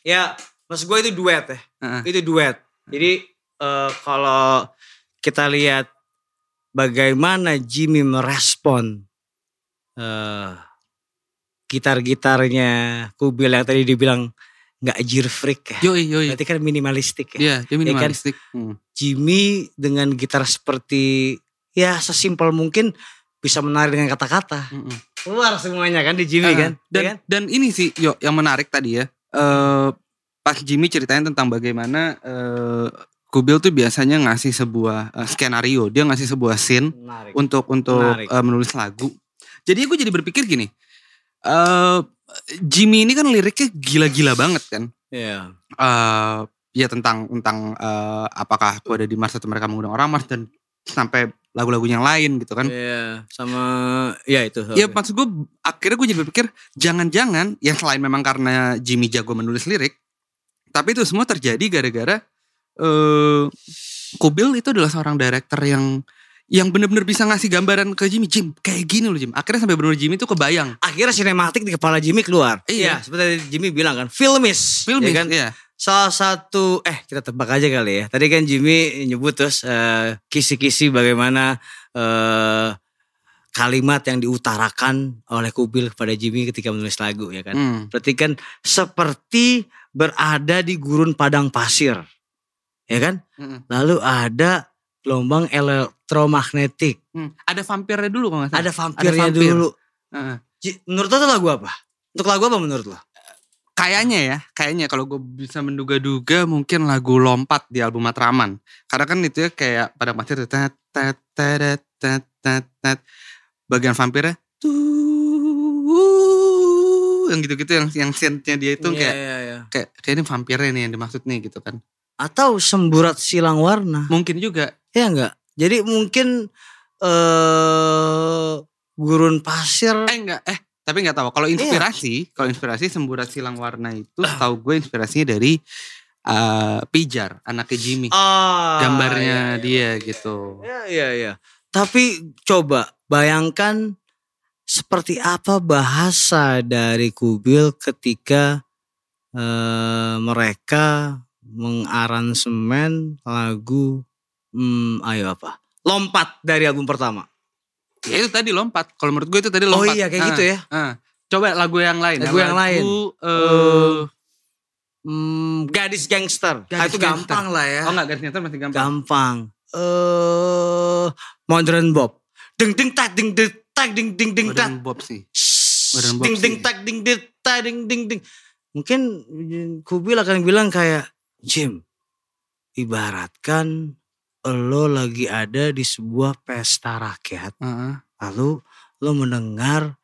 ya maksud gue itu duet ya Heeh. itu duet jadi eh, kalau kita lihat bagaimana Jimmy merespon eh gitar-gitarnya Kubil yang tadi dibilang nggak freak ya Yoi, yoi. berarti kan minimalistik ya Iya, dia minimalistik. Hmm. Jimmy dengan gitar seperti ya sesimpel mungkin bisa menarik dengan kata-kata Mm-mm. Keluar semuanya kan di Jimmy Ah, kan Dan ya kan? dan ini sih yo yang menarik tadi ya. Eh pas Jimmy ceritain tentang bagaimana eh Kubil tuh biasanya ngasih sebuah eh, skenario, dia ngasih sebuah scene menarik untuk untuk Menarik. eh, menulis lagu. Jadi gue jadi berpikir gini, eh Jimmy ini kan liriknya gila-gila banget kan. Iya. eh ya tentang tentang eh, apakah aku ada di Mars atau mereka mengundang orang Mars dan sampai lagu-lagu yang lain gitu kan. Iya, sama ya itu. Ya maksud gue akhirnya gue jadi berpikir jangan-jangan yang selain memang karena Jimmy jago menulis lirik, tapi itu semua terjadi gara-gara eh Kubil itu adalah seorang director yang yang benar-benar bisa ngasih gambaran ke Jimmy, Jim kayak gini loh Jim. Akhirnya sampai benar Jimmy tuh kebayang. akhirnya sinematik di kepala Jimmy keluar. Iya. seperti Jimmy bilang kan, filmis. Film ya ya kan? Iya. Salah satu eh kita tebak aja kali ya. Tadi kan Jimmy nyebut terus eh, kisi-kisi bagaimana eh, kalimat yang diutarakan oleh Kubil kepada Jimmy ketika menulis lagu ya kan. Hmm. Berarti kan seperti berada di gurun padang pasir. Ya kan? Mm-mm. Lalu ada gelombang elektromagnetik. Hmm. Ada vampirnya dulu kalau nggak salah. Ada vampirnya vampir. dulu. Ji- Menurut lo itu lagu apa? Untuk lagu apa menurut lo? Kayaknya ya, kayaknya kalau gue bisa menduga-duga mungkin lagu lompat di album Matraman. Karena kan itu ya kayak pada pasir tuh, tet, tet, tet, tet, tet, tet. bagian vampirnya tuh yang gitu-gitu yang yang scene-nya dia itu kayak Iya, iya. kayak kayak ini vampirnya nih yang dimaksud nih gitu kan. Atau semburat silang warna. Mungkin juga Ya enggak? Jadi mungkin eh gurun pasir eh enggak eh tapi nggak tahu kalau inspirasi kalau inspirasi semburat silang warna itu tahu gue inspirasinya dari eh, Pijar anaknya Jimmy Ah, gambarnya iya, iya. dia gitu Iya iya iya. Tapi coba bayangkan seperti apa bahasa dari Kubil ketika eh, mereka mengaransemen lagu hmm, ayo apa? Lompat dari album pertama. Ya itu tadi lompat kalau menurut gue itu tadi Oh lompat iya kayak Ah, gitu ya. ah. coba lagu yang lain Lagu yang lain. eh Hmm, gadis gangster. Gadis Ah, itu Gangster. gampang lah ya. oh enggak garis nyata masih gampang gampang. Eh Modern Bob. Ding ding tak ding ding tak ding ding ding tak. Modern Bob sih Modern Bob Ding ding tak ding ding tak ding ding ding. Mungkin Kubil akan bilang kayak Jim, ibaratkan lo lagi ada di sebuah pesta rakyat, Heeh. lalu lo mendengar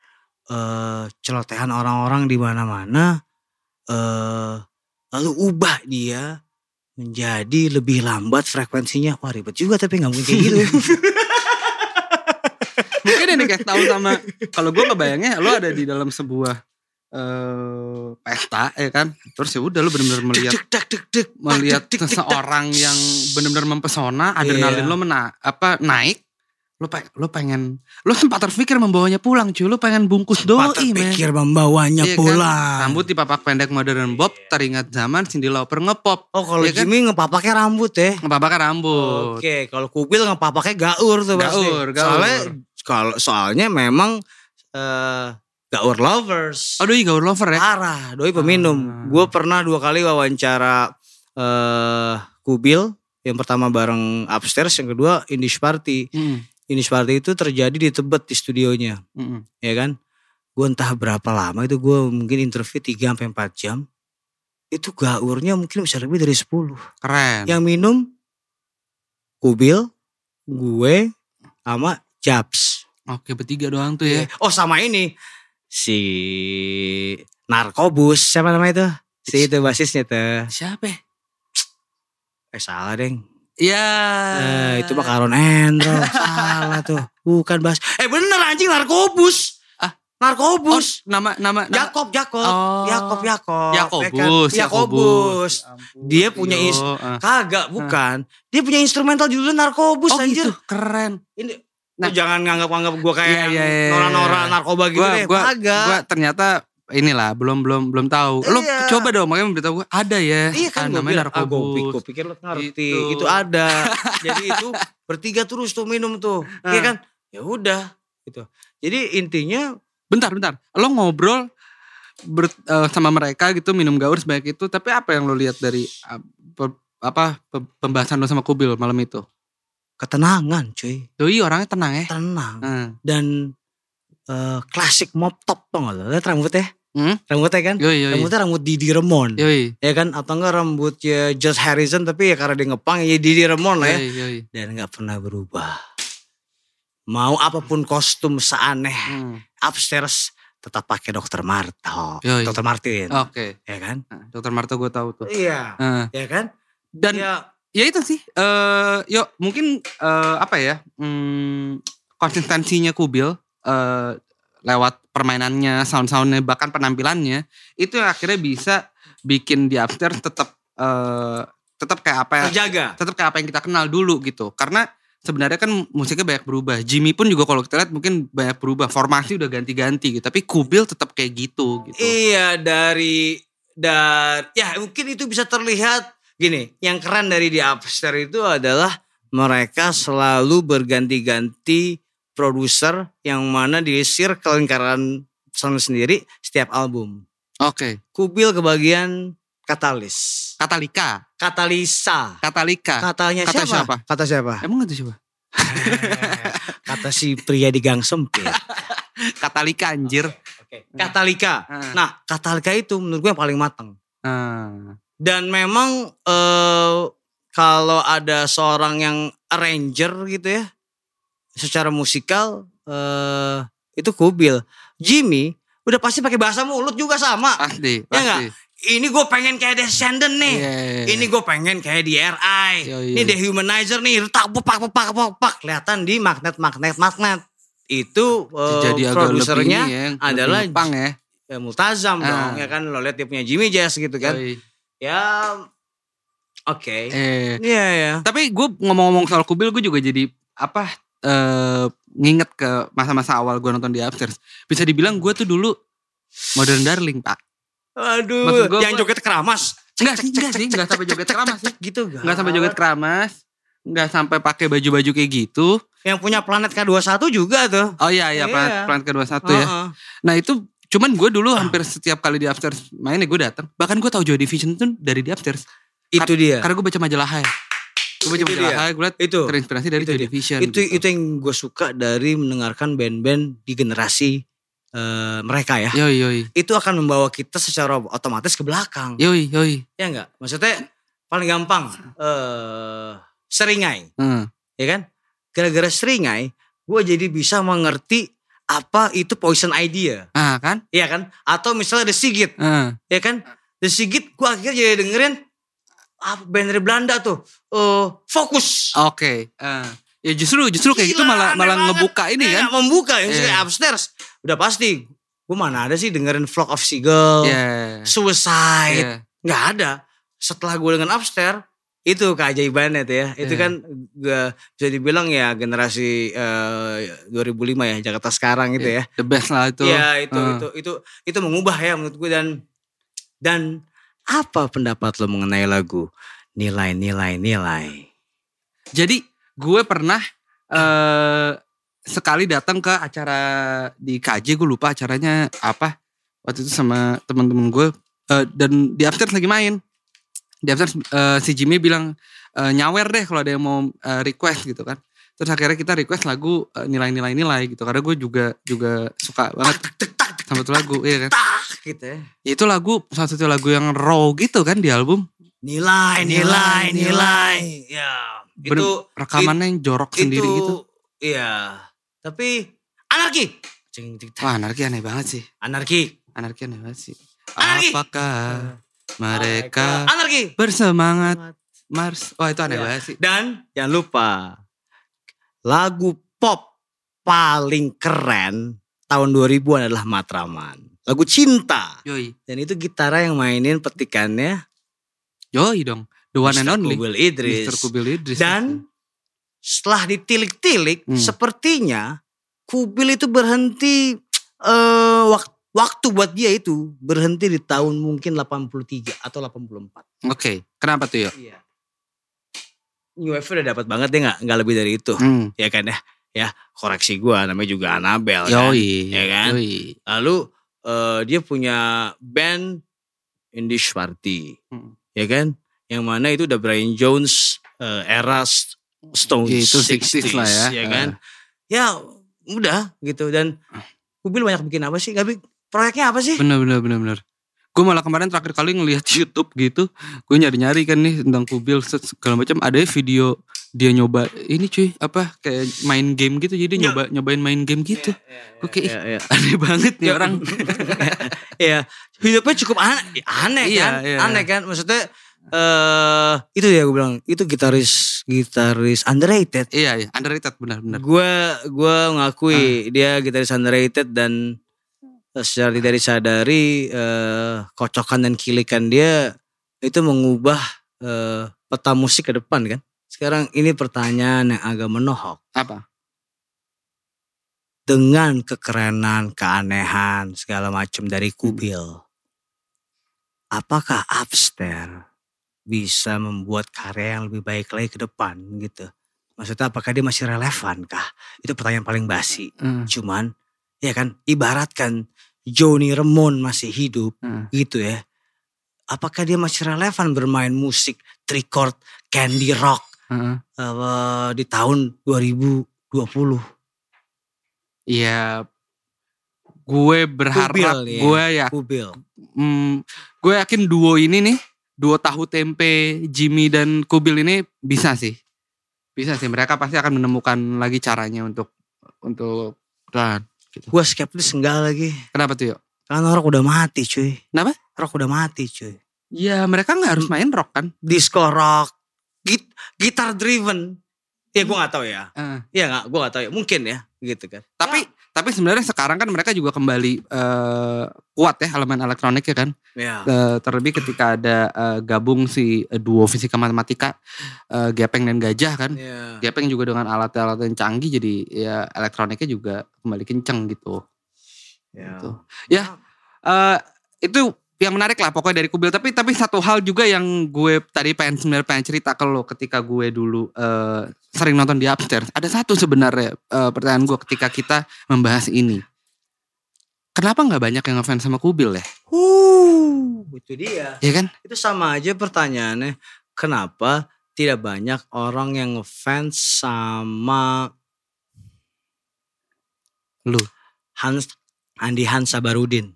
eh celotehan orang-orang di mana-mana eh lalu ubah dia menjadi lebih lambat frekuensinya. Wah ribet juga tapi nggak mungkin kayak gitu. Mungkin ini kayak tahu sama kalau gue ngebayangnya lo ada di dalam sebuah eh pesta ya kan. Terus ya udah lo benar-benar melihat Deg, deg, deg, deg, melihat deg, deg. seseorang yang benar-benar mempesona, adrenalin Iya. lo mena apa naik. Lo pe- lo pengen lo sempat terpikir membawanya pulang cuy. Lo pengen bungkus Pak doi men. terpikir membawanya Iya kan? pulang. Rambut dipapak pendek modern bob, teringat zaman Cindy Lauper ngepop. Oh kalau Iya kan? Jimmy ngepapaknya rambut ya. Ngepapaknya rambut. Oke, kalau kubil ngepapaknya gaur tuh pasti. Gaur, gaur. Soalnya kalau soalnya memang eh gaur lovers. Oh doi gaul lover ya? Parah, doi peminum. Ah. Gue pernah dua kali wawancara eh kubil. Yang pertama bareng upstairs, yang kedua Indish Party. Mm, Indish Party itu terjadi di Tebet di studionya, mm, mm. ya kan? Gue entah berapa lama itu gue mungkin interview 3 sampai 4 jam. Itu gaurnya mungkin bisa lebih dari 10. Keren. Yang minum kubil, gue, sama Japs. Oke bertiga doang tuh ya. Oh sama ini si Narkobus siapa namanya itu? Si itu basisnya tuh. Siapa? ya? Eh salah deng. Ya. Eh, itu mah Karon Endro. salah tuh. Bukan bas. Eh bener anjing Narkobus. Ah. Narkobus. Oh, nama nama Jakob, Jakob, Oh. Jakob, Jakob, ya kan? Yakobus. Dia punya is- ah. Kagak, bukan. Dia punya instrumental judulnya Narkobus Oh anjir. gitu, keren. Ini Nah. lu jangan nganggap-nganggap gue kayak Iya, iya, iya, nora-nora iya. narkoba gitu Gua deh. gua Kagak. gua ternyata inilah belum belum belum tahu. Lo Iya. coba dong makanya memberitahu gue ada ya. Iya kan Ah, gue namanya bilang, ah, gue pikir, narkobus. gua pikir lo ngerti. Gitu. Itu ada. Jadi itu bertiga terus tuh minum tuh. Ah. Iya kan? Ya udah gitu. Jadi intinya Bentar, bentar. Lo ngobrol ber- eh, sama mereka gitu minum gaur sebanyak itu, tapi apa yang lo lihat dari ah, pe- apa pe- pembahasan lo sama Kubil malam itu? Ketenangan cuy. Doi orangnya tenang ya. Tenang. Hmm. Dan eh, klasik mop top tau gak? Lihat rambutnya. Hmm? Rambutnya kan? Yoi, yoi. Rambutnya rambut Didi Remon. Yoi. Ya kan? Atau enggak rambutnya George Harrison tapi ya karena dia ngepang ya Didi Remon lah ya. Yoi, yoi. Dan gak pernah berubah. Mau apa pun kostum seaneh Hmm. upstairs tetap pakai dokter Marto. Yoi. Dokter Martin. Oke. Ya kan? Dokter Marto gue tahu tuh. Iya. Nah, Ya kan? dan Ya, ya itu sih eh yuk mungkin eh apa ya hmm, konsistensinya Kubil eh lewat permainannya sound-soundnya bahkan penampilannya itu yang akhirnya bisa bikin di upstairs tetap eh tetap kayak apa ya terjaga. tetap kayak apa yang kita kenal dulu gitu. Karena sebenarnya kan musiknya banyak berubah. Jimmy pun juga kalau kita lihat mungkin banyak berubah. Formasi udah ganti-ganti gitu. Tapi Kubil tetap kayak gitu gitu. Iya dari dan ya mungkin itu bisa terlihat gini. Yang keren dari di Upstairs itu adalah mereka selalu berganti-ganti produser yang mana di circle lingkaran sound sendiri setiap album. oke Kubil kebagian katalis. Katalika Katalisa. Katalika Katanya Kata siapa? siapa? Kata siapa? emang itu siapa Kata si pria di gang sempit. Katalika anjir Oke. Katalika. Ah. Nah, Katalika itu menurut gue yang paling matang. Ah. Dan memang eh kalau ada seorang yang arranger gitu ya, secara musikal eh itu Kubil. Jimmy udah pasti pakai bahasa mulut juga sama. Pasti, Ya pasti. Ini gue pengen kayak Descendant nih. Iya. Ini gue pengen kayak di RI. Iya, Ini iya. Dehumanizer nih. Retak pepak pepak pepak pepak. Kelihatan di magnet magnet magnet. Itu eh, Jadi produsernya ini ya, adalah pang ya. ya, Multazam Ah. dong. Ya kan lo lihat dia punya Jimmy Jazz gitu kan. Yoi. Ya oke. Eh, Iya ya. tapi gue ngomong-ngomong soal Kubil gue juga jadi apa eh nginget ke masa-masa awal gue nonton di Upstairs. Bisa dibilang gue tuh dulu modern darling pak. Aduh, Maksud gua- yang joget keramas. Enggak sih, enggak sih, enggak sampai joget keramas sih. Gitu gak? Enggak sampai joget keramas. Enggak sampai pakai baju-baju kayak gitu. Yang punya planet K21 juga tuh. Oh iya iya, Iya. planet, planet kedua satu ya. Heeh. Nah itu cuman gue dulu hampir setiap kali di Upstairs main ya gue datang. Bahkan gue tahu Joy Division tuh dari di Upstairs. Itu dia. Karena gue baca majalah Hai. Gue baca majalah. Hai, gue liat Itu. terinspirasi dari Itu Joy dia. Division. Itu gitu. itu yang gue suka dari mendengarkan band-band di generasi eh, mereka ya. Yoi yoi. Itu akan membawa kita secara otomatis ke belakang. Yoi yoi. Ya enggak? Maksudnya paling gampang eh seringai, Hmm. ya kan? Gara-gara seringai, gue jadi bisa mengerti apa itu Poison Idea. Ah kan? Iya kan? Atau misalnya The Sigit. Eh, Ya kan? The Sigit gue akhirnya jadi dengerin apa band dari Belanda tuh. eh fokus. Oke. Eh, ya justru justru kayak gitu Gila, malah aneh malah banget. ngebuka ini Iya, kan. membuka yang kayak upstairs. Udah pasti. Gue mana ada sih dengerin Flock of Seagull, Iya. Suicide. Nggak ada. Setelah gue dengan upstairs itu keajaibannya tuh ya. Itu Iya. kan gue bisa dibilang ya generasi eh, 2005 ya Jakarta sekarang gitu ya. The best lah itu. Iya itu Eh. itu itu itu mengubah ya menurut gue dan dan apa pendapat lo mengenai lagu nilai nilai nilai? Jadi gue pernah eh sekali datang ke acara di KJ gue lupa acaranya apa waktu itu sama teman-teman gue eh, dan di upstairs lagi main di upstairs eh, si Jimmy bilang eh, nyawer deh kalau ada yang mau eh, request gitu kan terus akhirnya kita request lagu eh, nilai-nilai nilai gitu karena gue juga juga suka banget sama tuh lagu iya kan gitu ya. itu lagu salah satu lagu yang raw gitu kan di album Nilai nilai nilai. Ya Bener- itu rekamannya yang jorok sendiri itu, gitu Iya. Tapi anarki. Wah anarki aneh banget sih Anarki. Anarki aneh banget sih. Anarki. Apakah mereka Anarki. bersemangat Mars? Wah itu aneh Iya. banget sih. Dan jangan lupa lagu pop paling keren tahun 2000 adalah Matraman. Lagu cinta. Yoi, Dan itu gitara yang mainin petikannya yoi dong. The one and Mr. only. Kubil Idris. Mr. Kubil Idris. Dan setelah ditilik-tilik Hmm. sepertinya Kubil itu berhenti eh wak- waktu buat dia itu berhenti di tahun mungkin 83 atau 84. Oke, kenapa tuh yuk? Iya. New Wave udah dapat banget deh nggak nggak lebih dari itu Hmm. ya kan ya ya koreksi gua namanya juga Anabel kan. Ya kan? Yoi. lalu eh, dia punya band Indish Party Hmm. ya kan yang mana itu udah Brian Jones eh, era S- Stones Ya, itu 60s lah ya. ya kan ya udah gitu dan Kubil banyak bikin apa sih Gabi proyeknya apa sih Bener bener bener bener. Gue malah kemarin terakhir kali ngelihat YouTube gitu, gue nyari-nyari kan nih tentang Kubil segala macam. Ada video dia nyoba ini cuy apa kayak main game gitu. Jadi Ya. nyoba nyobain main game gitu. Gue kayak ih, ya, ya. aneh banget nih Ya. orang. Iya, hidupnya cukup aneh, aneh Iya, kan, iya. aneh kan. Maksudnya eh itu ya gue bilang itu gitaris gitaris underrated. iya iya underrated benar-benar. Gue gue ngakui dia gitaris underrated dan secara tidak disadari eh, kocokan dan kilikan dia itu mengubah eh, peta musik ke depan kan. Sekarang ini pertanyaan yang agak menohok. Apa? Dengan kekerenan, keanehan, segala macam dari Kubil. Apakah Upstairs bisa membuat karya yang lebih baik lagi ke depan gitu? Maksudnya apakah dia masih relevan kah? Itu pertanyaan paling basi. Hmm. Cuman ya kan ibaratkan Joni Remon masih hidup Hmm. gitu ya. Apakah dia masih relevan bermain musik trichord candy rock Heeh. eh, di tahun 2020? Iya, gue berharap, Kubil ya. gue ya, Kubil. hmm, gue yakin duo ini nih, duo tahu tempe Jimmy dan Kubil ini bisa sih, bisa sih. Mereka pasti akan menemukan lagi caranya untuk untuk dan Gue skeptis enggak lagi. kenapa tuh yuk? Karena rock udah mati cuy. Kenapa? Rock udah mati cuy. Ya mereka nggak harus main rock kan? Disco rock. Git gitar driven. Ya gue gak tahu ya. Eh, Ya gak, gue gak tahu ya. Mungkin ya gitu kan. tapi tapi sebenarnya sekarang kan mereka juga kembali eh, kuat ya elemen elektronik ya kan? Ya. Eh, terlebih ketika ada eh, gabung si eh, duo fisika matematika eh, Gepeng dan Gajah kan Ya. Gepeng juga dengan alat-alat yang canggih jadi ya elektroniknya juga kembali kenceng gitu Ya. Gitu. ya eh, itu yang menarik lah pokoknya dari Kubil tapi tapi satu hal juga yang gue tadi pengen sebenarnya pengen cerita ke lo ketika gue dulu eh, sering nonton di upstairs ada satu sebenarnya eh, pertanyaan gue ketika kita membahas ini kenapa nggak banyak yang ngefans sama Kubil ya Uh, itu dia. ya kan Itu sama aja pertanyaannya. Kenapa tidak banyak orang yang ngefans sama Lu. Hans Andi Hans Sabarudin.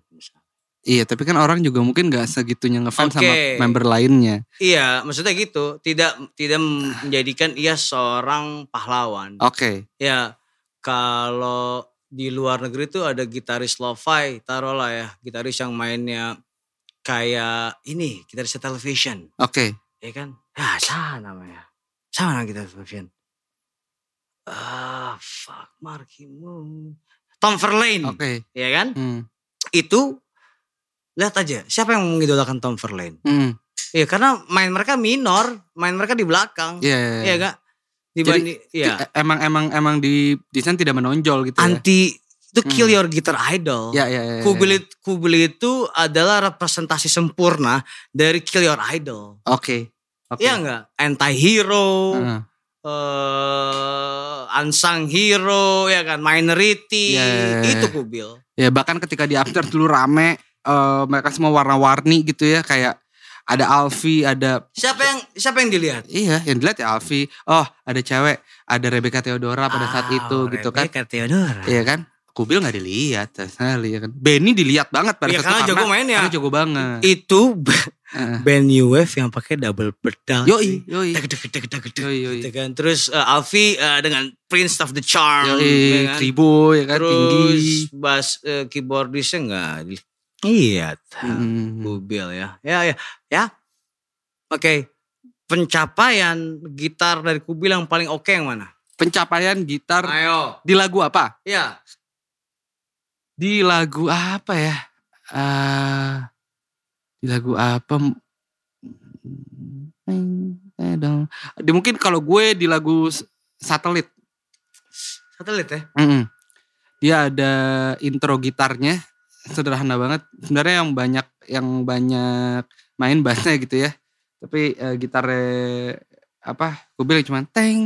Iya, tapi kan orang juga mungkin gak segitunya ngefans sama Oke. member lainnya. Iya, maksudnya gitu. Tidak tidak menjadikan ia seorang pahlawan. Oke. Ya, kalau di luar negeri tuh ada gitaris lo-fi, taruhlah ya, gitaris yang mainnya kayak ini, gitaris television, Oke. ya kan? Ya, sama namanya. Sama nama gitaris television. Ah, fuck, Marky Moon. Tom Verlaine, Oke. ya kan? Hmm. Itu lihat aja, siapa yang mengidolakan Tom Verlaine? Hmm. Iya, karena main mereka minor, main mereka di belakang. Iya. iya, Iya iya. gak? Dibanding, iya. E- Emang emang emang di desain tidak menonjol gitu ya. Anti itu kill Hmm. your guitar idol. Ya ya ya. ya. Kubil, it- Kubil itu adalah representasi sempurna dari kill your idol. Oke. Oke. Iya enggak? Anti hero, Heeh. eh unsung hero, ya kan? Minority, Iya, iya, iya. itu Kubil. Ya bahkan ketika di after dulu rame eh, mereka semua warna-warni gitu ya kayak ada Alfi, ada Siapa yang siapa yang dilihat? iya yang dilihat ya Alfi. Oh, ada cewek, ada Rebecca Theodora pada saat Ah, itu gitu kan. Rebecca Theodora. Iya kan? Kubil nggak dilihat sekali ya kan. Benny dilihat banget pada Iya, saat karena itu jago mainnya. Karena jago banget. Itu band new wave yang pakai double pedal. Yoi, yoi. Deg, deg, deg, deg, deg, Yoi, yoi. gitu kan. Terus eh, Alfi eh, dengan Prince of the Charm. Yoi, ya kan? Ya kan Terus tinggi. bass eh, keyboardisnya enggak di Iya, Hmm. Kubil ya. Ya, ya, ya. Oke. Pencapaian gitar dari Kubil yang paling oke yang mana? Pencapaian gitar Ayo. di lagu apa? Ya. Di lagu apa ya? Eh di lagu apa? Di mungkin kalau gue di lagu satelit. Satelit ya. Mm-mm. Dia ada intro gitarnya sederhana banget. Sebenarnya yang banyak yang banyak main bassnya gitu ya. Tapi eh, gitarnya apa? Gue bilang cuma teng.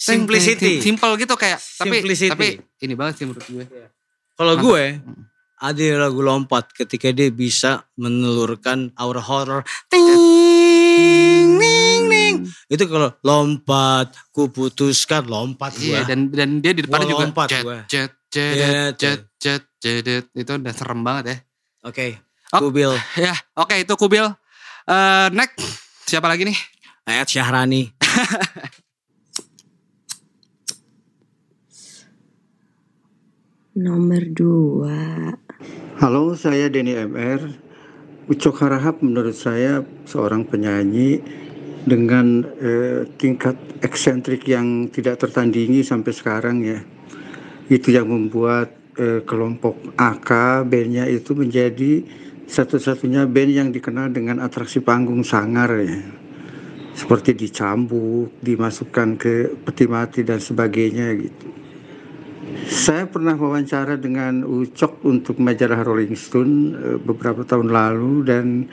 Simplicity. teng, Simple gitu kayak. Tapi Simplicity. tapi ini banget sih menurut gue. Kalau Mantap. gue ada lagu lompat ketika dia bisa menelurkan aura horror. Ting, ning, ning. Itu kalau lompat, ku putuskan lompat Iya gue. dan dan dia di depannya juga lompat jet, gua. jet Jet jet jet jet itu udah serem banget ya. Oke, Oh. Kubil. Ya, oke itu Kubil. Eh next siapa lagi nih? Ayat Syahrani. Nomor dua. Halo, saya Denny MR. Ucok Harahap menurut saya seorang penyanyi dengan eh, tingkat eksentrik yang tidak tertandingi sampai sekarang ya. Itu yang membuat eh, kelompok AK bandnya itu menjadi satu-satunya band yang dikenal dengan atraksi panggung sangar ya. Seperti dicambuk, dimasukkan ke peti mati dan sebagainya gitu. Saya pernah wawancara dengan Ucok untuk majalah Rolling Stone eh, beberapa tahun lalu dan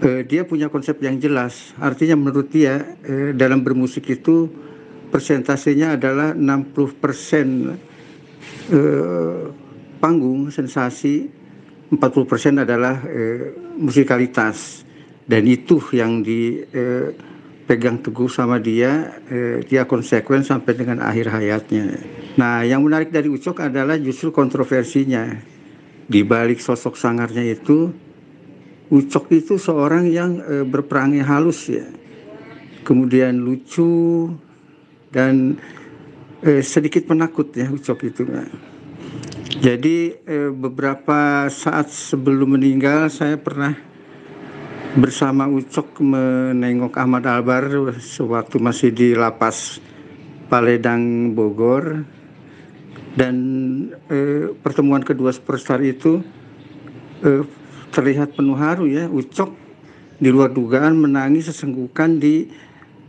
eh, dia punya konsep yang jelas. Artinya menurut dia eh, dalam bermusik itu persentasenya adalah 60% eh, panggung sensasi, 40% adalah eh, musikalitas. Dan itu yang dipegang teguh sama dia, eh, dia konsekuen sampai dengan akhir hayatnya. Nah, yang menarik dari Ucok adalah justru kontroversinya. Di balik sosok sangarnya itu, Ucok itu seorang yang eh, berperangai halus ya. Kemudian lucu dan eh, sedikit penakut ya Ucok itu. Jadi eh, beberapa saat sebelum meninggal saya pernah bersama Ucok menengok Ahmad Albar sewaktu masih di lapas Paledang Bogor dan eh, pertemuan kedua superstar itu eh, terlihat penuh haru ya Ucok di luar dugaan menangis sesenggukan di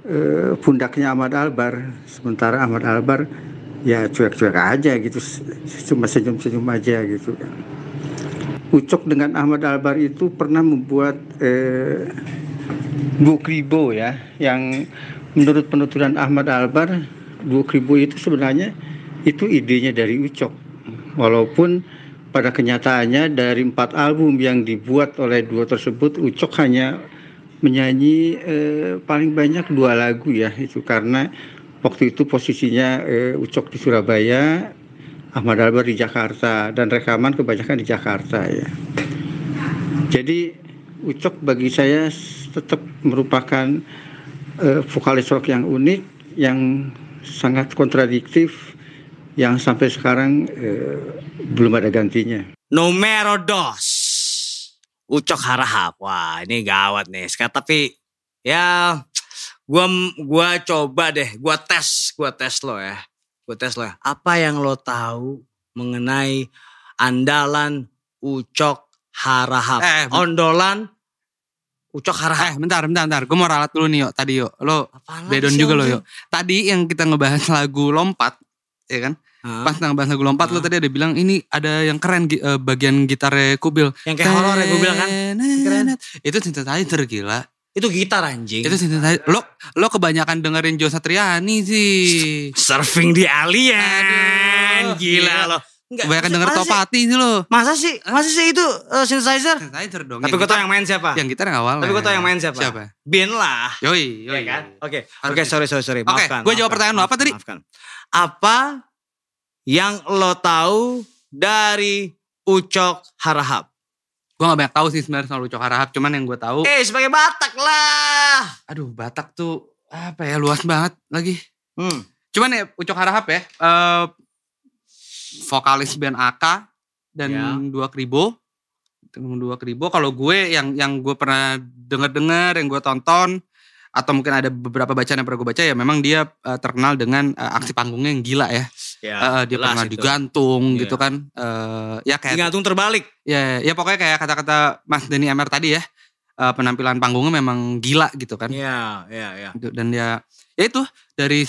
eh, Ahmad Albar sementara Ahmad Albar ya cuek-cuek aja gitu cuma senyum-senyum aja gitu. Ucok dengan Ahmad Albar itu pernah membuat eh, buku ribo ya yang menurut penuturan Ahmad Albar buku ribo itu sebenarnya itu idenya dari Ucok. Walaupun pada kenyataannya dari empat album yang dibuat oleh dua tersebut Ucok hanya menyanyi eh, paling banyak dua lagu ya itu karena waktu itu posisinya eh, Ucok di Surabaya Ahmad Albar di Jakarta dan rekaman kebanyakan di Jakarta ya. Jadi Ucok bagi saya tetap merupakan uh, vokalis rock yang unik, yang sangat kontradiktif, yang sampai sekarang eh, belum ada gantinya. Numero dos. Ucok Harahap. Wah, ini gawat nih. Sekarang tapi ya gua gua coba deh, gua tes, gua tes lo ya. Gua tes lo ya. Apa yang lo tahu mengenai andalan Ucok Harahap? Eh, Ondolan Ucok Harahap. Eh bentar bentar bentar. Gue mau ralat dulu nih yuk tadi yuk. Lo Apaan lagi bedon juga lo yuk. Tadi yang kita ngebahas lagu lompat. Ya kan? Hah? Pas kita ngebahas lagu lompat lo Hah? tadi ada bilang ini ada yang keren eh, bagian gitarnya Kubil. Yang kayak horor ya gue bilang kan. Keren. Itu synthesizer gila. Itu gitar anjing. Itu synthesizer. Lo lo kebanyakan dengerin Jo Satriani sih. surfing di alien. Aduh, Gila gila. lo. Enggak, Kebanyakan denger Topati sih lo. Masa sih? Masa sih itu uh, synthesizer? Synthesizer dong. Tapi gue tau yang main siapa? Yang gitar yang awal. Tapi gue tau yang main siapa? Siapa? Bin lah. Yoi, Iya yoi. kan? Oke, oke sorry sorry sorry. Oke, Maafkan. gua jawab pertanyaan lo. Apa tadi? maafkan. Apa yang lo tahu dari Ucok Harahap? Gue gak banyak tahu sih sebenarnya soal Ucok Harahap. Cuman yang gue tahu. Eh sebagai Batak lah. Aduh Batak tuh apa ya luas banget lagi. Hmm. Cuman ya Ucok Harahap ya. eh, vokalis band AK dan Ya. dua kribo. Dua kribo. Kalau gue yang yang gue pernah denger-denger, yang gue tonton atau mungkin ada beberapa bacaan yang pernah gue baca ya memang dia eh, terkenal dengan eh, aksi panggungnya yang gila ya. Ya, Eh, dia pernah itu. digantung Iya. gitu kan. Eh, ya kayak Digantung terbalik. ya ya pokoknya kayak kata-kata Mas Denny MR tadi ya. eh, penampilan panggungnya memang gila gitu kan. Iya, iya, iya. Gitu. dan dia ya itu dari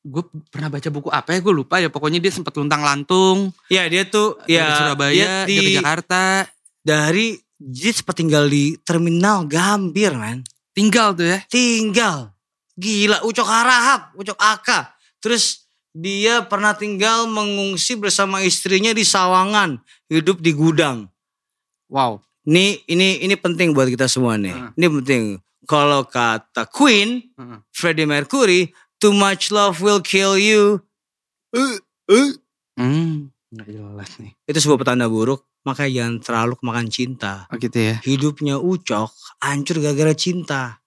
gue pernah baca buku apa ya gue lupa ya pokoknya dia sempat luntang lantung Ya dia tuh dari ya Surabaya dia dia, di, ke Jakarta dari dia sempat tinggal di terminal Gambir man. tinggal tuh ya Tinggal. Gila Ucok Harahap, Ucok Aka. Terus dia pernah tinggal mengungsi bersama istrinya di Sawangan, hidup di gudang. wow Ini ini ini penting buat kita semua nih. Heeh. Ini penting. Kalau kata Queen, Heeh. Freddie Mercury, too much love will kill you. Eh, eh. hmm nggak jelas nih Itu sebuah petanda buruk. Makanya jangan terlalu kemakan cinta. oh gitu ya Hidupnya Ucok hancur gara-gara cinta.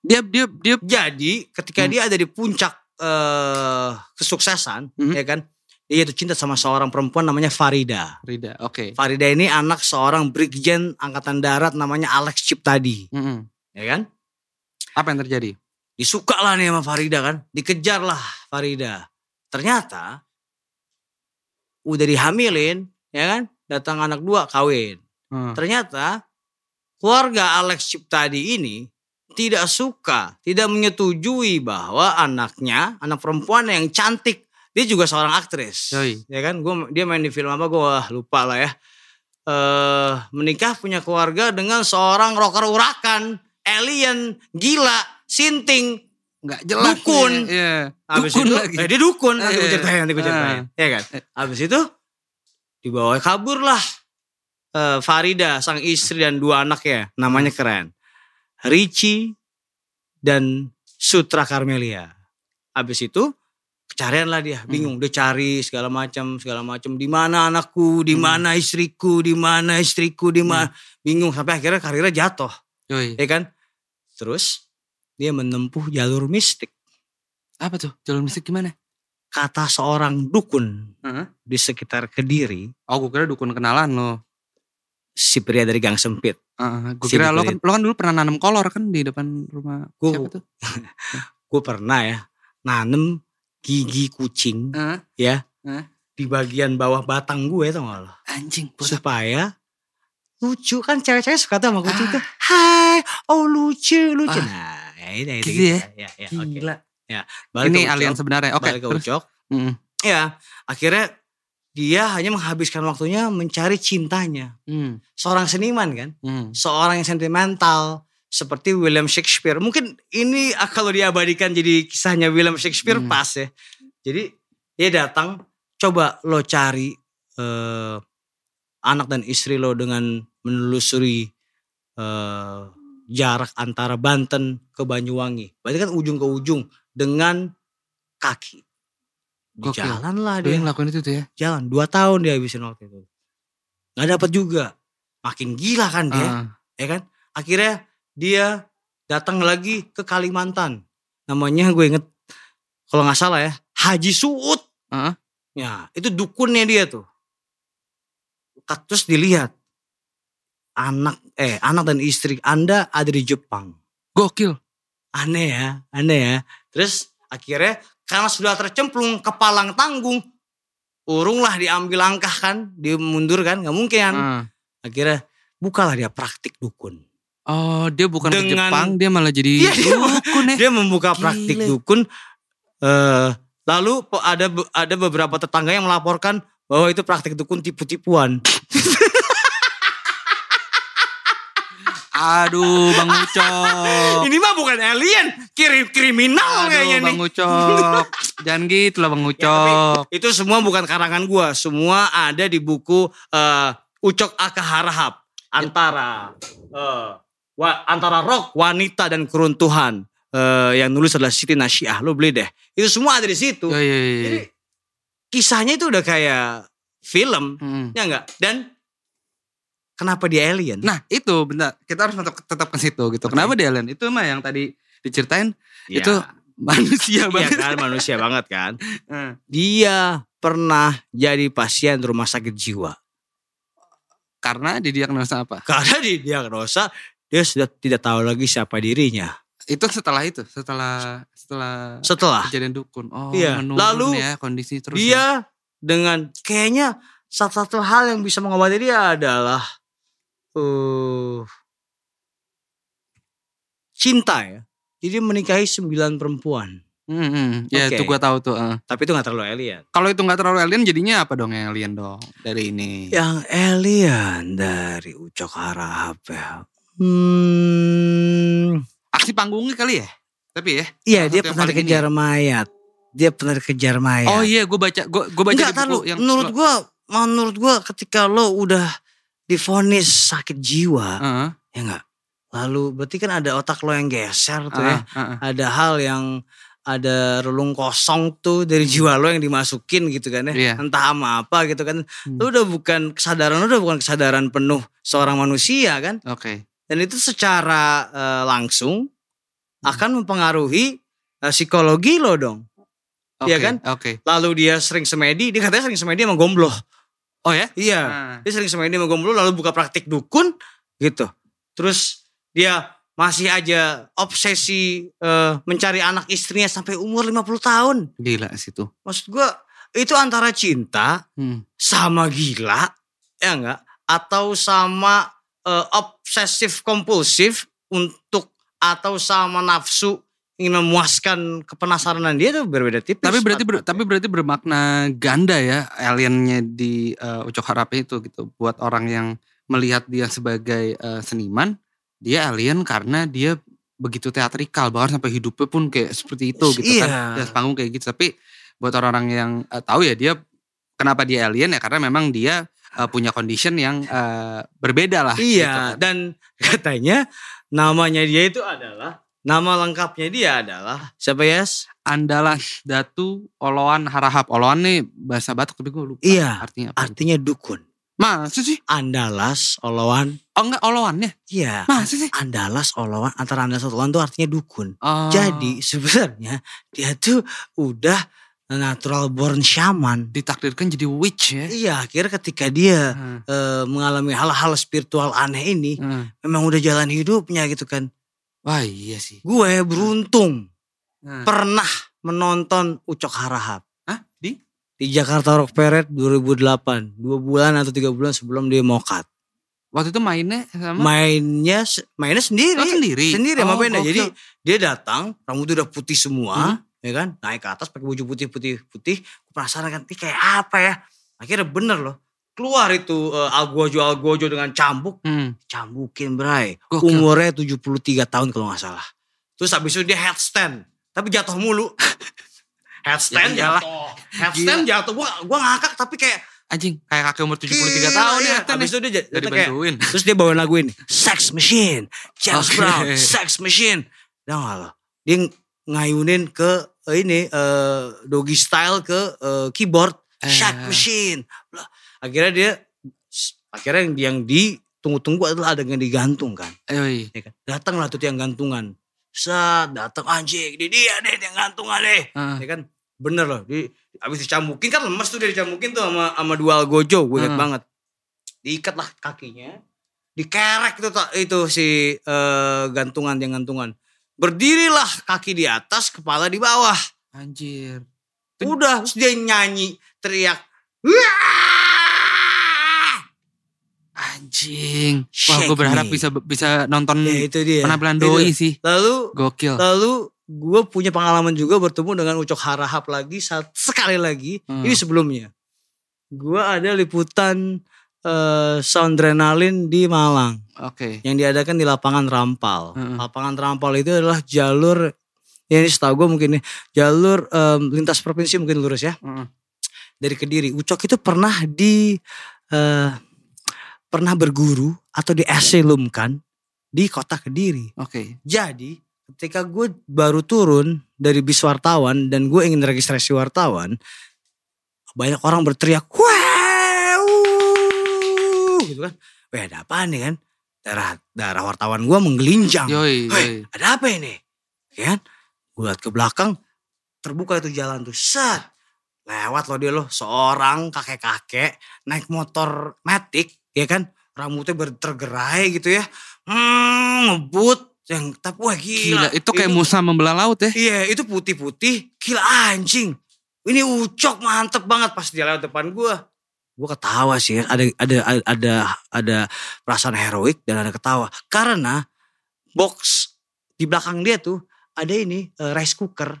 dia dia dia Jadi ketika Hmm. dia ada di puncak eh kesuksesan, Hmm. ya kan? Dia jatuh cinta sama seorang perempuan namanya Farida. Rida oke Farida ini anak seorang brigjen angkatan darat namanya Alex Ciptadi, Mm-mm. ya kan? apa yang terjadi Disuka lah nih sama Farida kan, dikejar lah Farida. Ternyata udah dihamilin, ya kan? Datang anak dua kawin. Hmm. Ternyata keluarga Alex Ciptadi ini tidak suka, tidak menyetujui bahwa anaknya, anak perempuan yang cantik, dia juga seorang aktris. Yoi. Ya kan, gua dia main di film apa gue lupa lah ya. Eh menikah punya keluarga dengan seorang rocker urakan, alien, gila, sinting, nggak jelas Dukun. nih, ya. Habis dukun itu, lagi eh, dia dukun, nanti gue Eh, ceritain, nanti gue ceritain. Ya kan? Habis itu, dibawa kabur lah. eh, Farida, sang istri dan dua anaknya. Namanya keren. Richie dan Sutra Carmelia. Habis itu, pencarian lah dia. Bingung, dia cari segala macam, segala macam. Di mana anakku, di mana istriku, di mana istriku, di mana. Bingung, sampai akhirnya karirnya jatuh. Yoi. Ya kan? Terus, dia menempuh jalur mistik. apa tuh jalur mistik gimana kata seorang dukun Heeh. di sekitar Kediri, oh gue kira dukun kenalan lo si pria dari Gang Sempit. gue Si kira lo kan lo kan dulu pernah nanam kolor kan di depan rumah Gua- siapa tuh Gue pernah ya nanem gigi kucing Heeh. ya Heeh. di bagian bawah batang gue tau gak lo? anjing buat Supaya lucu kan cewek-cewek suka tuh sama kucing tuh. Hai, oh lucu, lucu. Ah. Nah, ya, itu, itu, Gitu gitu. ya? Ya, ya. Gila. Ya, balik ini ke Ucok. alien sebenarnya oke balik ke terus Ucok. Mm-mm. Ya, akhirnya dia hanya menghabiskan waktunya mencari cintanya. Hmm. Seorang seniman kan? Hmm. seorang yang sentimental seperti William Shakespeare. Mungkin ini ah, kalau diabadikan jadi kisahnya William Shakespeare Hmm. pas ya. Jadi dia datang, coba lo cari eh, anak dan istri lo dengan menelusuri eh, jarak antara Banten ke Banyuwangi. Berarti kan ujung ke ujung dengan kaki. Gokil. jalan lah dia yang ngelakuin itu tuh ya jalan dua tahun dia habisin waktu itu nggak dapat juga makin gila kan dia Ah. ya kan akhirnya dia datang lagi ke Kalimantan namanya gue inget kalau nggak salah ya Haji Suud Heeh. Ya, itu dukunnya dia tuh. Terus dilihat anak eh anak dan istri Anda ada di Jepang. Gokil. Aneh ya, aneh ya. Terus akhirnya karena sudah tercemplung ke palang tanggung, urunglah diambil langkah kan, dia mundur kan, nggak mungkin. kan. Heeh. Akhirnya bukalah dia praktik dukun. Oh, dia bukan ke Dengan- Jepang, dia malah jadi Iya, dia- dukun ya. Dia membuka praktik Gile. dukun. eh lalu ada ada beberapa tetangga yang melaporkan bahwa itu praktik dukun tipu-tipuan. Aduh, Bang Ucok. Ini mah bukan alien, kirim kriminal kayaknya Aduh, Bang nih. Ucok. Jangan gitu lah Bang Ucok. Itu semua bukan karangan gua, semua ada di buku eh, Ucok Akaharahap antara eh, wa- antara rock, wanita dan keruntuhan. Eh, yang nulis adalah Siti Nasyiah, lo beli deh. Itu semua ada di situ. Iya, iya, iya. Jadi kisahnya itu udah kayak film, Hmm. ya enggak? Dan kenapa dia alien? Nah, itu benar. Kita harus tetap tetap ke situ gitu. Kenapa dia alien? Itu mah yang tadi diceritain Ya. itu manusia Iya banget. kan manusia banget kan. Eh. Dia pernah jadi pasien rumah sakit jiwa. Karena didiagnosa apa? Karena di diagnosa dia sudah tidak tahu lagi siapa dirinya. Itu setelah itu, setelah setelah Setelah kejadian dukun. Oh, Iya, menurun lalu ya kondisi terus. ya. dia dengan kayaknya satu-satu hal yang bisa mengobati dia adalah uh, cinta ya. Jadi menikahi sembilan perempuan. Hmm, hmm. Ya Oke. itu gua tahu tuh. eh. Tapi itu gak terlalu alien. Kalau itu nggak terlalu alien, jadinya apa dong yang alien dong dari ini? Yang alien dari Ucok Harahap ya. Hmm, Aksi panggungnya kali ya? Tapi ya. iya dia pernah paling ini dikejar mayat. Dia pernah dikejar mayat. Oh iya, gue baca, gue gue baca Enggak, di tar buku lu. yang menurut gua menurut gua ketika lo udah difonis sakit jiwa, Heeh. ya enggak? Lalu berarti kan ada otak lo yang geser tuh Ah, ya. ah, ah. Ada hal yang ada relung kosong tuh dari jiwa lo yang dimasukin gitu kan ya. Iya. Entah sama apa gitu kan. Hmm. Lo udah bukan kesadaran lo udah bukan kesadaran penuh seorang manusia kan. Oke. Dan itu secara eh, langsung Hmm. akan mempengaruhi eh, psikologi lo dong. Iya Oke, kan? Oke. Lalu dia sering semedi, dia katanya sering semedi sama gombloh. Oh ya? Iya. Ah. Dia sering semedi sama gombloh lalu buka praktik dukun gitu. Terus dia masih aja obsesi eh, mencari anak istrinya sampai umur 50 tahun. Gila sih tuh. Maksud gua itu antara cinta Hmm. sama gila ya enggak atau sama eh, obsesif kompulsif untuk atau sama nafsu ingin memuaskan kepenasaran dia tuh berbeda tipis. Tapi berarti ber- tapi berarti bermakna ganda ya aliennya di uh, Ucok Harape itu gitu. Buat orang yang melihat dia sebagai uh, seniman, dia alien karena dia begitu teatrikal bahkan sampai hidupnya pun kayak seperti itu gitu Iya. kan. Di atas panggung kayak gitu. Tapi buat orang-orang yang uh, tahu ya dia kenapa dia alien ya karena memang dia uh, punya condition yang uh, berbeda lah. gitu Iya, kan. dan katanya namanya dia itu adalah nama lengkapnya dia adalah siapa Yes? Andalan Datu Oloan Harahap. Oloan nih bahasa Batak tapi gue lupa Iya, artinya apa. Artinya dukun. Masa sih? Andalas, Oloan. Oh enggak Oloannya? Iya. Masa sih? Andalas, Oloan, antara Andalas dan Oloan itu artinya dukun. Oh. Jadi sebenarnya dia tuh udah natural born shaman. ditakdirkan jadi witch ya. Iya, akhirnya ketika dia Hmm. eh, mengalami hal-hal spiritual aneh ini, Hmm. memang udah jalan hidupnya gitu kan. Wah iya sih. Gue beruntung Nah. pernah menonton Ucok Harahap. Hah? Di? di Jakarta Rock Parade 2008 dua bulan atau tiga bulan sebelum dia mokat Waktu itu mainnya sama mainnya mainnya sendiri Oh, sendiri? sendiri sama Oh, bandnya jadi dia datang rambutnya udah putih semua Hmm. ya kan naik ke atas pakai baju putih putih putih Gua penasaran kan ini kayak apa ya akhirnya bener loh keluar itu eh, algojo algojo dengan cambuk Hmm. cambukin bray Gokil. umurnya 73 tahun kalau nggak salah terus habis itu dia headstand tapi jatuh mulu headstand Ya jatuh headstand jatuh gua gua ngakak tapi kayak Anjing kayak kakek umur 73 Gila, tahun iya. ya. Habis itu dia Jadi jatuh kayak bantuin. terus dia bawain lagu ini Sex Machine James Oke. Brown Sex Machine gak lo dia ngayunin ke eh, ini eh, doggy style ke eh, keyboard Sex Eh. Machine Lah, akhirnya dia akhirnya yang, yang ditunggu-tunggu adalah adegan digantung kan ya kan? datanglah tuh yang gantungan set datang anjing di dia deh yang gantungan deh Ah. ya kan Bener loh. Di, abis dicambukin kan lemes tuh dia dicambukin tuh sama sama dual gojo. Gue inget banget. Diikat lah kakinya. Dikerek itu itu si eh, gantungan yang gantungan. Berdirilah kaki di atas, kepala di bawah. Anjir. Udah, terus dia nyanyi, teriak. Anjing. Wah, gue berharap me. bisa bisa nonton Ya itu dia. penampilan Itu. doi sih. Lalu Gokil. Lalu gue punya pengalaman juga bertemu dengan Ucok Harahap lagi saat, sekali lagi. Hmm. Ini sebelumnya. Gue ada liputan eh Soundrenalin di Malang Oke. yang diadakan di lapangan Rampal. Hmm. Lapangan Rampal itu adalah jalur ya ini setahu gue mungkin nih jalur em, lintas provinsi mungkin lurus ya Hmm. dari Kediri. Ucok itu pernah di eh, pernah berguru atau dieselumkan di kota Kediri. Oke. Jadi ketika gue baru turun dari bis wartawan dan gue ingin registrasi wartawan, banyak orang berteriak, wow, gitu kan. Wah ada apa nih kan? Darah darah wartawan gue menggelinjang. Yoi, yoi. ada apa ini? Ya kan? Gue lihat ke belakang, terbuka itu jalan tuh, set. Lewat loh dia loh, seorang kakek-kakek naik motor matic, ya kan? Rambutnya ber- tergerai gitu ya. Hmm, ngebut. Yang, tapi wah gila. Gila, itu kayak Musa membelah laut ya. Iya, itu putih-putih. Gila anjing. Ini ucok mantep banget pas dia lewat depan gue. Gue ketawa sih, ada ada ada ada perasaan heroik dan ada ketawa. Karena box di belakang dia tuh ada ini eh, rice cooker.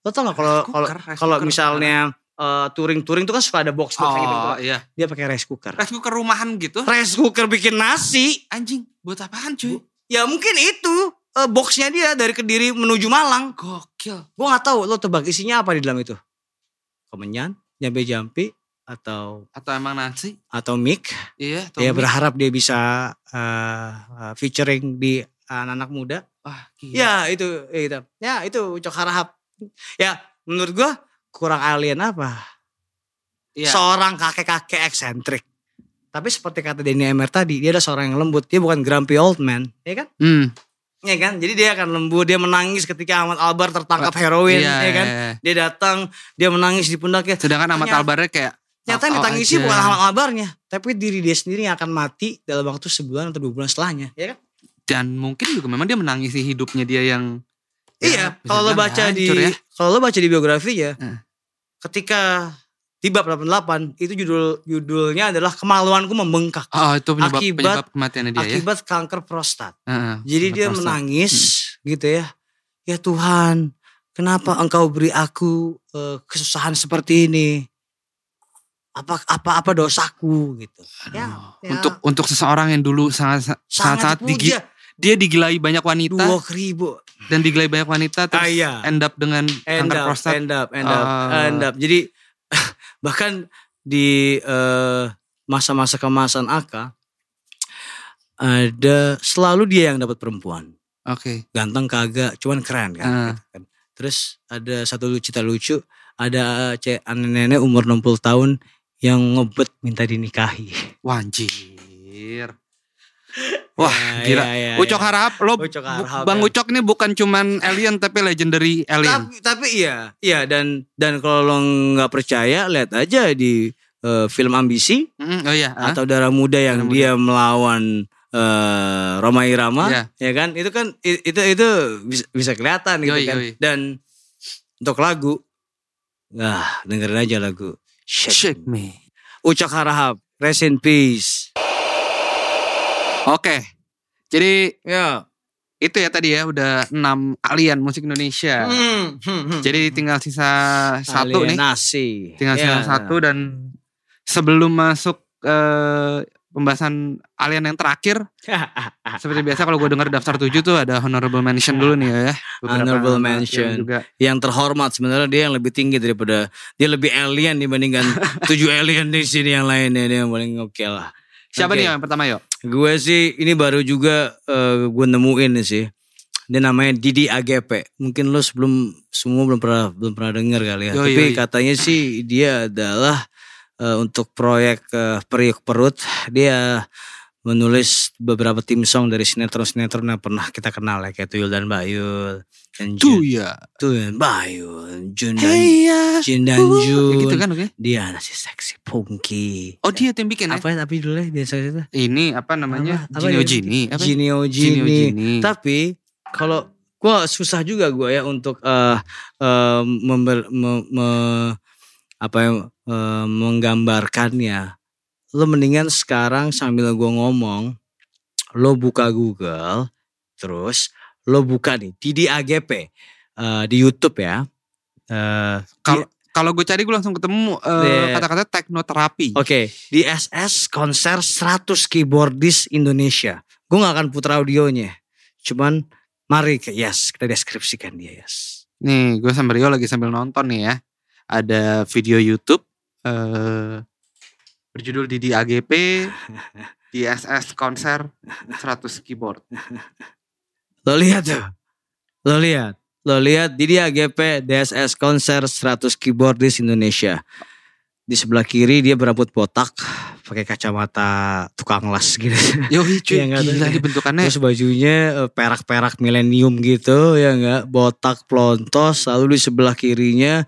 Lo tau gak kalau kalau misalnya eh, touring-touring tuh kan suka ada box box gitu. Oh iya. Dia pakai rice cooker. Rice cooker rumahan gitu. Rice cooker bikin nasi. Anjing, buat apaan cuy? Ya mungkin itu eh, boxnya dia dari Kediri menuju Malang. Gokil. Gue nggak tahu lo tebak isinya apa di dalam itu. Kemenyan, jambe jampi atau Atau emang nasi? atau mic. Iya. atau Ya mie. berharap dia bisa eh, featuring di anak-anak muda. Wah, gila. Ya itu, ya itu. Ya itu Ucok Harahap. Ya menurut gue kurang alien apa? Iya. Seorang kakek-kakek eksentrik. Tapi seperti kata Denny Emer tadi, dia adalah seorang yang lembut. Dia bukan grumpy old man, ya kan? Hmm. Ya kan? Jadi dia akan lembut, dia menangis ketika Ahmad Albar tertangkap heroin, Iya, ya kan? iya. Dia datang, dia menangis di pundaknya. Sedangkan Ahmad Albarnya kayak Ternyata yang oh, ditangisi aja. bukan Ahmad Albarnya, tapi diri dia sendiri yang akan mati dalam waktu sebulan atau dua bulan setelahnya, ya kan? Dan mungkin juga memang dia menangisi hidupnya dia yang Iya, bisa kalau lo baca di ya. kalau lo baca di biografi ya, Eh. ketika di bab 88 itu judul judulnya adalah kemaluanku membengkak Oh itu penyebab, Akibat- penyebab kematiannya dia ya. akibat kanker prostat. Heeh, Jadi dia prostat. menangis gitu ya. Ya Tuhan, kenapa engkau beri aku eh, kesusahan seperti ini? Apa apa apa dosaku gitu. Ya, ya. Untuk untuk seseorang yang dulu sangat sangat, sangat digi- puja. Dia digilai banyak wanita Dua ribu. dan digilai banyak wanita terus Ah, iya. end up dengan end kanker up, prostat. end up, end up, Ah. end up. Jadi bahkan di eh, masa-masa kemasan AK ada selalu dia yang dapat perempuan. Oke. Ganteng kagak, cuman keren kan. Gitu kan. Terus ada satu cerita lucu, ada cek nenek umur 60 tahun yang ngebet minta dinikahi. Wah anjir. Wah Ya, gila. ya, ya, Ucok ya. harap lo Ucok Harahap, Bang ya. Ucok ini bukan cuman alien tapi legendary alien. Tapi, tapi iya, iya dan dan kalau lo nggak percaya, lihat aja di eh, film Ambisi Mm, oh iya. ah. atau Darah Muda yang Darah Muda. dia melawan eh, Roma Irama, Iya. ya kan? Itu kan itu itu bisa, bisa kelihatan gitu Yoi, kan. yoi. Dan untuk lagu, nah dengerin aja lagu Shake, Shake me. Ucok Harahap, Rest in Peace. Oke. Jadi Ya. itu ya tadi ya udah 6 alien musik Indonesia. Hmm, hmm, hmm. Jadi tinggal sisa satu nih. Alienasi. Tinggal Ya. sisa satu dan sebelum masuk eh, pembahasan alien yang terakhir seperti biasa kalau gue dengar daftar 7 tuh ada honorable mention dulu nih ya. Beberapa Honorable mention. juga. yang terhormat sebenarnya dia yang lebih tinggi daripada dia lebih alien dibandingkan tujuh alien di sini yang lainnya dia yang paling oke lah. Siapa Oke. nih yang pertama yuk? Gue sih ini baru juga eh, gue nemuin sih. Dia namanya Didi AGP. Mungkin lo sebelum semua belum pernah belum pernah dengar kali ya. Yoi, Tapi yoi. katanya sih dia adalah eh, untuk proyek eh, periuk perut dia menulis beberapa tim song dari sinetron-sinetron yang pernah kita kenal ya kayak Tuyul dan Bayul dan Tuh Jun, ya. Tuyul dan Bayul, Jun dan Hey ya. Jin dan Uh, Jun. gitu kan oke. Dia nasi seksi punky. Oh dia yang bikin ya. apa tapi dulu dia itu? Ini apa namanya? Apa- apa Jinio ya? Jini. Apa? Jinio Jinio Jini. Jini. Tapi kalau gua susah juga gua ya untuk eh eh, member- me- me- apa ya eh, menggambarkannya. Lo mendingan sekarang sambil gua ngomong, lo buka Google, terus lo buka nih Didi AGP eh, di YouTube ya. Eh, Kalau kalau gue cari gue langsung ketemu Iya. kata-kata teknoterapi. Oke, di SS konser 100 keyboardis Indonesia. Gue gak akan putar audionya. Cuman mari ke yes, kita deskripsikan dia yes. Nih, gue sama Rio lagi sambil nonton nih ya. Ada video YouTube eh berjudul Didi AGP di SS konser 100 keyboard. Lo lihat tuh. Lo lihat. Lo lihat Didi AGP DSS konser 100 keyboardis Indonesia. Di sebelah kiri dia berambut botak, pakai kacamata tukang las gitu. Yo cuy, tahu. gila di bentukannya. Terus bajunya eh, perak-perak milenium gitu ya enggak botak plontos lalu di sebelah kirinya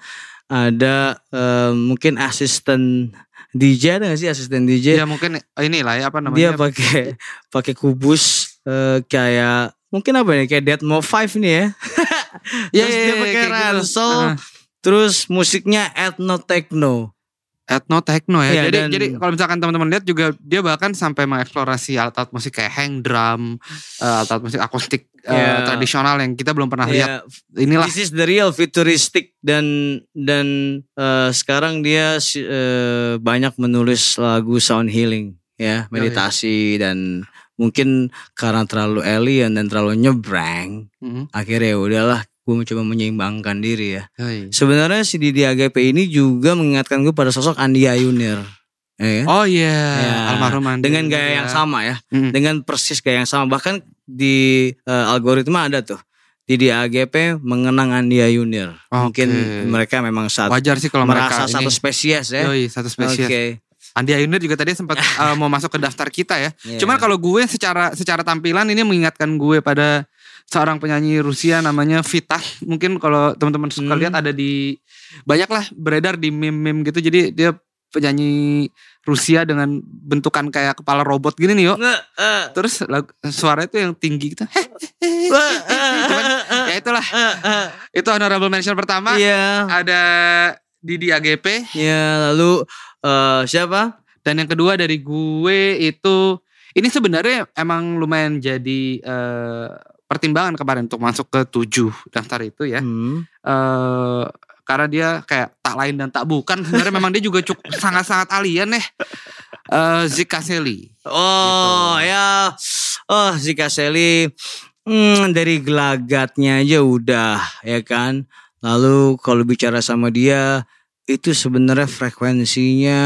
ada eh, mungkin asisten DJ ada gak sih asisten DJ? Ya mungkin inilah ya apa Dia namanya? pakai pakai kubus eh, kayak mungkin apa nih kayak Deadmo 5 nih ya. Iya, Terus iya, dia iya, pakai kayak gitu. ransel, Ah. terus musiknya ethno techno. Ethno techno ya. Iya, jadi dan- jadi kalau misalkan teman-teman lihat juga dia bahkan sampai mengeksplorasi alat-alat musik kayak hang drum, eh, alat-alat musik akustik eh, Iya. tradisional yang kita belum pernah lihat. Ya, Inilah This is the real futuristic dan dan eh, sekarang dia eh, banyak menulis lagu sound healing ya, meditasi dan mungkin karena terlalu alien dan terlalu nyebrang, Mhm. akhirnya ya udahlah gue mencoba menyeimbangkan diri ya. Yoi. Sebenarnya si Didi AGP ini juga mengingatkan gue pada sosok Andi Ayunir. Ya kan? Oh iya, Ya, almarhum Andi dengan gaya ya. yang sama ya, Mm. dengan persis gaya yang sama. Bahkan di eh, algoritma ada tuh Didi AGP mengenang Andi Ayunir. Mungkin Oke. mereka memang saat Wajar sih kalau merasa mereka satu ini. spesies ya. Yoi, satu spesies. Oke. Andi Ayunir juga tadi sempat eh, mau masuk ke daftar kita ya. Iya. Cuman kalau gue secara secara tampilan ini mengingatkan gue pada seorang penyanyi Rusia namanya Vita. Mungkin kalau teman-teman suka Hmm. lihat ada di banyak lah beredar di meme-meme gitu. Jadi dia penyanyi Rusia dengan bentukan kayak kepala robot gini nih yo. Nge- eh, Terus lag- suara itu yang tinggi gitu. Eh, Cuman, eh, ya itulah. Itu honorable mention pertama. Iya. Ada Didi AGP. Ya, lalu eh, siapa? Dan yang kedua dari gue itu ini sebenarnya emang lumayan jadi eh, pertimbangan kemarin untuk masuk ke tujuh daftar itu ya. Hmm. eh karena dia kayak tak lain dan tak bukan sebenarnya memang dia juga cukup sangat-sangat alien ya. Eh Zika Seli. Oh ya, oh Zika Seli, hmm, dari gelagatnya aja udah ya kan. Lalu kalau bicara sama dia itu sebenarnya frekuensinya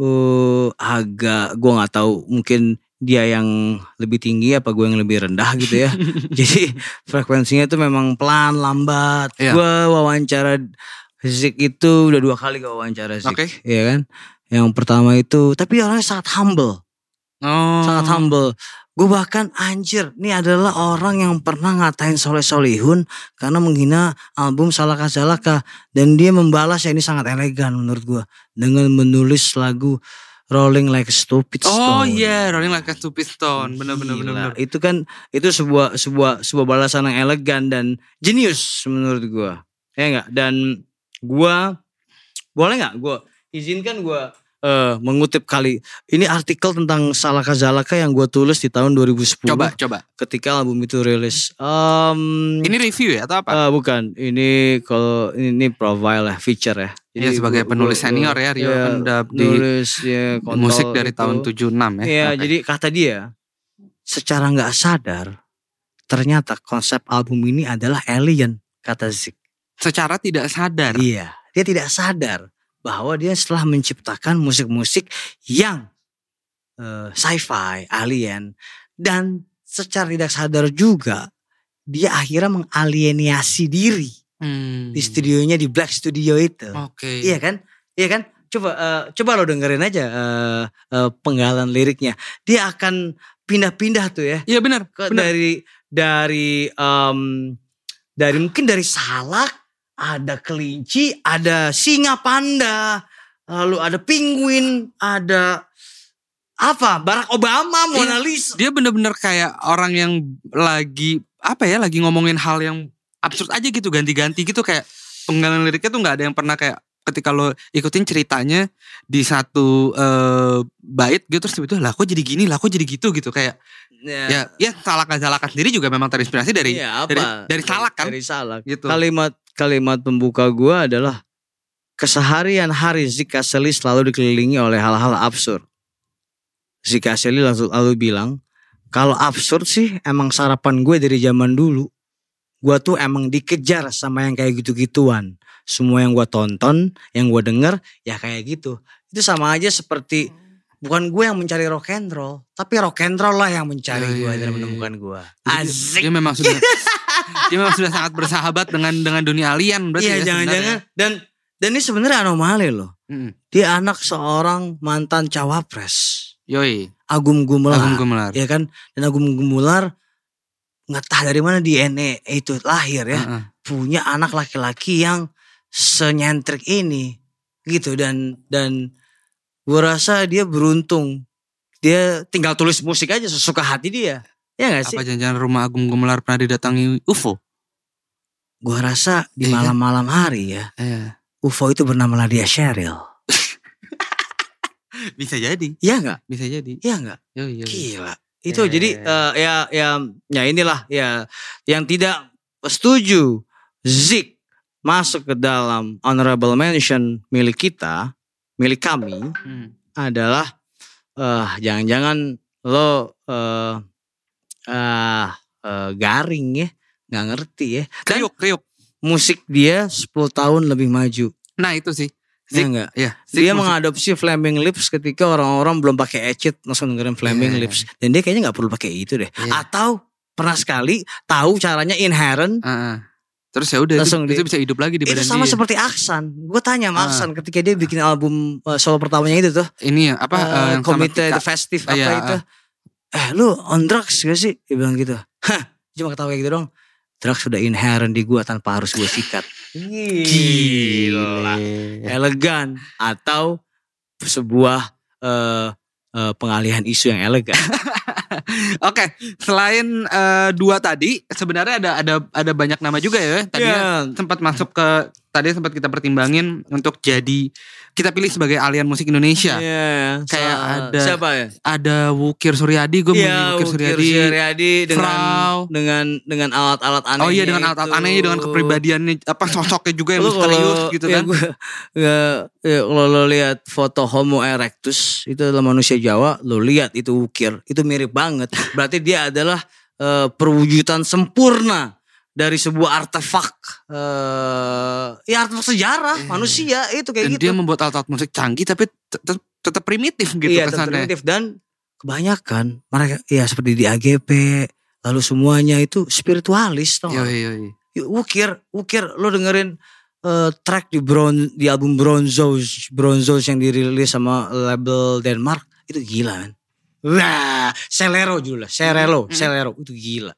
eh agak gue nggak tahu mungkin dia yang lebih tinggi apa gue yang lebih rendah gitu ya. Jadi frekuensinya itu memang pelan lambat. Iya. Gue wawancara Zik itu udah dua kali gue wawancara Zik. Oke. Iya kan? Yang pertama itu tapi orangnya sangat humble Oh. sangat humble. Gue bahkan anjir, ini adalah orang yang pernah ngatain Soleh Solihun karena menghina album Salaka Salaka dan dia membalas ya ini sangat elegan menurut gue dengan menulis lagu Rolling Like a Stupid Oh Stone. iya, Rolling Like a Stupid Stone. Bener bener bener. Gila, bener. Itu kan itu sebuah sebuah sebuah balasan yang elegan dan jenius menurut gua. Ya enggak? Dan gua boleh nggak gua izinkan gua eh, mengutip kali ini artikel tentang Salaka Zalaka yang gua tulis di tahun 2010 Coba coba. ketika album itu rilis. Em, Ini review ya atau apa? eh, bukan, ini kalau ini, ini profile ya, feature ya. Iya, sebagai gua- penulis gua- senior ya, Rio iya, kan udah di nulis ya, musik dari gitu. tahun 76 ya. Iya, jadi kata dia, secara nggak sadar, ternyata konsep album ini adalah alien, kata Zik. secara tidak sadar. Iya, dia tidak sadar bahwa dia setelah menciptakan musik-musik yang eh, sci-fi, alien, dan secara tidak sadar juga dia akhirnya mengalienasi diri Hmm. di studionya di Black Studio itu. Oke. Iya kan? Iya kan? coba eh, coba lo dengerin aja eh, eh, penggalan liriknya. Dia akan pindah-pindah tuh ya. Iya benar. Dari dari em, dari mungkin dari salak, ada kelinci, ada singa panda, lalu ada penguin, ada apa? Barack Obama, Mona Iya, Lisa. Dia bener-bener kayak orang yang lagi apa ya lagi ngomongin hal yang absurd aja gitu ganti-ganti gitu kayak penggalan liriknya tuh nggak ada yang pernah kayak ketika lo ikutin ceritanya di satu eh, bait gitu terus tiba-tiba lah kok jadi gini lah kok jadi gitu gitu kayak ya ya salakan salakan sendiri juga memang terinspirasi dari apa? dari dari salak kan Dari salak. gitu Kalimat kalimat pembuka gua adalah keseharian hari Zika Seli selalu dikelilingi oleh hal-hal absurd. Zika Seli lalu, lalu bilang, kalau absurd sih emang sarapan gue dari zaman dulu. Gua tuh emang dikejar sama yang kayak gitu-gituan. Semua yang gua tonton, yang gua denger, ya kayak gitu. Itu sama aja seperti bukan gue yang mencari rock and roll, tapi rock and roll lah yang mencari Iya, gue iya, dan iya, menemukan gue. Asik. dia memang sudah dia memang sudah sangat bersahabat dengan dengan dunia alien berarti Iya ya jangan-jangan dan dan ini sebenarnya anomali loh. sebenarnya. Dia anak seorang mantan cawapres. Yoi, Agum Gumelar. Agung Gumelar. Ya kan? Dan Agum Gumelar nggak tahu dari mana DNA itu lahir ya. Heeh. Punya anak laki-laki yang senyentrik ini gitu dan dan gue rasa dia beruntung. Dia tinggal tulis musik aja sesuka hati dia. Ya gak sih? Apa jangan-jangan rumah Agung Gumelar pernah didatangi UFO? Gue rasa di Iya kan? malam-malam hari ya. Iya. UFO itu bernama Nadia Sheryl. Bisa jadi, Iya nggak? bisa jadi. Iya nggak? Yoi, yoi. Gila. Itu Ya, jadi ya, eh, ya ya ya inilah ya yang tidak setuju Zik masuk ke dalam honorable mention milik kita, milik kami Hmm. adalah eh jangan-jangan lo eh ah eh, garing ya, nggak ngerti ya. Dan Kriuk, kriuk. musik dia 10 tahun lebih maju. Nah itu sih. Ya Zik, enggak? ya. Dia Zik musik- mengadopsi Flaming Lips ketika orang-orang belum pakai Ecit langsung dengerin Flaming Iya. Lips. Dan dia kayaknya nggak perlu pakai itu deh. Iya. Atau pernah sekali tahu caranya inherent. Heeh. Terus ya udah itu, Langsung itu di- bisa hidup lagi di Itu badan sama dia. seperti Aksan. Gue tanya sama Ah. Aksan ketika dia bikin album uh, solo pertamanya itu tuh. Ini ya apa eh, yang sama Komite Tika. The Festive Ah, apa iya, itu. Eh lu on drugs gak sih? Dia bilang gitu. Hah cuma ketawa kayak gitu dong. Drugs sudah inherent di gue tanpa harus gue sikat. Gila. elegan atau sebuah eh, eh, pengalihan isu yang elegan. Oke, selain eh, dua tadi, sebenarnya ada ada ada banyak nama juga ya. Tadi Iya. sempat masuk ke tadi sempat kita pertimbangin untuk jadi kita pilih sebagai alian musik Indonesia. Iya, Kayak sa- ada- siapa ya? Ada Wukir Suryadi, gue Iya, memilih Wukir Wukir Suryadi. Suryadi dengan Frau. dengan dengan alat-alat aneh. Oh iya dengan alat-alat anehnya, dengan kepribadiannya, apa sosoknya juga yang misterius gitu ya kan. Gua, ya, ya, kalau lo lihat foto Homo erectus itu adalah manusia Jawa, lo lihat itu ukir, itu mirip banget. Berarti dia adalah eh, perwujudan sempurna dari sebuah artefak eh ya artefak sejarah manusia itu kayak Dan gitu. dia membuat alat-alat musik canggih tapi tetap primitif gitu iya, kesannya. primitif dan kebanyakan mereka ya seperti di AGP lalu semuanya itu spiritualis tau nggak? Yoi, yoi. Ya, Ukir, Ukir, lo dengerin eh, track di Bron di album Bronzos, Bronzos yang dirilis sama label Denmark itu gila kan. Wah, Selero Serelo, Hmm. Selero itu gila.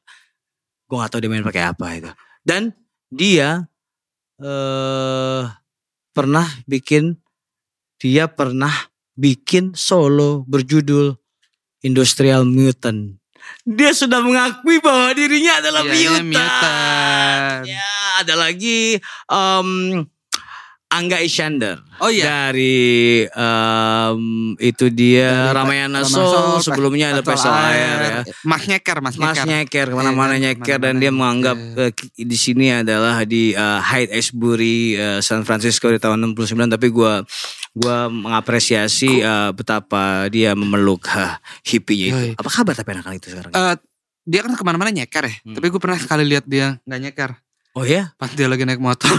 Gue gak tahu dia main pakai apa itu. Dan dia eh pernah bikin dia pernah bikin solo berjudul Industrial Mutant. Dia sudah mengakui bahwa dirinya adalah Dianya mutant. mutant. Ya, ada lagi em Angga Iskandar. Oh iya. Dari em, itu dia Ramayana Soul, sebelumnya ada Pesol Air ya. Mas Nyeker, Mas Mas Nyeker. nyeker ke mana-mana Iya nyeker dan dia menganggap nyeker. ki- di sini adalah di eh, Hyde Ashbury eh, San Francisco di tahun 69 tapi gua gua mengapresiasi eh, betapa dia memeluk uh, hippie itu. Apa kabar tapi anak itu sekarang? Eh, dia kan ke mana-mana nyeker ya. Hmm. Tapi gue pernah sekali lihat dia nggak nyeker. oh ya? Pas dia lagi naik motor.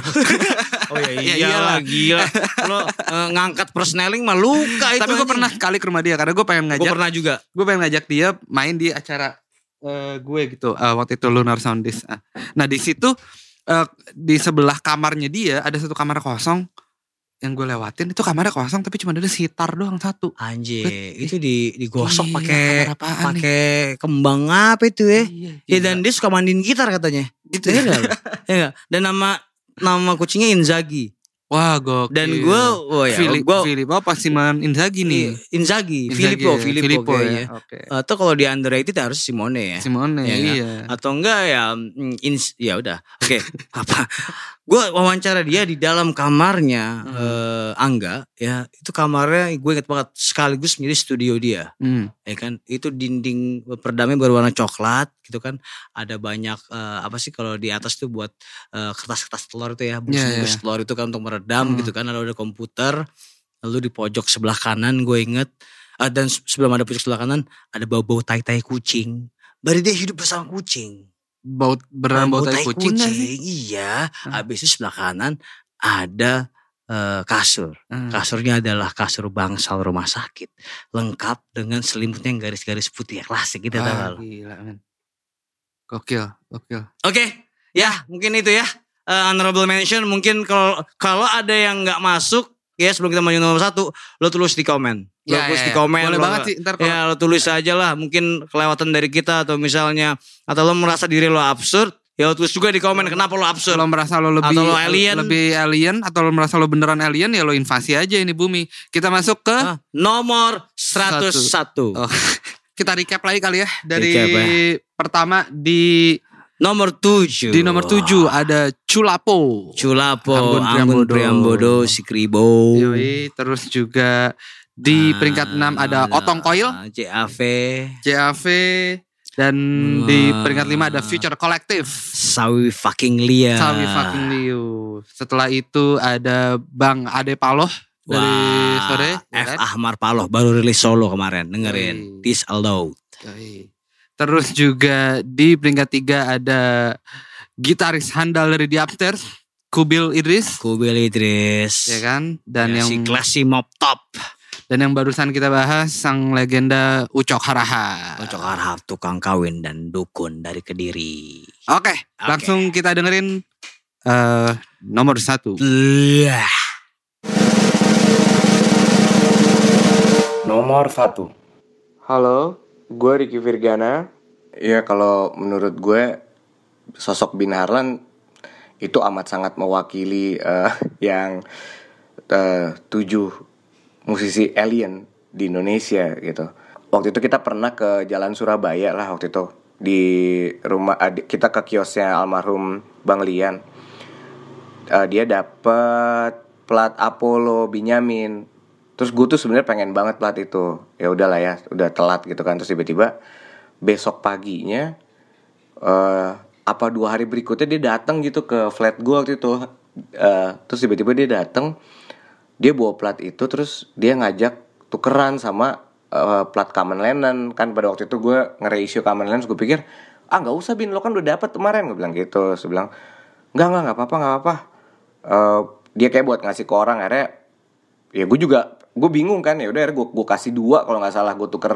Oh ya Ya iyalah gila. Lo eh, ngangkat persneling mah luka itu. Tapi gue pernah sekali ke rumah dia karena gue pengen ngajak. pernah juga. Gue pengen ngajak dia main di acara eh, gue gitu. eh, waktu itu Lunar Soundis. Ah. Nah di situ eh, di sebelah kamarnya dia ada satu kamar kosong yang gue lewatin itu kamarnya kosong tapi cuma ada sitar doang satu. Anjir, itu di digosok pakai pakai kembang apa itu ya? Iya, Ya gila. dan dia suka mandiin gitar katanya. Gitu Iya ya. Iya nggak? Dan nama nama kucingnya Inzaghi. Wah gokil. Dan gue, oh ya, Filip, gue Filippo apa Simon Inzaghi nih? Inzaghi, Inzaghi Filippo, ya, Filippo, Filippo ya. kayaknya. Oke. Atau kalau di underrated harus Simone ya. Simone Iya nggak? iya. Atau enggak ya mm, ins ya udah. Oke, apa? Gue wawancara dia di dalam kamarnya Hmm. eh, Angga ya. Itu kamarnya gue inget banget sekaligus menjadi studio dia. Hmm. ya kan itu dinding perdamnya berwarna coklat gitu kan ada banyak eh, apa sih kalau di atas tuh buat eh, kertas-kertas telur itu ya bungkus-bungkus iya. telur itu kan untuk meredam Hmm. gitu kan lalu ada komputer lalu di pojok sebelah kanan gue inget eh, dan se- sebelum ada pojok sebelah kanan ada bau-bau tai-tai kucing berarti dia hidup bersama kucing Bau beneran bau tai kucing nggak sih? iya Hmm. habis itu sebelah kanan ada eh, kasur Hmm. Kasurnya adalah kasur bangsal rumah sakit. Lengkap dengan selimutnya yang garis-garis putih ya klasik gitu gak lo? gila men. Gokil, gokil. Oke, ya mungkin itu ya. Eh, honorable mention mungkin kalau kalau ada yang nggak masuk ya sebelum kita maju nomor satu, lo tulis di komen. Lo Ya, tulis ya, di ya. komen. Boleh lo banget sih ntar kalau Ya lo tulis aja lah. Mungkin kelewatan dari kita atau misalnya atau lo merasa diri lo absurd, ya lo tulis juga di komen kenapa lo absurd. kalau merasa lo lebih Atau lo alien. lebih alien atau lo merasa lo beneran alien ya lo invasi aja ini bumi. Kita masuk ke Ah, nomor 101. Oh. kita recap lagi kali ya dari Recap ya. pertama di Nomor 7. di nomor 7 ada Culapo. Culapo, Ambon Ambon Priambodo. Priambodo, si Kribo. Yoi, terus juga di Ah, peringkat 6 ada Otong Coil, JAV, JAV dan di Wah. peringkat 5 ada Future Collective. Sawi fucking Lia. Sawi fucking Liu. Setelah itu ada Bang Ade Paloh dari Wah, sore. ya F. kan? Ahmar Paloh baru rilis solo kemarin. Dengerin. Yoi. This Allowed. Terus juga di peringkat 3 ada gitaris handal dari The Upstairs, Kubil Idris. Kubil Idris. Ya kan? Dan Ya, yang si Classy Mop Top. Dan yang barusan kita bahas sang legenda Ucok Haraha. Cocok harap tukang kawin dan dukun dari Kediri. Oke, langsung kita dengerin eh nomor satu. Lah. Nomor satu. Halo, gue Ricky Virgana. Ya kalau menurut gue sosok Bin Harlan itu amat sangat mewakili eh, yang eh, tujuh musisi alien di Indonesia gitu. Waktu itu kita pernah ke Jalan Surabaya lah waktu itu di rumah kita ke kiosnya almarhum Bang Lian. Eh, dia dapat plat Apollo Binyamin. Terus gue tuh sebenarnya pengen banget plat itu. Ya udahlah ya, udah telat gitu kan. Terus tiba-tiba besok paginya eh apa dua hari berikutnya dia datang gitu ke flat gue waktu itu. Eh, terus tiba-tiba dia datang, dia bawa plat itu terus dia ngajak tukeran sama eh, plat Kamen Lennon kan pada waktu itu gue nge-reissue Kamen Lennon gue pikir ah nggak usah bin. Lo kan udah dapat kemarin. Gue bilang gitu. Saya bilang nggak nggak nggak apa-apa nggak apa-apa. Eh, dia kayak buat ngasih ke orang akhirnya ya gue juga gue bingung kan. Ya udah gue gue kasih dua. Kalau nggak salah gue tuker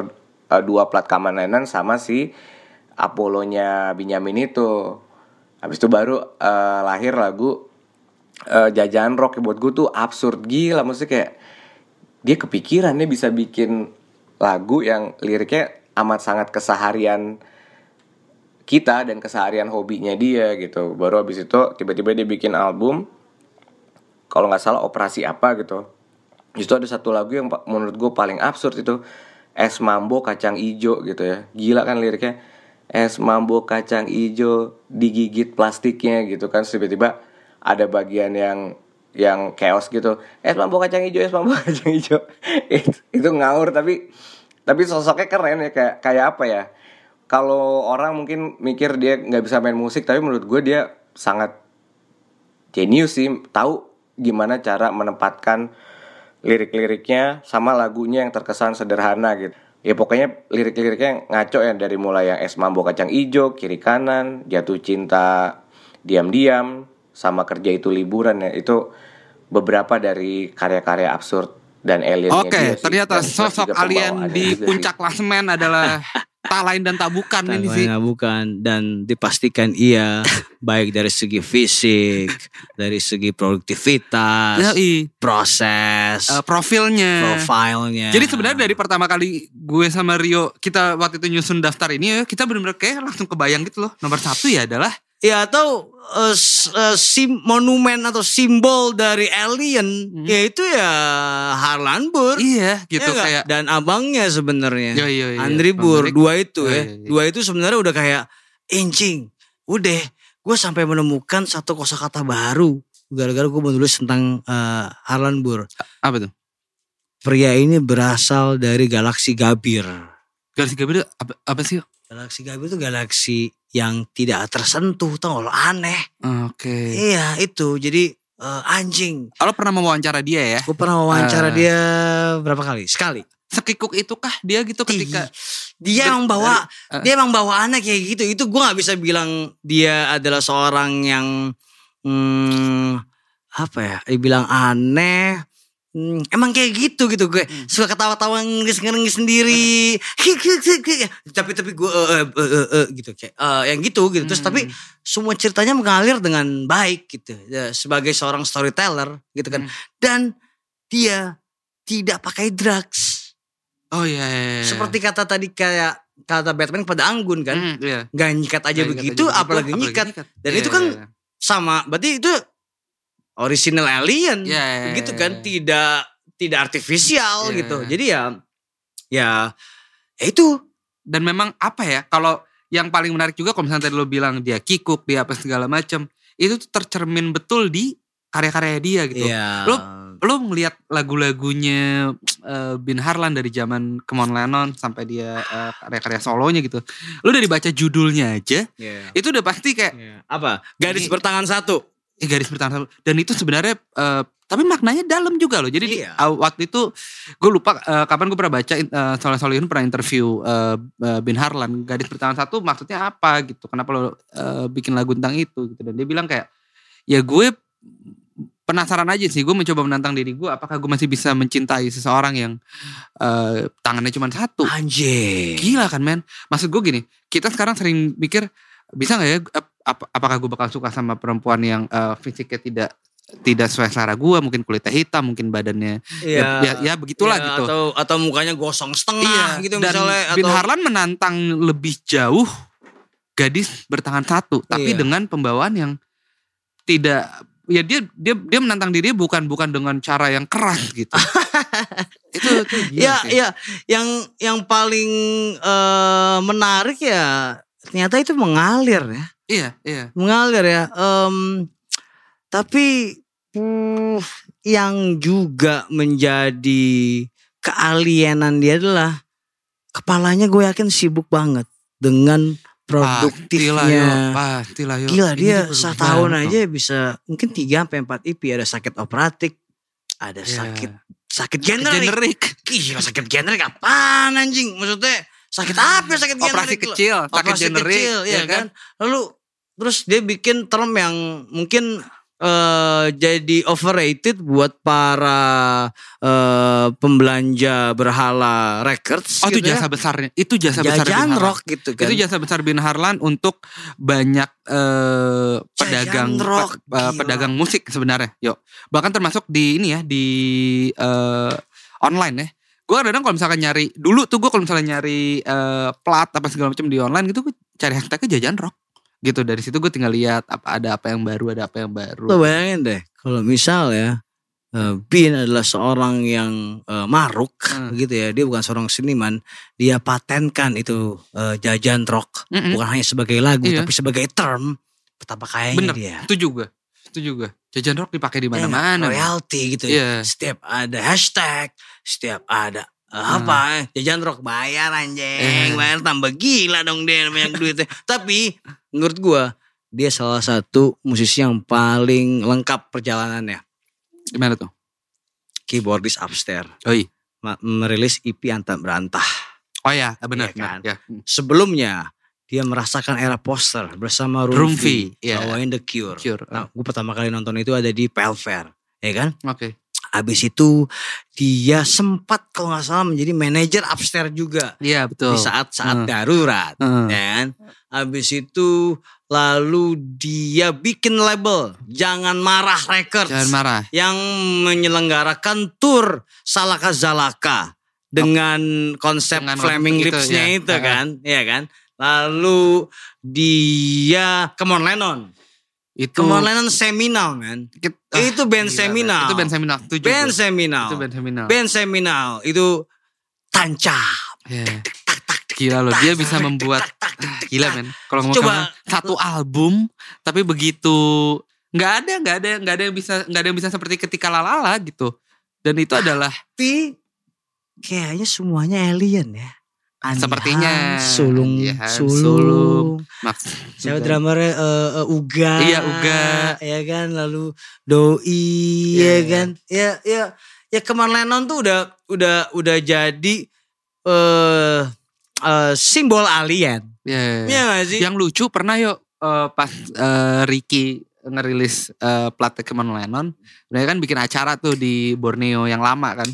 eh, dua plat Kamen Lennon sama si Apollonya Benjamin itu. Habis itu baru eh, lahir lagu eh, jajan rock buat gue tuh absurd gila. Maksudnya kayak dia kepikiran dia bisa bikin lagu yang liriknya amat sangat keseharian kita dan keseharian hobinya dia gitu. Baru habis itu tiba-tiba dia bikin album kalau nggak salah operasi apa gitu. Itu ada satu lagu yang menurut gue paling absurd itu es mambo kacang ijo gitu ya. Gila kan liriknya? Es mambo kacang ijo digigit plastiknya gitu kan. Tiba-tiba ada bagian yang yang chaos gitu. Es mambo kacang ijo es mambo kacang ijo itu, itu ngawur tapi tapi sosoknya keren ya kayak kayak apa ya? Kalau orang mungkin mikir dia nggak bisa main musik tapi menurut gue dia sangat genius sih. Tahu gimana cara menempatkan lirik-liriknya sama lagunya yang terkesan sederhana gitu. Ya pokoknya lirik-liriknya ngaco ya dari mulai yang es mambo kacang ijo kiri kanan jatuh cinta diam-diam sama kerja itu liburan ya itu beberapa dari karya-karya absurd dan alien Oke, ternyata sosok alien di puncak klasemen adalah tak lain dan tak bukan Tak ini sih. lain, bukan dan dipastikan iya baik dari segi fisik, dari segi produktivitas, Yoi. proses, Eh, profilnya. profilnya. Jadi sebenarnya dari pertama kali gue sama Rio kita waktu itu nyusun daftar ini ya kita benar-benar kayak langsung kebayang gitu loh. Nomor satu ya adalah ya atau eh, eh, sim monumen atau simbol dari alien yaitu ya Harlan Burr. iya gitu Ya kayak dan abangnya sebenarnya. Iya, iya, iya. Andri Bur dua itu Oh, ya. iya, iya. Dua itu sebenarnya udah kayak incing. Udah, gue sampai menemukan satu kosakata baru gara-gara gue menulis tentang eh, Harlan Bur. apa tuh? Pria ini berasal dari galaksi Gabir. Galaksi Gabir itu apa, apa sih? Galaksi Gabir itu galaksi yang tidak tersentuh, tau lo aneh. Oke. Iya itu, jadi eh, anjing. Kalau pernah mewawancara dia ya? Gue pernah wawancara Eh. dia berapa kali? Sekali. Sekikuk itu kah dia gitu ketika Dia emang bawa, eh. dia emang bawaannya kayak gitu. Itu gue nggak bisa bilang dia adalah seorang yang hmm, apa ya? Dibilang aneh. Hmm, emang kayak gitu gitu gue suka ketawa-tawa ngengis-ngengis sendiri. Tapi tapi gue eh, eh, eh, eh, gitu kayak eh, yang gitu gitu. Terus tapi semua ceritanya mengalir dengan baik gitu ya, sebagai seorang storyteller gitu kan. Dan dia tidak pakai drugs. Oh iya. iya, iya. seperti kata tadi kayak kata Batman pada Anggun kan. Hmm, iya. nggak nyikat aja Nggak begitu nyikat aja apalagi begitu, nyikat. Dan Iya, itu kan iya, iya. sama. Berarti itu original alien. Iya, iya, begitu iya, kan? iya. tidak tidak artifisial Iya, gitu. jadi ya ya ya itu. Dan memang apa ya kalau yang paling menarik juga kalau misalnya tadi lo bilang dia kikuk dia apa segala macam itu tuh tercermin betul di karya-karya dia gitu. Iya. lo lo ngelihat lagu-lagunya eh, Bin Harlan dari zaman Kemon Lennon sampai dia eh, karya-karya solonya gitu. Lo dari baca judulnya aja Iya. itu udah pasti kayak apa? Gadis Ini- bertangan satu garis bertahan satu dan itu sebenarnya eh, tapi maknanya dalam juga loh. Jadi di- Iya. uh, waktu itu gue lupa eh, kapan gue pernah baca uh, Soleh Solihun pernah interview eh, eh, Bin Harlan. Gadis bertahan satu maksudnya apa gitu. Kenapa lo eh, bikin lagu tentang itu gitu. Dan dia bilang kayak ya gue penasaran aja sih. Gue mencoba menantang diri gue apakah gue masih bisa mencintai seseorang yang eh, tangannya cuma satu? Anjing gila kan men? Maksud gue gini kita sekarang sering mikir bisa nggak ya ap- ap- apakah gue bakal suka sama perempuan yang eh, fisiknya tidak tidak sesuai selera gue mungkin kulitnya hitam mungkin badannya ya, ya, ya begitulah Iya, gitu atau atau mukanya gosong setengah gitu dan misalnya Bin atau Harlan menantang lebih jauh gadis bertangan satu tapi Iya. dengan pembawaan yang tidak ya dia dia dia menantang diri bukan bukan dengan cara yang keras gitu itu, ya sih. ya yang yang paling eh, menarik ya ternyata itu mengalir ya iya iya mengalir ya Em, tapi hmm, yang juga menjadi kealienan dia adalah kepalanya gue yakin sibuk banget dengan produktifnya yo, pastilah, yo. Gila Ini dia setahun aja bisa mungkin 3 sampai 4 IP ada sakit operatik, ada Iya. sakit sakit generik. generik Gila sakit generik apaan anjing? Maksudnya sakit apa ya sakit generik? Operasi kecil, sakit Operasi generik, kecil, ya ya kan? Lalu terus dia bikin term yang mungkin eh, jadi overrated buat para eh, pembelanja berhala records Oh itu gitu ya. jasa besarnya, itu jasa besar Bin Jajan Harlan. rock gitu kan. Itu jasa besar Bin Harlan untuk banyak eh, pedagang rock, pe- gila. pedagang musik sebenarnya. Yuk, bahkan termasuk di ini ya di eh, online ya. Gue kadang kalau misalkan nyari dulu tuh gue kalau misalnya nyari eh, plat apa segala macam di online gitu gue cari hashtagnya jajan rock gitu dari situ gue tinggal lihat apa ada apa yang baru ada apa yang baru. Lo bayangin deh, kalau misal ya eh, Bin adalah seorang yang eh, maruk Hmm. gitu ya, dia bukan seorang seniman, dia patenkan itu eh, jajan rock, Mm-mm. bukan hanya sebagai lagu Iya. tapi sebagai term. Betapa kayanya Bener, dia. itu juga, itu juga. Jajan rock dipakai di mana-mana. Ya, royalty gitu. Iya. Setiap ada hashtag, setiap ada eh, Hmm. apa eh, jajan rock bayar anjing, Eh. bayar tambah gila dong dia banyak duitnya. Tapi menurut gua dia salah satu musisi yang paling lengkap perjalanannya. Gimana tuh? Keyboardist upstairs. Oh iya. Merilis EP Antah Berantah. Oh ya, benar. Iya kan? Ya. Sebelumnya dia merasakan era poster bersama Rumfi, iya. bawain The Cure. Cure. Nah, gue pertama kali nonton itu ada di Pelfair, ya kan? Oke. Habis itu dia sempat kalau nggak salah menjadi manajer upstairs juga Iya betul. di saat-saat Hmm. darurat, Hmm. ya kan? Habis itu lalu dia bikin label Jangan Marah Records Jangan marah. yang menyelenggarakan tour Salaka Zalaka dengan konsep Dengan flaming konsep itu, lipsnya ya. itu kan, ya kan? Lalu dia Come on Lennon. Itu Come on Lennon seminal man. Kit- ah, itu band gila, seminal. Itu band seminal. Tujuh Band seminal. Itu band seminal. Band seminal itu tancap. Iya. Gila loh, dia bisa membuat ah, gila men. Kalau ngomong Coba- sama- satu album tapi begitu nggak ada nggak ada nggak ada yang bisa nggak ada yang bisa seperti ketika lalala gitu. Dan itu adalah Tapi kayaknya semuanya alien ya. Andi Sepertinya. Sulung, Andi Hans, sulung. Sulung. Max. Siapa drummernya eh, eh, Uga. Iya, Uga. Ya kan lalu Doi Iya, ya iya. kan. Ya ya ya Keman Lennon tuh udah udah udah jadi eh eh, simbol alien. Ya. Iya gak sih? Yang lucu pernah yuk eh, pas eh, Ricky ngerilis eh, plat Kemon Lennon, mereka kan bikin acara tuh di Borneo yang lama kan.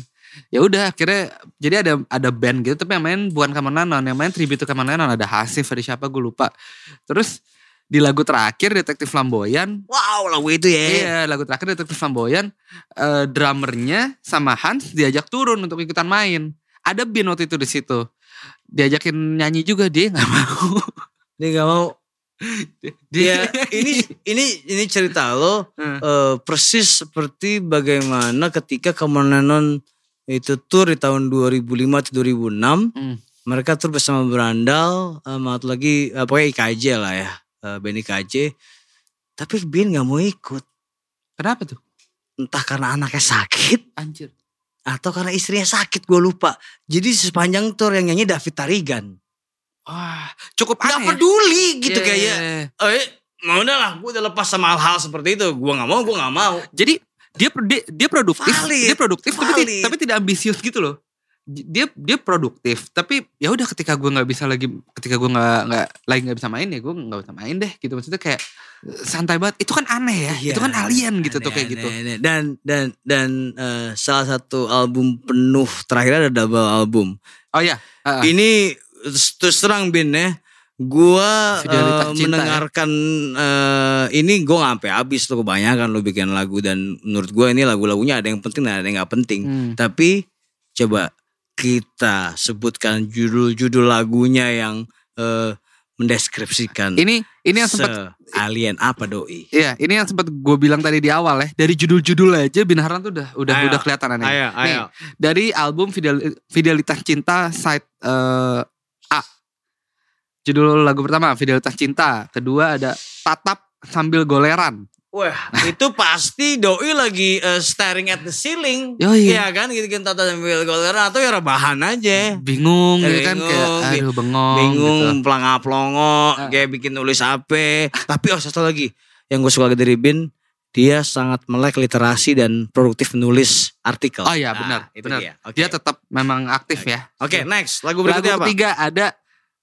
Ya udah akhirnya jadi ada ada band gitu tapi yang main bukan Kemon Lennon, yang main tribute to Kemon Lennon ada Hasif ada siapa gue lupa. Terus di lagu terakhir Detektif Flamboyan Wow lagu itu ya. Iya lagu terakhir Detektif Flamboyan eh, Drummernya sama Hans diajak turun untuk ikutan main Ada Bin waktu itu di situ Diajakin nyanyi juga dia nggak mau Dia gak mau. Dia ini ini ini cerita lo Hmm. eh, persis seperti bagaimana ketika Keman Lennon itu tour di tahun 2005 atau 2006 Hmm. mereka tur bersama Berandal satu lagi eh, pokoknya IKJ lah ya eh, band IKJ tapi Bin nggak mau ikut Kenapa tuh? entah karena anaknya sakit Anjir atau karena istrinya sakit gue lupa jadi sepanjang tour yang nyanyi David Tarigan Wah cukup nggak aneh ya. peduli gitu Iya, kayak iya. eh mau udah lah gue udah lepas sama hal-hal seperti itu gue nggak mau gue nggak mau Jadi dia dia, dia produktif, Valid, dia produktif tapi, valid. tapi tidak ambisius gitu loh. Dia dia produktif tapi ya udah ketika gue nggak bisa lagi ketika gue nggak nggak lagi nggak bisa main ya gue nggak bisa main deh gitu maksudnya kayak santai banget itu kan aneh ya Iya, itu kan alien gitu tuh Aneh, kayak gitu aneh, aneh. Dan dan dan eh, salah satu album penuh terakhir ada double album. oh ya uh, Ini terus terang Bin ya. Gua Fidelitas eh, cinta ya. mendengarkan eh, ini gue sampai habis tuh kebanyakan lo bikin lagu dan menurut gue ini lagu-lagunya ada yang penting dan ada yang nggak penting. Hmm. Tapi coba kita sebutkan judul-judul lagunya yang eh, mendeskripsikan ini ini yang sempat alien apa doi. Iya, ini yang sempat gue bilang tadi di awal ya. Dari judul-judul aja Bin Harlan tuh udah udah Ayo, udah kelihatan aneh. Ayo, Nih, ayo. dari album Fidel- Fidelitas Cinta side A. Judul lagu pertama Fidelitas Cinta, kedua ada Tatap Sambil Goleran. Wah, itu pasti doi lagi uh, staring at the ceiling. Yoi. Iya kan, gitu kan tata sambil goleran atau ya rebahan aja. Bingung gitu kan Bingung, kayak aduh bengong Bingung, gitu. pelanga-pelongo, Ah. kayak bikin nulis apa. Tapi oh satu lagi, yang gue suka dari Bin, dia sangat melek literasi dan produktif menulis artikel. Oh iya Nah, benar, itu benar. dia. Oke. Dia tetap memang aktif ya. Oke, next. Lagu Lagu berikutnya apa? ketiga ada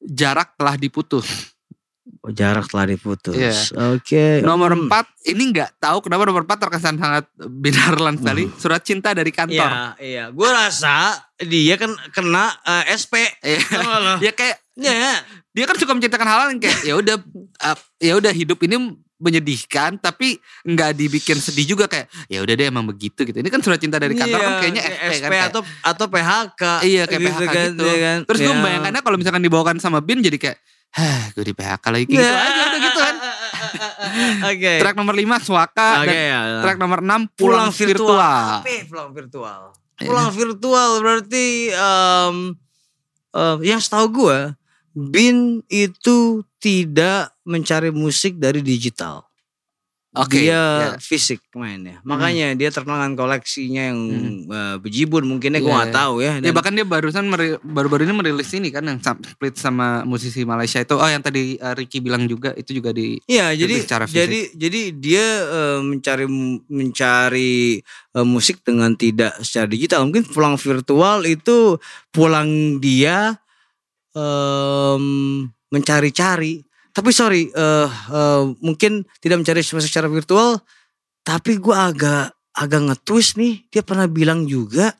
Jarak Telah Diputus. Oh, jarak telah diputus. Iya. Oke. Nomor Hmm. empat, ini nggak tahu kenapa nomor empat terkesan sangat Bin Harlan sekali. Surat cinta dari kantor. Iya, iya. Gue rasa dia kan kena eh, SP. Iya. Dia kayak Iya. dia kan suka menceritakan hal yang kayak ya udah uh, ya udah hidup ini menyedihkan tapi nggak dibikin sedih juga kayak ya udah deh emang begitu gitu. Ini kan surat cinta dari kantor kan Iya, kayaknya kayak SP, kan SP kayak- atau atau PHK. Iya kayak PHK gitu. iya kan? Terus gue Iya. membayangkannya kalau misalkan dibawakan sama Bin jadi kayak Hah gue di PHK lagi gitu Iya. aja udah gitu kan. Oke. Track nomor 5 Suaka Oke dan ya. track nomor 6 pulang Pulang, virtual. Virtual. Apa ya pulang virtual? Iya. Pulang virtual berarti em, em, yang setahu gue Bin itu tidak mencari musik dari digital. Oke, dia ya. fisik mainnya. Makanya dia terkenal dengan koleksinya yang Hmm. eh, bejibun mungkinnya gue Iya, nggak iya. tahu ya. Ya Dan- bahkan dia barusan baru-baru ini merilis ini kan yang split sama musisi Malaysia itu. Oh yang tadi uh, Ricky bilang juga itu juga di Iya, jadi secara fisik. jadi jadi dia eh, mencari mencari eh, musik dengan tidak secara digital. Mungkin pulang virtual itu pulang dia em, mencari-cari. Tapi sorry, eh, eh, mungkin tidak mencari secara virtual. Tapi gue agak agak nge-twist nih. Dia pernah bilang juga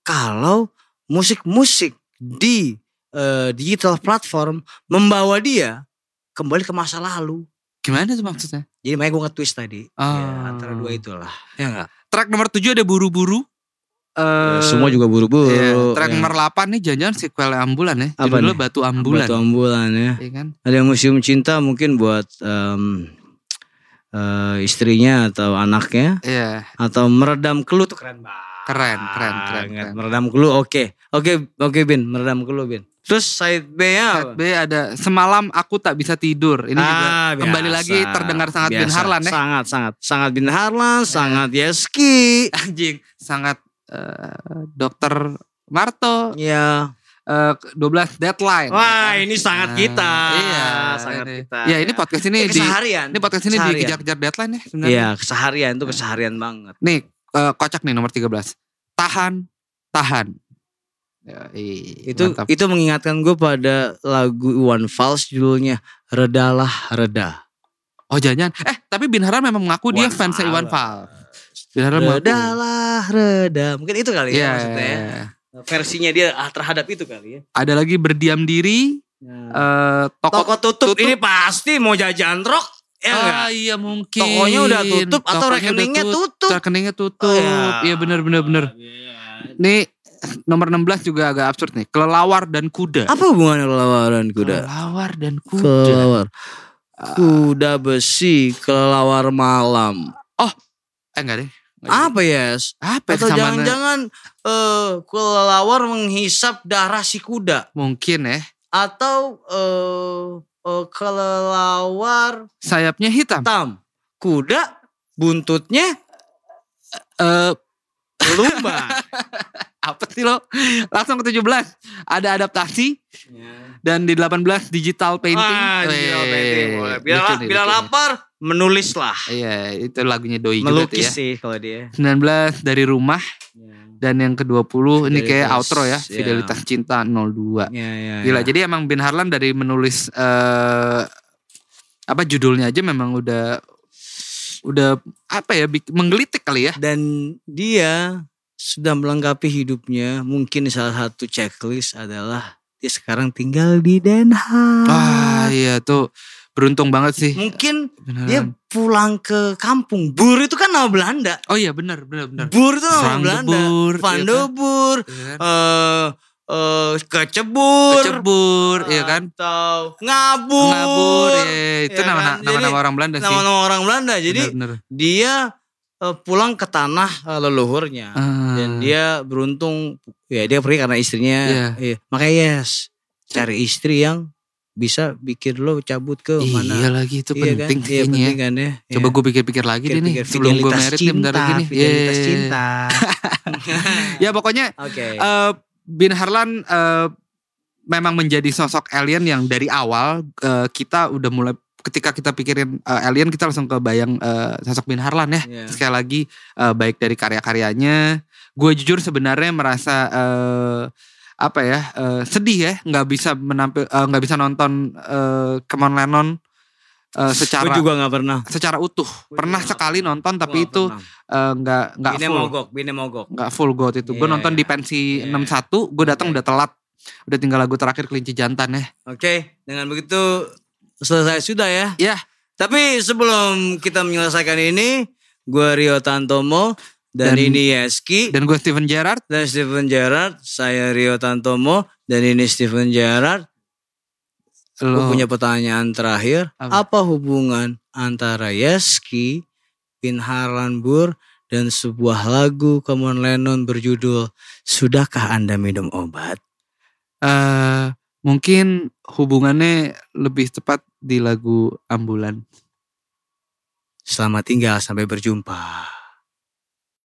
kalau musik-musik di eh, digital platform membawa dia kembali ke masa lalu. Gimana tuh maksudnya? Jadi makanya gue nge-twist tadi. Ya, Oh. antara dua itulah. Ya enggak? Track nomor 7 ada buru-buru. Eh, semua juga buru-buru. iya. Track ya. nomor 8 nih jangan-jangan sequel ambulan ya. Apa Judulnya nih? Batu Ambulan. Batu ambulan ya. Iya kan? Ada museum cinta mungkin buat em, eh, istrinya atau anaknya Iya. atau meredam keluh tuh keren banget. Keren, keren, keren, keren. Meredam keluh oke. Oke, oke Bin, meredam keluh Bin. Terus side B-nya Side B ada semalam aku tak bisa tidur. Ini juga Ah, kembali biasa. lagi terdengar sangat Bin Biasa. Harlan ya. Sangat, sangat, sangat Bin Harlan, sangat Yeski. Anjing, sangat eh, Dokter Marto. Ya. Eh, 12 deadline. Wah, ya kan? ini sangat Nah, kita. Iya, sangat ini. kita. Ya, ini podcast ini di keseharian. ini podcast ini Keseharian. dikejar-kejar deadline ya sebenarnya. Iya, keseharian itu keseharian banget. Nih, eh, kocak nih nomor 13. Tahan, tahan. Ya, Itu mantap. itu mengingatkan gue pada lagu Iwan Fals judulnya Redalah Reda. Oh jangan Eh tapi Bin Haran memang mengaku dia Iwan fans Iwan Fals. Mengaku. Redalah Reda. Mungkin itu kali Iya. ya maksudnya. ya. Versinya dia ah, terhadap itu kali ya. Ada lagi berdiam diri. eh toko, Toko tutup, ini pasti mau jajan rok ya enggak? Ah iya mungkin. Tokonya udah tutup atau Tokonya udah rekeningnya tut- tutup. Rekeningnya tutup. Oh, iya. Iya benar benar benar. Nih nomor 16 juga agak absurd nih. Kelelawar dan kuda. Apa hubungannya kelelawar dan kuda? Kelelawar dan kuda. Kelelawar. Kuda besi, kelelawar malam. Oh, eh enggak deh. Apa yes? Apa Atau jangan-jangan eh kelelawar menghisap darah si kuda Mungkin ya. atau eh eh, kelelawar Sayapnya hitam. hitam. Kuda buntutnya Eh lumba. apa sih lo? Langsung ke 17. Ada adaptasi dan di 18 digital painting. Ah, digital painting. Bila, nih, bila nih. lapar menulis lah. Iya, itu lagunya Doi juga tuh Melukis ya. sih kalau dia. 19 dari rumah dan yang ke-20 ini kayak outro ya, ya. Fidelitas Cinta 02. Ya, ya, Gila, ya. jadi emang Bin Harlan dari menulis eh apa judulnya aja memang udah udah apa ya menggelitik kali ya. Dan dia sudah melengkapi hidupnya. Mungkin salah satu checklist adalah dia sekarang tinggal di Den Haag. Wah, iya tuh beruntung banget sih. Mungkin Bin dia pulang ke kampung. Bur itu kan nama Belanda. Oh iya benar benar benar. Bur itu nama Belanda. Van iya kan? Iya kan? eh eh, kecebur. Kecebur, iya kan? Atau ngabur. Ngabur, iya, itu Ya nama kan? nama nama orang Belanda sih. Nama-nama orang Belanda. Jadi Benar, benar. dia eh, pulang ke tanah leluhurnya. Ah. Dan dia beruntung ya dia pergi karena istrinya. Iya. Iya. Makanya yes, cari istri yang bisa bikin lo cabut ke mana. Iya lagi itu Iya kan? penting Iya, kayaknya penting ya. kan ya. Coba Iya. gue pikir-pikir lagi deh nih sebelum gue merit nih bentar cinta, lagi nih. Fidelitas Yeay. cinta. ya pokoknya Oke. eh, Bin Harlan eh, memang menjadi sosok alien yang dari awal eh, kita udah mulai ketika kita pikirin eh, alien kita langsung kebayang eh, sosok Bin Harlan ya. Iya. Sekali lagi eh, baik dari karya-karyanya, gue jujur sebenarnya merasa eh, apa ya eh, sedih ya nggak bisa menampil eh, nggak bisa nonton eh, Come On Lennon eh, secara Gue juga gak pernah. secara utuh. Pernah sekali nonton tapi Gua itu eh, nggak nggak Bine full mogok, bine mogok. nggak full goat itu. Gue Iya, nonton di iya. pensi Iya. 61, gue datang Oke. udah telat. Udah tinggal lagu terakhir kelinci jantan ya. Oke, dengan begitu selesai sudah ya. Ya, Tapi sebelum kita menyelesaikan ini, gue Rio Tantomo dan, Dan- ini Yeski dan gue Steven Gerrard. dan Steven Gerrard. Saya Rio Tantomo dan ini Steven Gerrard. Lo punya pertanyaan terakhir. Apa? Apa, hubungan antara Yeski, Pin Harlan Bur, dan sebuah lagu Common Lennon berjudul Sudahkah Anda Minum Obat? eh mungkin hubungannya lebih tepat di lagu Ambulan. Selamat tinggal, sampai berjumpa.